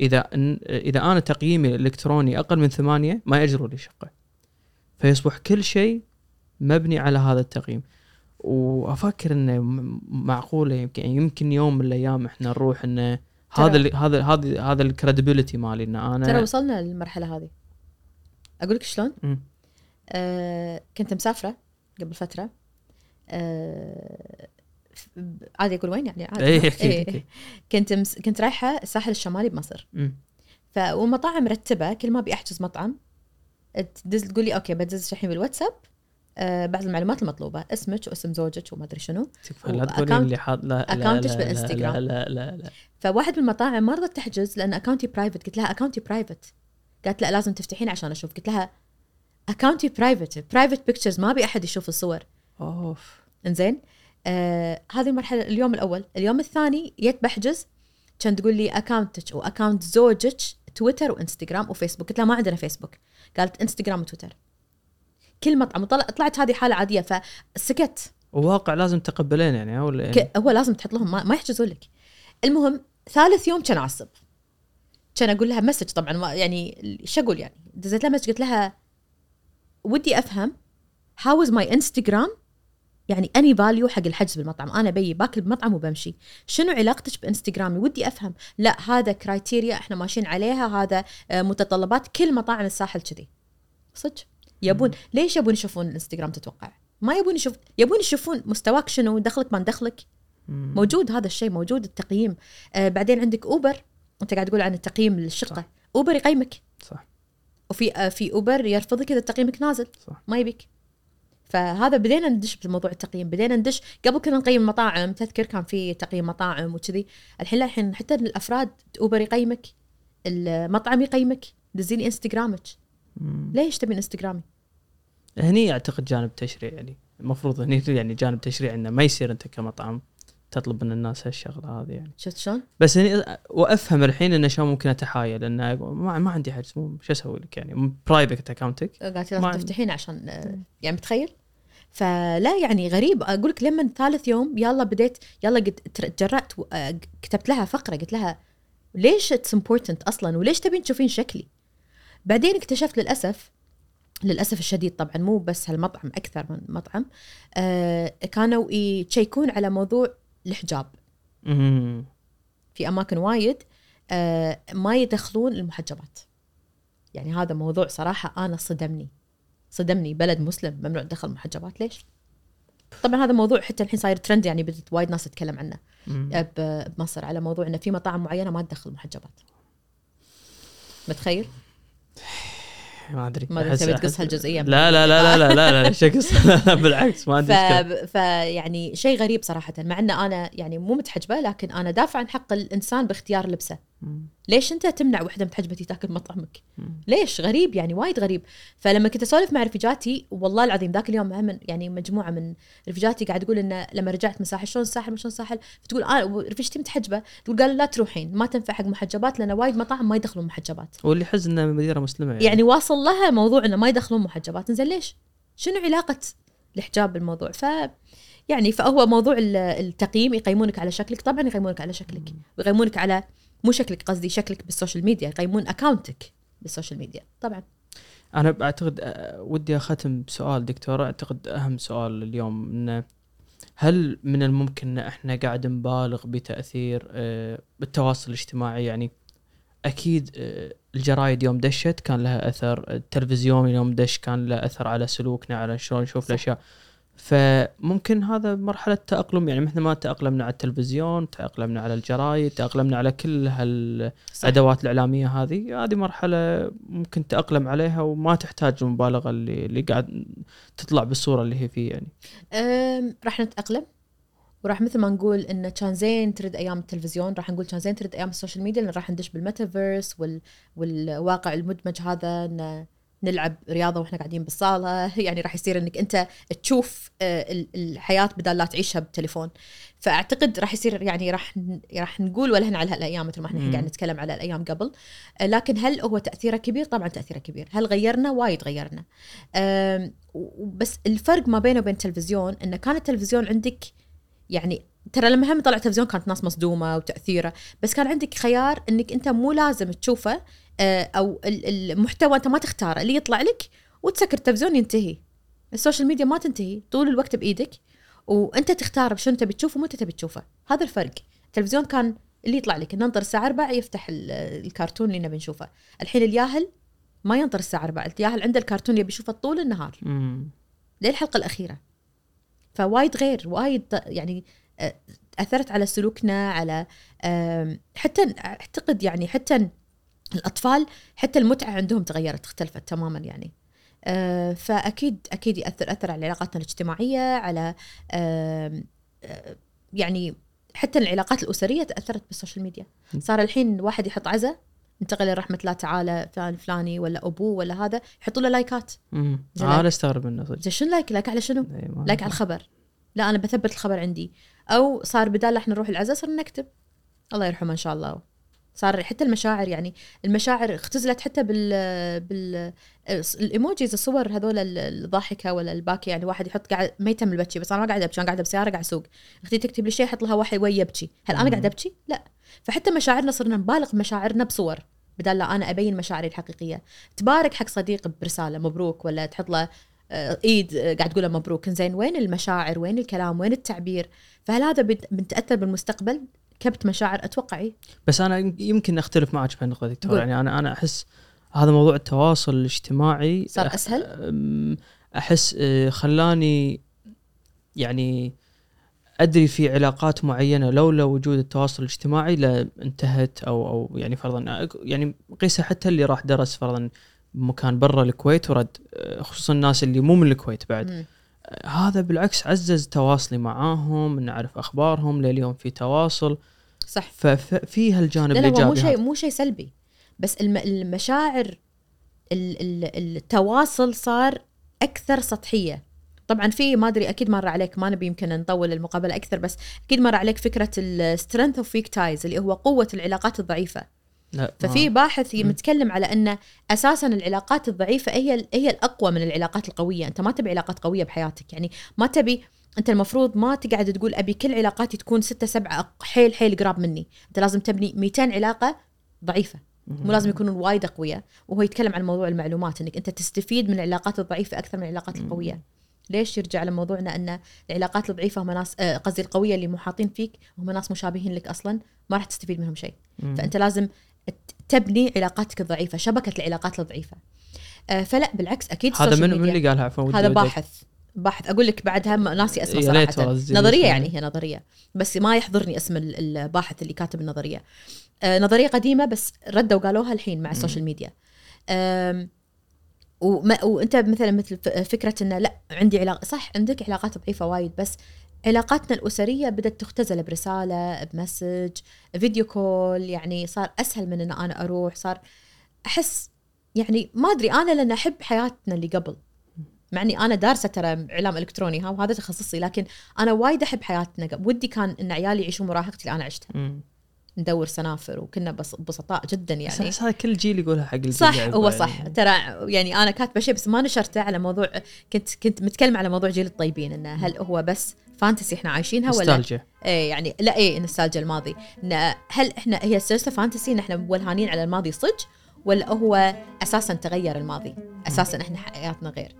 إذا إذا أنا تقييمي الإلكتروني أقل من ثمانية ما ياجروا لي شقة. فيصبح كل شيء مبني على هذا التقييم. وأفكر إنه معقولة يمكن يمكن يوم من الأيام إحنا نروح انه هذا هذا هذا هذا الكريديبيلتي مالي إن أنا ترى وصلنا للمرحلة هذه. أقول لك شلون. آه كنت مسافرة قبل فترة. آه عادي أقول وين يعني؟ عادي. اي أكيد إيه. كنت مس... كنت رايحة الساحل الشمالي بمصر. مم. ف والمطاعم مرتبة كل ما أبي أحجز مطعم تدز تقول لي okay بدز الحين بالواتساب بعض المعلومات المطلوبة اسمك واسم زوجك وما أدري شنو. لا تقولين اللي حاط لا لا بالإنستغرام. لا لا لا, لا. فواحد من المطاعم ما رضت تحجز لأن account ي private قلت لها account ي private قالت لا لازم تفتحين عشان أشوف. قلت لها account ي private private pictures ما أبي أحد يشوف الصور. أوف. إنزين؟ آه هذه المرحله اليوم الأول. اليوم الثاني جيت بحجز. كان تقول لي account ك و account زوجك تويتر وإنستغرام وفيسبوك. قلت لها ما عندنا فيسبوك. قالت إنستغرام وتويتر. كل مطعم طلعت هذه حالة عادية فسكت. وواقع لازم تقبلين يعني ولا يعني ك- هو لازم تحط لهم ما, ما يحجزون لك. المهم ثالث يوم كان اعصب كان أقول لها message طبعا ما يعني شو أقول يعني؟ دزيت لها message قلت لها ودي أفهم how is my Instagram يعني any value حق الحجز بالمطعم. أنا أبي باكل بمطعم وبمشي. شنو علاقتك بانستغرامي ودي أفهم. لا هذا criteria إحنا ماشيين عليها هذا آه، متطلبات كل مطاعم الساحل كذي. صدق؟ يبون ليش يبون يشوفون الانستغرام تتوقع؟ ما يبون يشوف يبون يشوفون مستواك شنو دخلك ما دخلك. موجود هذا الشيء موجود التقييم. آه بعدين عندك اوبر أنت قاعد تقول عن التقييم للشقه صح. اوبر يقيمك. صح. وفي آه في اوبر يرفضك إذا تقييمك نازل. صح. ما يبيك. فهذا بدينا ندش بموضوع التقييم. بدينا ندش. قبل كنا نقيم مطاعم. تذكر كان في تقييم مطاعم وكذي. الحين لا الحين حتى الأفراد اوبر يقيمك. المطعم يقيمك. دزيني انستغرامك. ليش تبين انستغرامي هني أعتقد جانب تشريع يعني. المفروض هني يعني جانب تشريع إنه ما يصير أنت كمطعم تطلب من الناس هالشغلة هذه يعني. شفت شلون؟ بس هني وأفهم الحين إنه شلون ممكن أتحايل لأنه ما, ما عندي حجز مو شو أسوي لك يعني؟ private account ك قالت لازم. تفتحين عشان يعني متخيل؟ فلا يعني غريب. أقول لك لما ثالث يوم يلا بديت يلا قد تجرأت آه، كتبت لها فقرة قلت لها ليش it's important أصلا؟ وليش تبين تشوفين شكلي؟ بعدين اكتشفت للأسف للأسف الشديد طبعا مو بس هالمطعم أكثر من مطعم آه كانوا يتشيكون على موضوع الحجاب. في أماكن وايد آه ما يدخلون المحجبات. يعني هذا موضوع صراحة أنا صدمني. صدمني بلد مسلم ممنوع تدخل محجبات. ليش؟ طبعا هذا موضوع حتى الحين صاير ترند يعني بدت وايد ناس تتكلم عنه. بمصر على موضوع إنه في مطاعم معينة ما تدخل محجبات. متخيل؟ ما أدري. ما أحس- تبي تقص هالجزئية من- لا لا لا لا لا لا, لا <laughs> لا بالعكس ما مشكلة. فيعني شيء غريب صراحة مع إن أنا يعني مو متحجبة لكن أنا دافع عن حق الإنسان باختيار لبسه. ليش انت تمنع وحدة متحجبتي تاكل مطعمك. ليش؟ غريب يعني وايد غريب. فلما كنت أسولف مع رفيجاتي والله العظيم ذاك اليوم هم يعني مجموعة من رفيجاتي قاعد تقول إنه لما رجعت من الساحل شلون الساحل شلون الساحل فتقول أنا رفيجتي متحجبة. تقول قالوا لا تروحين ما تنفع حق محجبات لأن وايد مطاعم ما يدخلون محجبات. واللي يحز إنه مديره مسلمة يعني, يعني واصل لها موضوع إنه ما يدخلون محجبات. زين ليش؟ شنو علاقة الحجاب بالموضوع؟ ف يعني فهو موضوع ال- التقييم يقيمونك على شكلك. طبعا يقيمونك على شكلك. ويقيمونك على مو شكلك قصدي شكلك بال social media يقيمون account ك بال social media. طبعا. أنا أعتقد ودي أختم بسؤال دكتوره أعتقد أهم سؤال اليوم إنه هل من الممكن إن إحنا قاعد نبالغ بتأثير بالتواصل الاجتماعي؟ يعني أكيد الجرايد يوم دشت كان لها أثر التلفزيون يوم دش كان له أثر على سلوكنا على شلون نشوف. الأشياء. فممكن هذا مرحلة تأقلم يعني مثل ما تأقلمنا على التلفزيون تأقلمنا على الجرايد تأقلمنا على كل هال صح. الادوات الإعلامية هذه هذه مرحلة ممكن تأقلم عليها وما تحتاج المبالغة اللي اللي قاعد تطلع بالصورة اللي هي فيه يعني راح نتأقلم وراح مثل ما نقول انه كان زين ترد أيام التلفزيون راح نقول كان زين ترد أيام ال social media لأن راح ندش بالميتافيرس وال... والواقع المدمج هذا إن نلعب رياضة وإحنا قاعدين بالصالة. <laughs> يعني راح يصير إنك أنت تشوف آه، ال- الحياة بدل لا تعيشها بالتليفون فأعتقد راح يصير يعني راح راح نقول ولا على هالأيام مثل ما إحنا. قاعد نتكلم على الأيام قبل. آه، لكن هل هو تأثيره كبير؟ طبعا تأثيره كبير. هل غيرنا؟ وايد غيرنا. بس الفرق ما بينه وبين التلفزيون انه كان التلفزيون عندك يعني ترى لما هم طلع التلفزيون كانت ناس مصدومة وتأثيره بس كان عندك خيار إنك أنت مو لازم تشوفه أو ال- المحتوى أنت ما تختاره اللي يطلع لك وتسكر التلفزيون ينتهي. ال social media ما تنتهي طول الوقت بإيدك. وأنت تختار شنو تبي تشوفه ومتى تبي تشوفه. هذا الفرق. التلفزيون كان اللي يطلع لك. ننطر الساعة 4 يفتح ال- الكرتون اللي نبي نشوفه. الحين الياهل ما ينطر الساعة 4 الياهل عنده الكرتون يبي يشوفه طول النهار. للحلقه الأخيرة. فوايد غير وايد يعني آه، أثرت على سلوكنا على حتى أعتقد يعني حتى الأطفال حتى المتعة عندهم تغيرت اختلفت تماما يعني. آه، فأكيد أكيد يأثر اثر على علاقاتنا الاجتماعية على آه، يعني حتى العلاقات الأسرية تأثرت بالسوشيال ميديا. صار الحين واحد يحط عزة انتقل لرحمه الله تعالى فلان فلاني ولا أبوه ولا هذا يحطوا له لايكات. أنا أستغرب منه صدق. شنو like؟ like على شنو؟ إي ما- like على الخبر. لا أنا بثبت الخبر عندي. أو صار بدال إحنا نروح العزاء صرنا نكتب. الله يرحمه إن شاء الله. صار حتى المشاعر يعني المشاعر اختزلت حتى بال بال ال emojis الصور هذول ال- الضاحكة ولا الباكي يعني واحد يحط قاعد ما يتم البكي بس أنا ما قاعدة أبكي أنا قاعدة بسيارة قاعد أسوق. أختي تكتب لي شيء أحط لها واحد وهي يبكي هل أنا مم. قاعدة أبكي؟ لا. فحتى مشاعرنا صرنا نبالغ بمشاعرنا بصور بدل لا أنا أبين مشاعري الحقيقية. تبارك حق صديق برسالة مبروك ولا تحط له آه، إيد آه، قاعد تقول له مبروك. زين وين المشاعر؟ وين الكلام؟ وين التعبير؟ فهل هذا بنتأثر بالمستقبل؟ كبت مشاعر أتوقع اي بس أنا يمكن أختلف معك في النقطة دكتور. يعني أنا أنا أحس هذا موضوع التواصل الاجتماعي صار أسهل؟ أحس أه، خلاني يعني أدري في علاقات معينة. لولا وجود التواصل الاجتماعي لانتهت أو أو يعني فرضا يعني قيسها حتى اللي راح درس فرضا بمكان برا الكويت ورد أه، خصوصا الناس اللي مو من الكويت بعد. مم. هذا بالعكس عزز تواصلي معاهم ان اعرف أخبارهم لليوم في تواصل. صح. ففي هالجانب لا لا هو مو الإيجابي شيء. مو شيء سلبي. بس الم- المشاعر ال- ال- التواصل صار أكثر سطحية. طبعا في ما أدري أكيد مر عليك ما نبي يمكن نطول المقابلة أكثر بس أكيد مر عليك فكرة ال strength of weak ties اللي هو قوة العلاقات الضعيفة. لا ففي باحث مم. متكلم على أن أساسا العلاقات الضعيفة هي هي الأقوى من العلاقات القوية. أنت ما تبي علاقات قوية بحياتك. يعني ما تبي أنت المفروض ما تقعد تقول أبي كل علاقاتي تكون ستة سبعة حيل حيل قراب مني. أنت لازم تبني 200 علاقة ضعيفة. مو لازم يكونون وايد أقوياء. وهو يتكلم عن موضوع المعلومات إنك أنت تستفيد من العلاقات الضعيفة أكثر من العلاقات. القوية. ليش يرجع لموضوعنا أن العلاقات الضعيفة هم ناس آه، قصدي القوية اللي محاطين فيك هم ناس مشابهين لك أصلا ما راح تستفيد منهم شيء. فأنت لازم تبني علاقاتك الضعيفة شبكة العلاقات الضعيفة. آه، فلا بالعكس أكيد هذا من من اللي قالها عفوا هذا باحث. باحث. أقول لك بعدها ناسي أسمه صراحة. نظرية. يعني هي نظرية. بس ما يحضرني اسم ال- الباحث اللي كاتب النظرية. آه، نظرية قديمة بس ردوا وقالوها الحين مع ال social media وما وانت مثلا مثل فكرة إنه لا عندي علاقه صح عندك علاقات ضعيفة وايد بس علاقاتنا الأسرية بدأت تختزل برسالة ب message video call يعني صار أسهل من إن أنا أروح صار أحس يعني ما أدري أنا لأن أحب حياتنا اللي قبل. مع إني أنا دارسة ترى إعلام إلكتروني ها وهذا تخصصي لكن أنا وايد أحب حياتنا قبل. ودي كان إن عيالي يعيشون مراهقتي اللي أنا عشتها مم. ندور سنافر وكنا بس بسطاء جدا بس يعني. أحس هذا كل جيل يقولها حق الجيل صح هو صح. يعني. ترى يعني أنا كاتبة شيء بس ما نشرته على موضوع كنت كنت متكلمة على موضوع جيل الطيبين إنه هل هو بس fantasy إحنا عايشينها ولا نوستالجيا. إيه يعني لا إيه نستالجيا الماضي. هل إحنا هي سلسلة fantasy إن إحنا مولهانين على الماضي صج ولا هو أساسا تغير الماضي؟ أساسا إحنا حياتنا غير.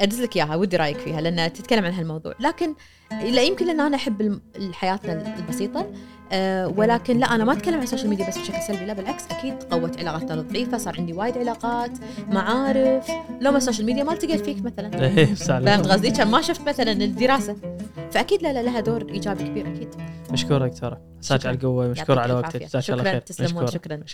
أدز لك إياها ودي رأيك فيها لأن تتكلم عن هالموضوع. لكن لا يمكن لأن أنا أحب حياتنا البسيطة. أه ولكن لا أنا ما أتكلم عن ال social media بس بشكل سلبي لا بالعكس أكيد قوت علاقاتنا الضعيفه صار عندي وايد علاقات معارف. لو ما ال social media ما التقيت فيك مثلا. <laughs> على- فهمت قصدي؟ كان ما شفت مثلا الدراسة. فأكيد لا لا لها دور إيجابي كبير أكيد. مشكورة دكتورة. مساك شكراً. على القوة مشكورة يعطيك على وقتك. جزاك الله شكرا خير. تسلمون. شكرا. الله